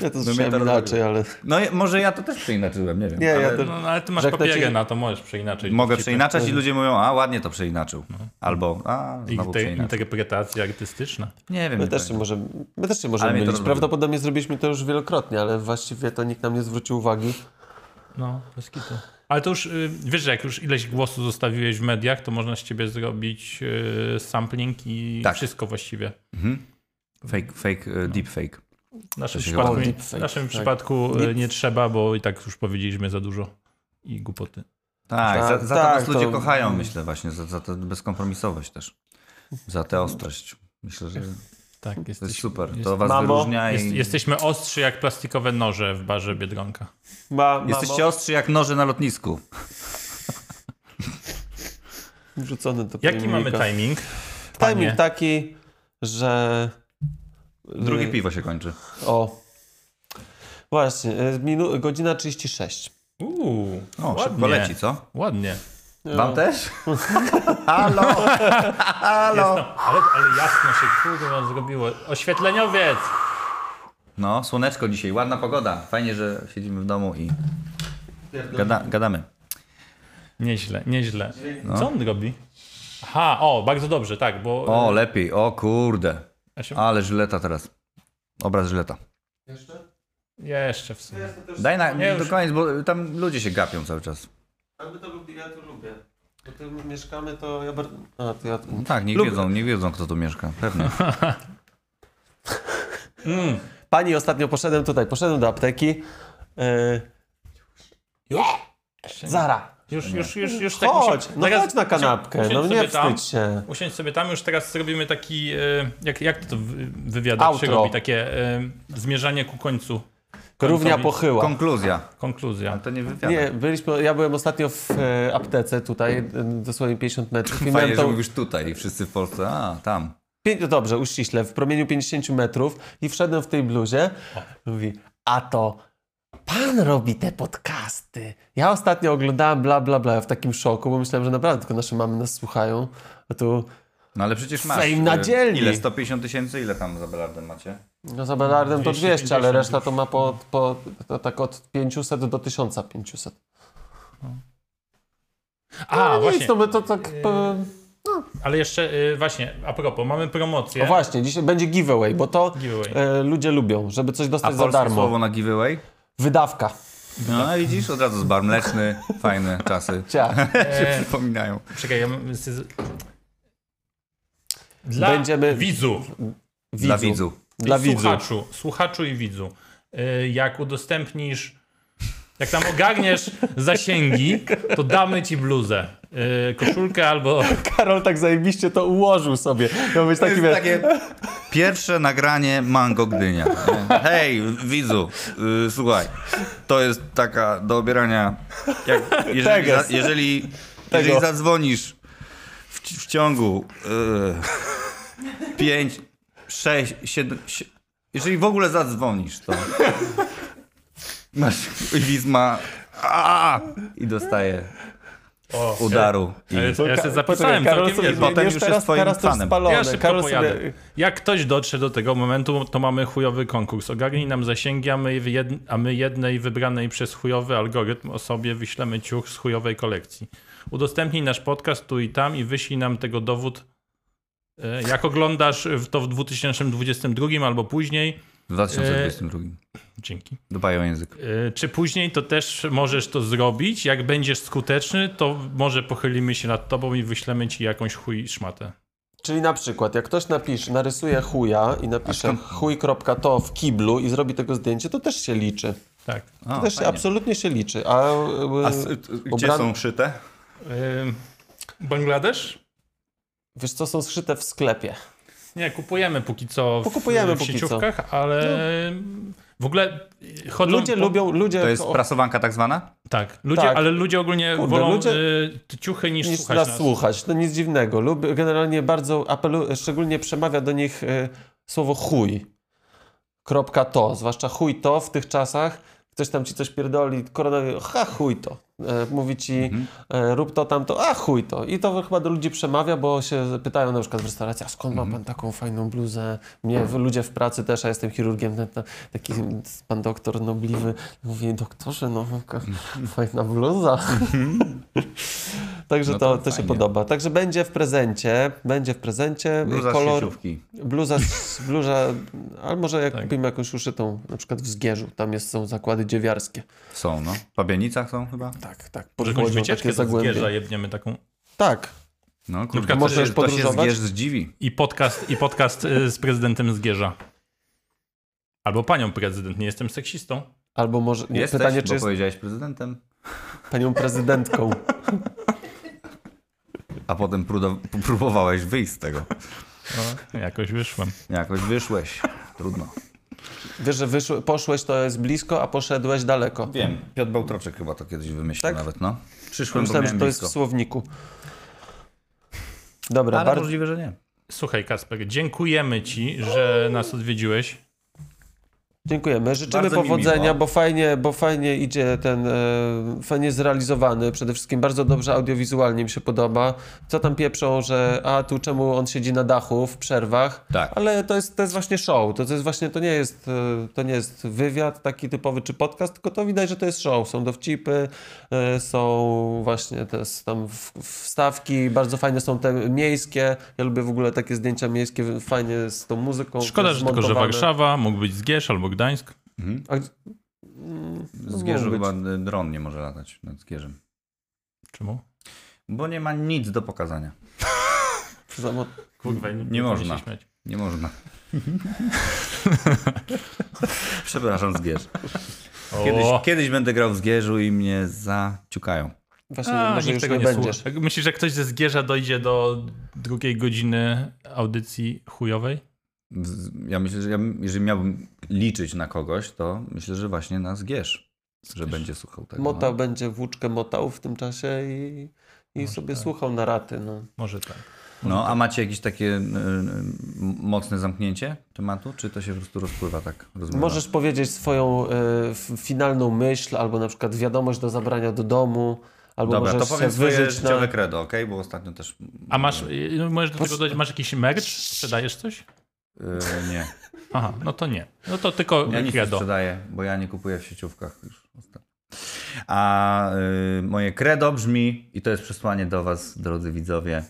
Ja to inaczej, ale... No może ja to też przeinaczyłem, nie wiem. Nie, ja ale też- No, no, ale ty masz papierę ci- na to, możesz przeinaczyć. Mogę przeinaczać i ludzie mówią, a ładnie to przeinaczył. Albo, a I znowu te, interpretacja artystyczna. Nie wiem. My nie też, się możemy, my też się możemy mylić. Prawdopodobnie zrobiliśmy to już wielokrotnie, ale właściwie to nikt nam nie zwrócił uwagi. No, bez kitu. Ale to już, y, wiesz, że jak już ileś głosu zostawiłeś w mediach, to można z ciebie zrobić y, sampling i Tak. wszystko właściwie. Mhm. Fake, fake, y, deepfake. W naszym przypadku, nie, w naszym tak. przypadku Deep- nie trzeba, bo i tak już powiedzieliśmy za dużo i głupoty. Tak, Tak, za, za tak, to nas ludzie to- kochają, myślę właśnie, za, za tę bezkompromisowość też. Za tę ostrość. Myślę, że Tak, to jest super. jest- To was Mamo, wyróżnia jest, i... Jesteśmy ostrzy jak plastikowe noże w barze Biedronka. Ma, Jesteście ostrzy jak noże na lotnisku. wrzucony do Jaki mamy timing? Timing Panie? taki, że... Drugie y, piwo się kończy. O. Właśnie, y, minu, godzina 36. Uuu, O, ładnie. szybko leci, co? Ładnie. Wam też? *laughs* Halo! Halo! Ale, ale jasno się kurwa zrobiło. Oświetleniowiec! No, słoneczko dzisiaj, ładna pogoda. Fajnie, że siedzimy w domu i gada, gadamy. Nieźle, nieźle. No. Co on robi? Aha, o, bardzo dobrze, tak, bo... O, lepiej, o kurde. Ja się, Ale żyleta teraz. Obraz żyleta. jeszcze w sumie. Daj na, Nie, do już- koniec, bo tam ludzie się gapią cały czas. Ale to lubię, ja to lubię. Bo tu mieszkamy, to ja bardzo... A, to ja... No tak, niech Lubię. wiedzą, niech wiedzą, kto tu mieszka. Pewnie. *laughs* Pani, ostatnio poszedłem tutaj, poszedłem do apteki. Yy, Już? Zara, Już, już, już, już tak chodź, no zaraz- chodź na kanapkę, usiądź no nie sobie tam. wstydź się. Usiądź sobie tam, już teraz zrobimy taki, e, jak, jak to wywiadach się robi, takie e, zmierzanie ku końcu. Równia pochyła. Konkluzja. Konkluzja. Ale to nie wywiad. Nie, byliśmy, ja byłem ostatnio w e, aptece tutaj, e, dosłownie 50 metrów. I Fajnie, miałem że mówisz tutaj i wszyscy w Polsce, a tam. pię- dobrze, uściśle, w promieniu 50 metrów i wszedłem w tej bluzie. Mówi, a to pan robi te podcasty. Ja ostatnio oglądałem bla, bla, bla w takim szoku, bo myślałem, że naprawdę tylko nasze mamy nas słuchają. A tu, No ale przecież masz. Fame na e, dzielni. Ile? 150 tysięcy? Ile tam za Belardem macie? no za Belardem to 200, 250 ale reszta to ma po, po to tak od 500 do 1500. A, no właśnie. nic, no my to tak... po- Ale jeszcze y, właśnie, a propos, mamy promocję. O właśnie, dzisiaj będzie giveaway, bo to Giveaway. ludzie lubią, żeby coś A dostać za polskie darmo. słowo na giveaway? Wydawka. No i widzisz, od razu z bar mleczny, fajne czasy *laughs* Cia. *laughs* się E, przypominają. Czekaj, ja mam- Dla Będziemy- widzów, Dla widzu. Dla widzów. słuchaczu, słuchaczu i widzu, y, jak udostępnisz, jak tam ogarniesz zasięgi, to damy ci bluzę, koszulkę albo *laughs* Karol tak zajebiście to ułożył sobie. To być taki, wiesz, Takie pierwsze nagranie Mango Gdynia. Hej, widzu, y, słuchaj, to jest taka do obierania. Jak, jeżeli, Teges. za, jeżeli, Tego. jeżeli zadzwonisz w, w ciągu 5, 6, 7, jeżeli w ogóle zadzwonisz, to masz i widz ma a, i dostaje o, udaru. Ja, ja, ja sobie zapisałem Karol całkiem niezłe. potem już już teraz, jest twoim teraz fanem. spalone. Ja szybko Karol pojadę. sobie, Jak ktoś dotrze do tego momentu, to mamy chujowy konkurs. Ogarnij nam zasięgi, a my, jed... a my jednej wybranej przez chujowy algorytm osobie wyślemy ciuch z chujowej kolekcji. Udostępnij nasz podcast tu i tam i wyślij nam tego dowód. e, Jak oglądasz to w 2022 albo później, w 2022. dzięki. Dbają język. E, Czy później to też możesz to zrobić? Jak będziesz skuteczny, to może pochylimy się nad tobą i wyślemy ci jakąś chuj szmatę. Czyli na przykład, jak ktoś napisze, narysuje chuja i napisze chuj.to w kiblu i zrobi tego zdjęcie, to też się liczy. Tak. O, To też się, fajnie. absolutnie się liczy. A, A e, s- gdzie obran- są szyte? Ym, Bangladesz? wiesz co, są zszyte w sklepie. Nie, kupujemy póki co w, Pokupujemy w póki co. sieciówkach, ale w ogóle chodzą... Ludzie po- lubią, ludzie To jest prasowanka tak zwana? Tak, ludzie, Tak. ale ludzie ogólnie Kurde, wolą ludzie- y, ciuchy niż, niż słuchać nas słuchać. To nic dziwnego. Lub generalnie bardzo apelu, szczególnie przemawia do nich e, słowo chuj. Kropka to, zwłaszcza chuj to w tych czasach. Ktoś tam ci coś pierdoli, koronawirus, ha chuj to. E, mówi ci, e, rób to, tamto, a chuj to. I to chyba do ludzi przemawia, bo się pytają na przykład w restauracji, a skąd ma pan taką fajną bluzę? Mnie, w- ludzie w pracy też, a jestem chirurgiem, taki pan doktor nobliwy. Mówi, doktorze, no ka- fajna bluza. *laughs* Także No to, to to się podoba. Także będzie w prezencie, będzie w prezencie. Bluza z kolor, sieciówki. bluza, z- bluza, ale może jak Tak. kupimy jakąś uszytą, na przykład w Zgierzu, tam jest, są zakłady dziewiarskie. Są, no. W Pabianicach są chyba? Tak, tak. Może jakąś wycieczkę do Zgierza jebniemy taką. Tak. No, przykład kurde, można już to się zgierz zdziwi. I podcast, i podcast y, z prezydentem Zgierza. Albo panią prezydent, nie jestem seksistą. Albo może, nie, Jesteś, pytanie, bo czy jest powiedziałeś prezydentem, panią prezydentką. a potem próbowałeś wyjść z tego. No, jakoś wyszłem. Jakoś wyszłeś. Trudno. Wiesz, że wyszły, poszłeś to jest blisko, a poszedłeś daleko. Wiem, Piotr Bałtroczek chyba to kiedyś wymyślił Tak? nawet, no. Przyszłem, Myślałem, że to jest w blisko. słowniku. Dobra, Ale bardzo, możliwe, że nie. Słuchaj, Kasper, dziękujemy ci, że nas odwiedziłeś. Dziękujemy. Życzymy Bardzo powodzenia, bo fajnie, bo fajnie idzie ten, e, fajnie zrealizowany. Przede wszystkim bardzo dobrze audiowizualnie mi się podoba. Co tam pieprzą, że a tu czemu on siedzi na dachu w przerwach. Tak. Ale to jest, to jest właśnie show. To, to jest właśnie, to nie jest, e, to nie jest wywiad taki typowy czy podcast, tylko to widać, że to jest show. Są dowcipy, e, są właśnie te tam wstawki, bardzo fajne są te miejskie. Ja lubię w ogóle takie zdjęcia miejskie, fajnie z tą muzyką. Szkoda, że tylko, że. Warszawa, mógł być Zgierz albo Gdańsk. A, Z być. chyba dron nie może latać nad Zgierzem. Czemu? Bo nie ma nic do pokazania. *laughs* Kurwa, Nie można. się śmiać. Nie można. *laughs* Przepraszam, Zgierz. Kiedyś, kiedyś będę grał w Zgierzu i mnie zaciukają. Właśnie, a, może nikt tego nie nie będziesz. Myślisz, że ktoś ze Zgierza dojdzie do drugiej godziny audycji chujowej? Ja myślę, że ja, jeżeli miałbym liczyć na kogoś, to myślę, że właśnie na Zgierz, że będzie słuchał tego. Motał no. będzie włóczkę motał w tym czasie i, i Może sobie tak. słuchał na raty. No. Może tak. No, a macie jakieś takie y, y, mocne zamknięcie tematu, czy to się po prostu rozpływa tak? Rozmywa? Możesz powiedzieć swoją e, f- finalną myśl, albo na przykład wiadomość do zabrania do domu, albo Dobra, to możesz powiem się swoje życiowe na... credo, ok? Bo ostatnio też... A masz, y, możesz do tego dodać, masz jakiś merch? Sprzedajesz coś? Y, nie. *laughs* Aha, no to nie. No to tylko Ja nic nie sprzedaję, bo ja nie kupuję w sieciówkach już ostatnio. A y, moje credo brzmi, i to jest przesłanie do was, drodzy widzowie.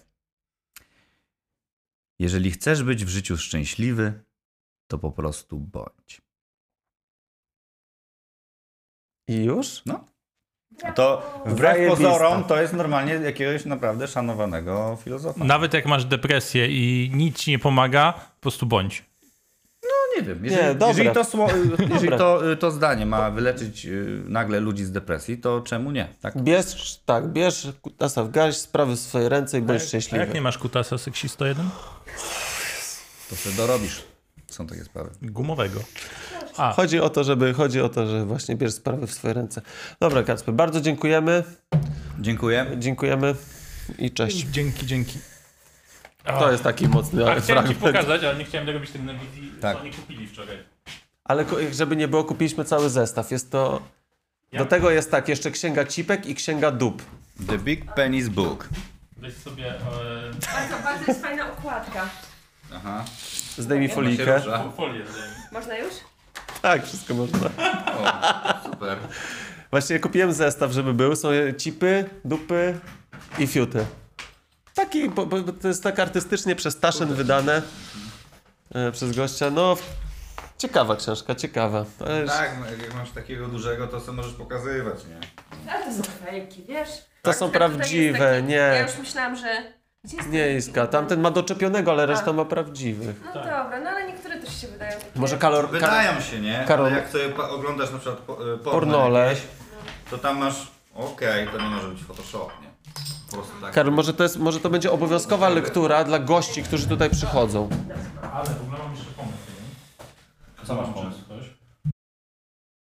Jeżeli chcesz być w życiu szczęśliwy, to po prostu bądź. I już? No. To wbrew Zajebista. pozorom to jest normalnie jakiegoś naprawdę szanowanego filozofa. Nawet jak masz depresję i nic ci nie pomaga, po prostu bądź. No nie wiem, jeżeli, Nie, dobre. jeżeli, to, *laughs* jeżeli to, to zdanie ma wyleczyć y, nagle ludzi z depresji, to czemu nie? Tak? Bierz, tak, bierz kutasa w garść, sprawy w swoje ręce i bądź A szczęśliwy. jak nie masz kutasa seksista 1? To sobie dorobisz. Są takie sprawy. Gumowego. A, Chodzi o to, żeby, chodzi o to, że właśnie bierz sprawy w swoje ręce. Dobra, Kacper, bardzo dziękujemy. Dziękuję. Dziękujemy i cześć. dzięki, dzięki. To jest taki mocny A chciałem ci pokazać, ale nie chciałem tego robić tak na wizji, Tak. co oni kupili wczoraj. Ale żeby nie było, kupiliśmy cały zestaw. Jest to... Ja- Do tego jest tak, jeszcze księga cipek i księga dup. The Big Penis Book. Weź sobie e, Bardzo, bardzo jest fajna okładka. Aha. Zdejmij folikę. folię. zdejmij. Można już? Tak, wszystko można. O, super. Właśnie kupiłem zestaw, żeby był. Są cipy, dupy i fiuty. Taki, bo, bo to jest tak artystycznie przez Taszyn wydane e, przez gościa. No, ciekawa książka, ciekawa. Ale Tak, no, jak masz takiego dużego, to sobie możesz pokazywać, nie? Ale to są fejki, wiesz? to są Tutaj jest prawdziwe, taki- Ja nie. już myślałam, że... Gdzie jest Nie, ten- Iska, tamten ma doczepionego, ale reszta ma prawdziwych. No dobra, no ale niektóre też się wydają takie... Może kalor... Wydają się, nie? Karol- Ale jak sobie pa- oglądasz na przykład po, y, porno Pornole. jakieś, to tam masz, okej, to nie może być Photoshop, nie? Po prostu tak. Karol, może to, jest, może to będzie obowiązkowa lektura dla gości, którzy tutaj przychodzą. Ale w ogóle mam jeszcze pomysł. nie? Co masz pomysł?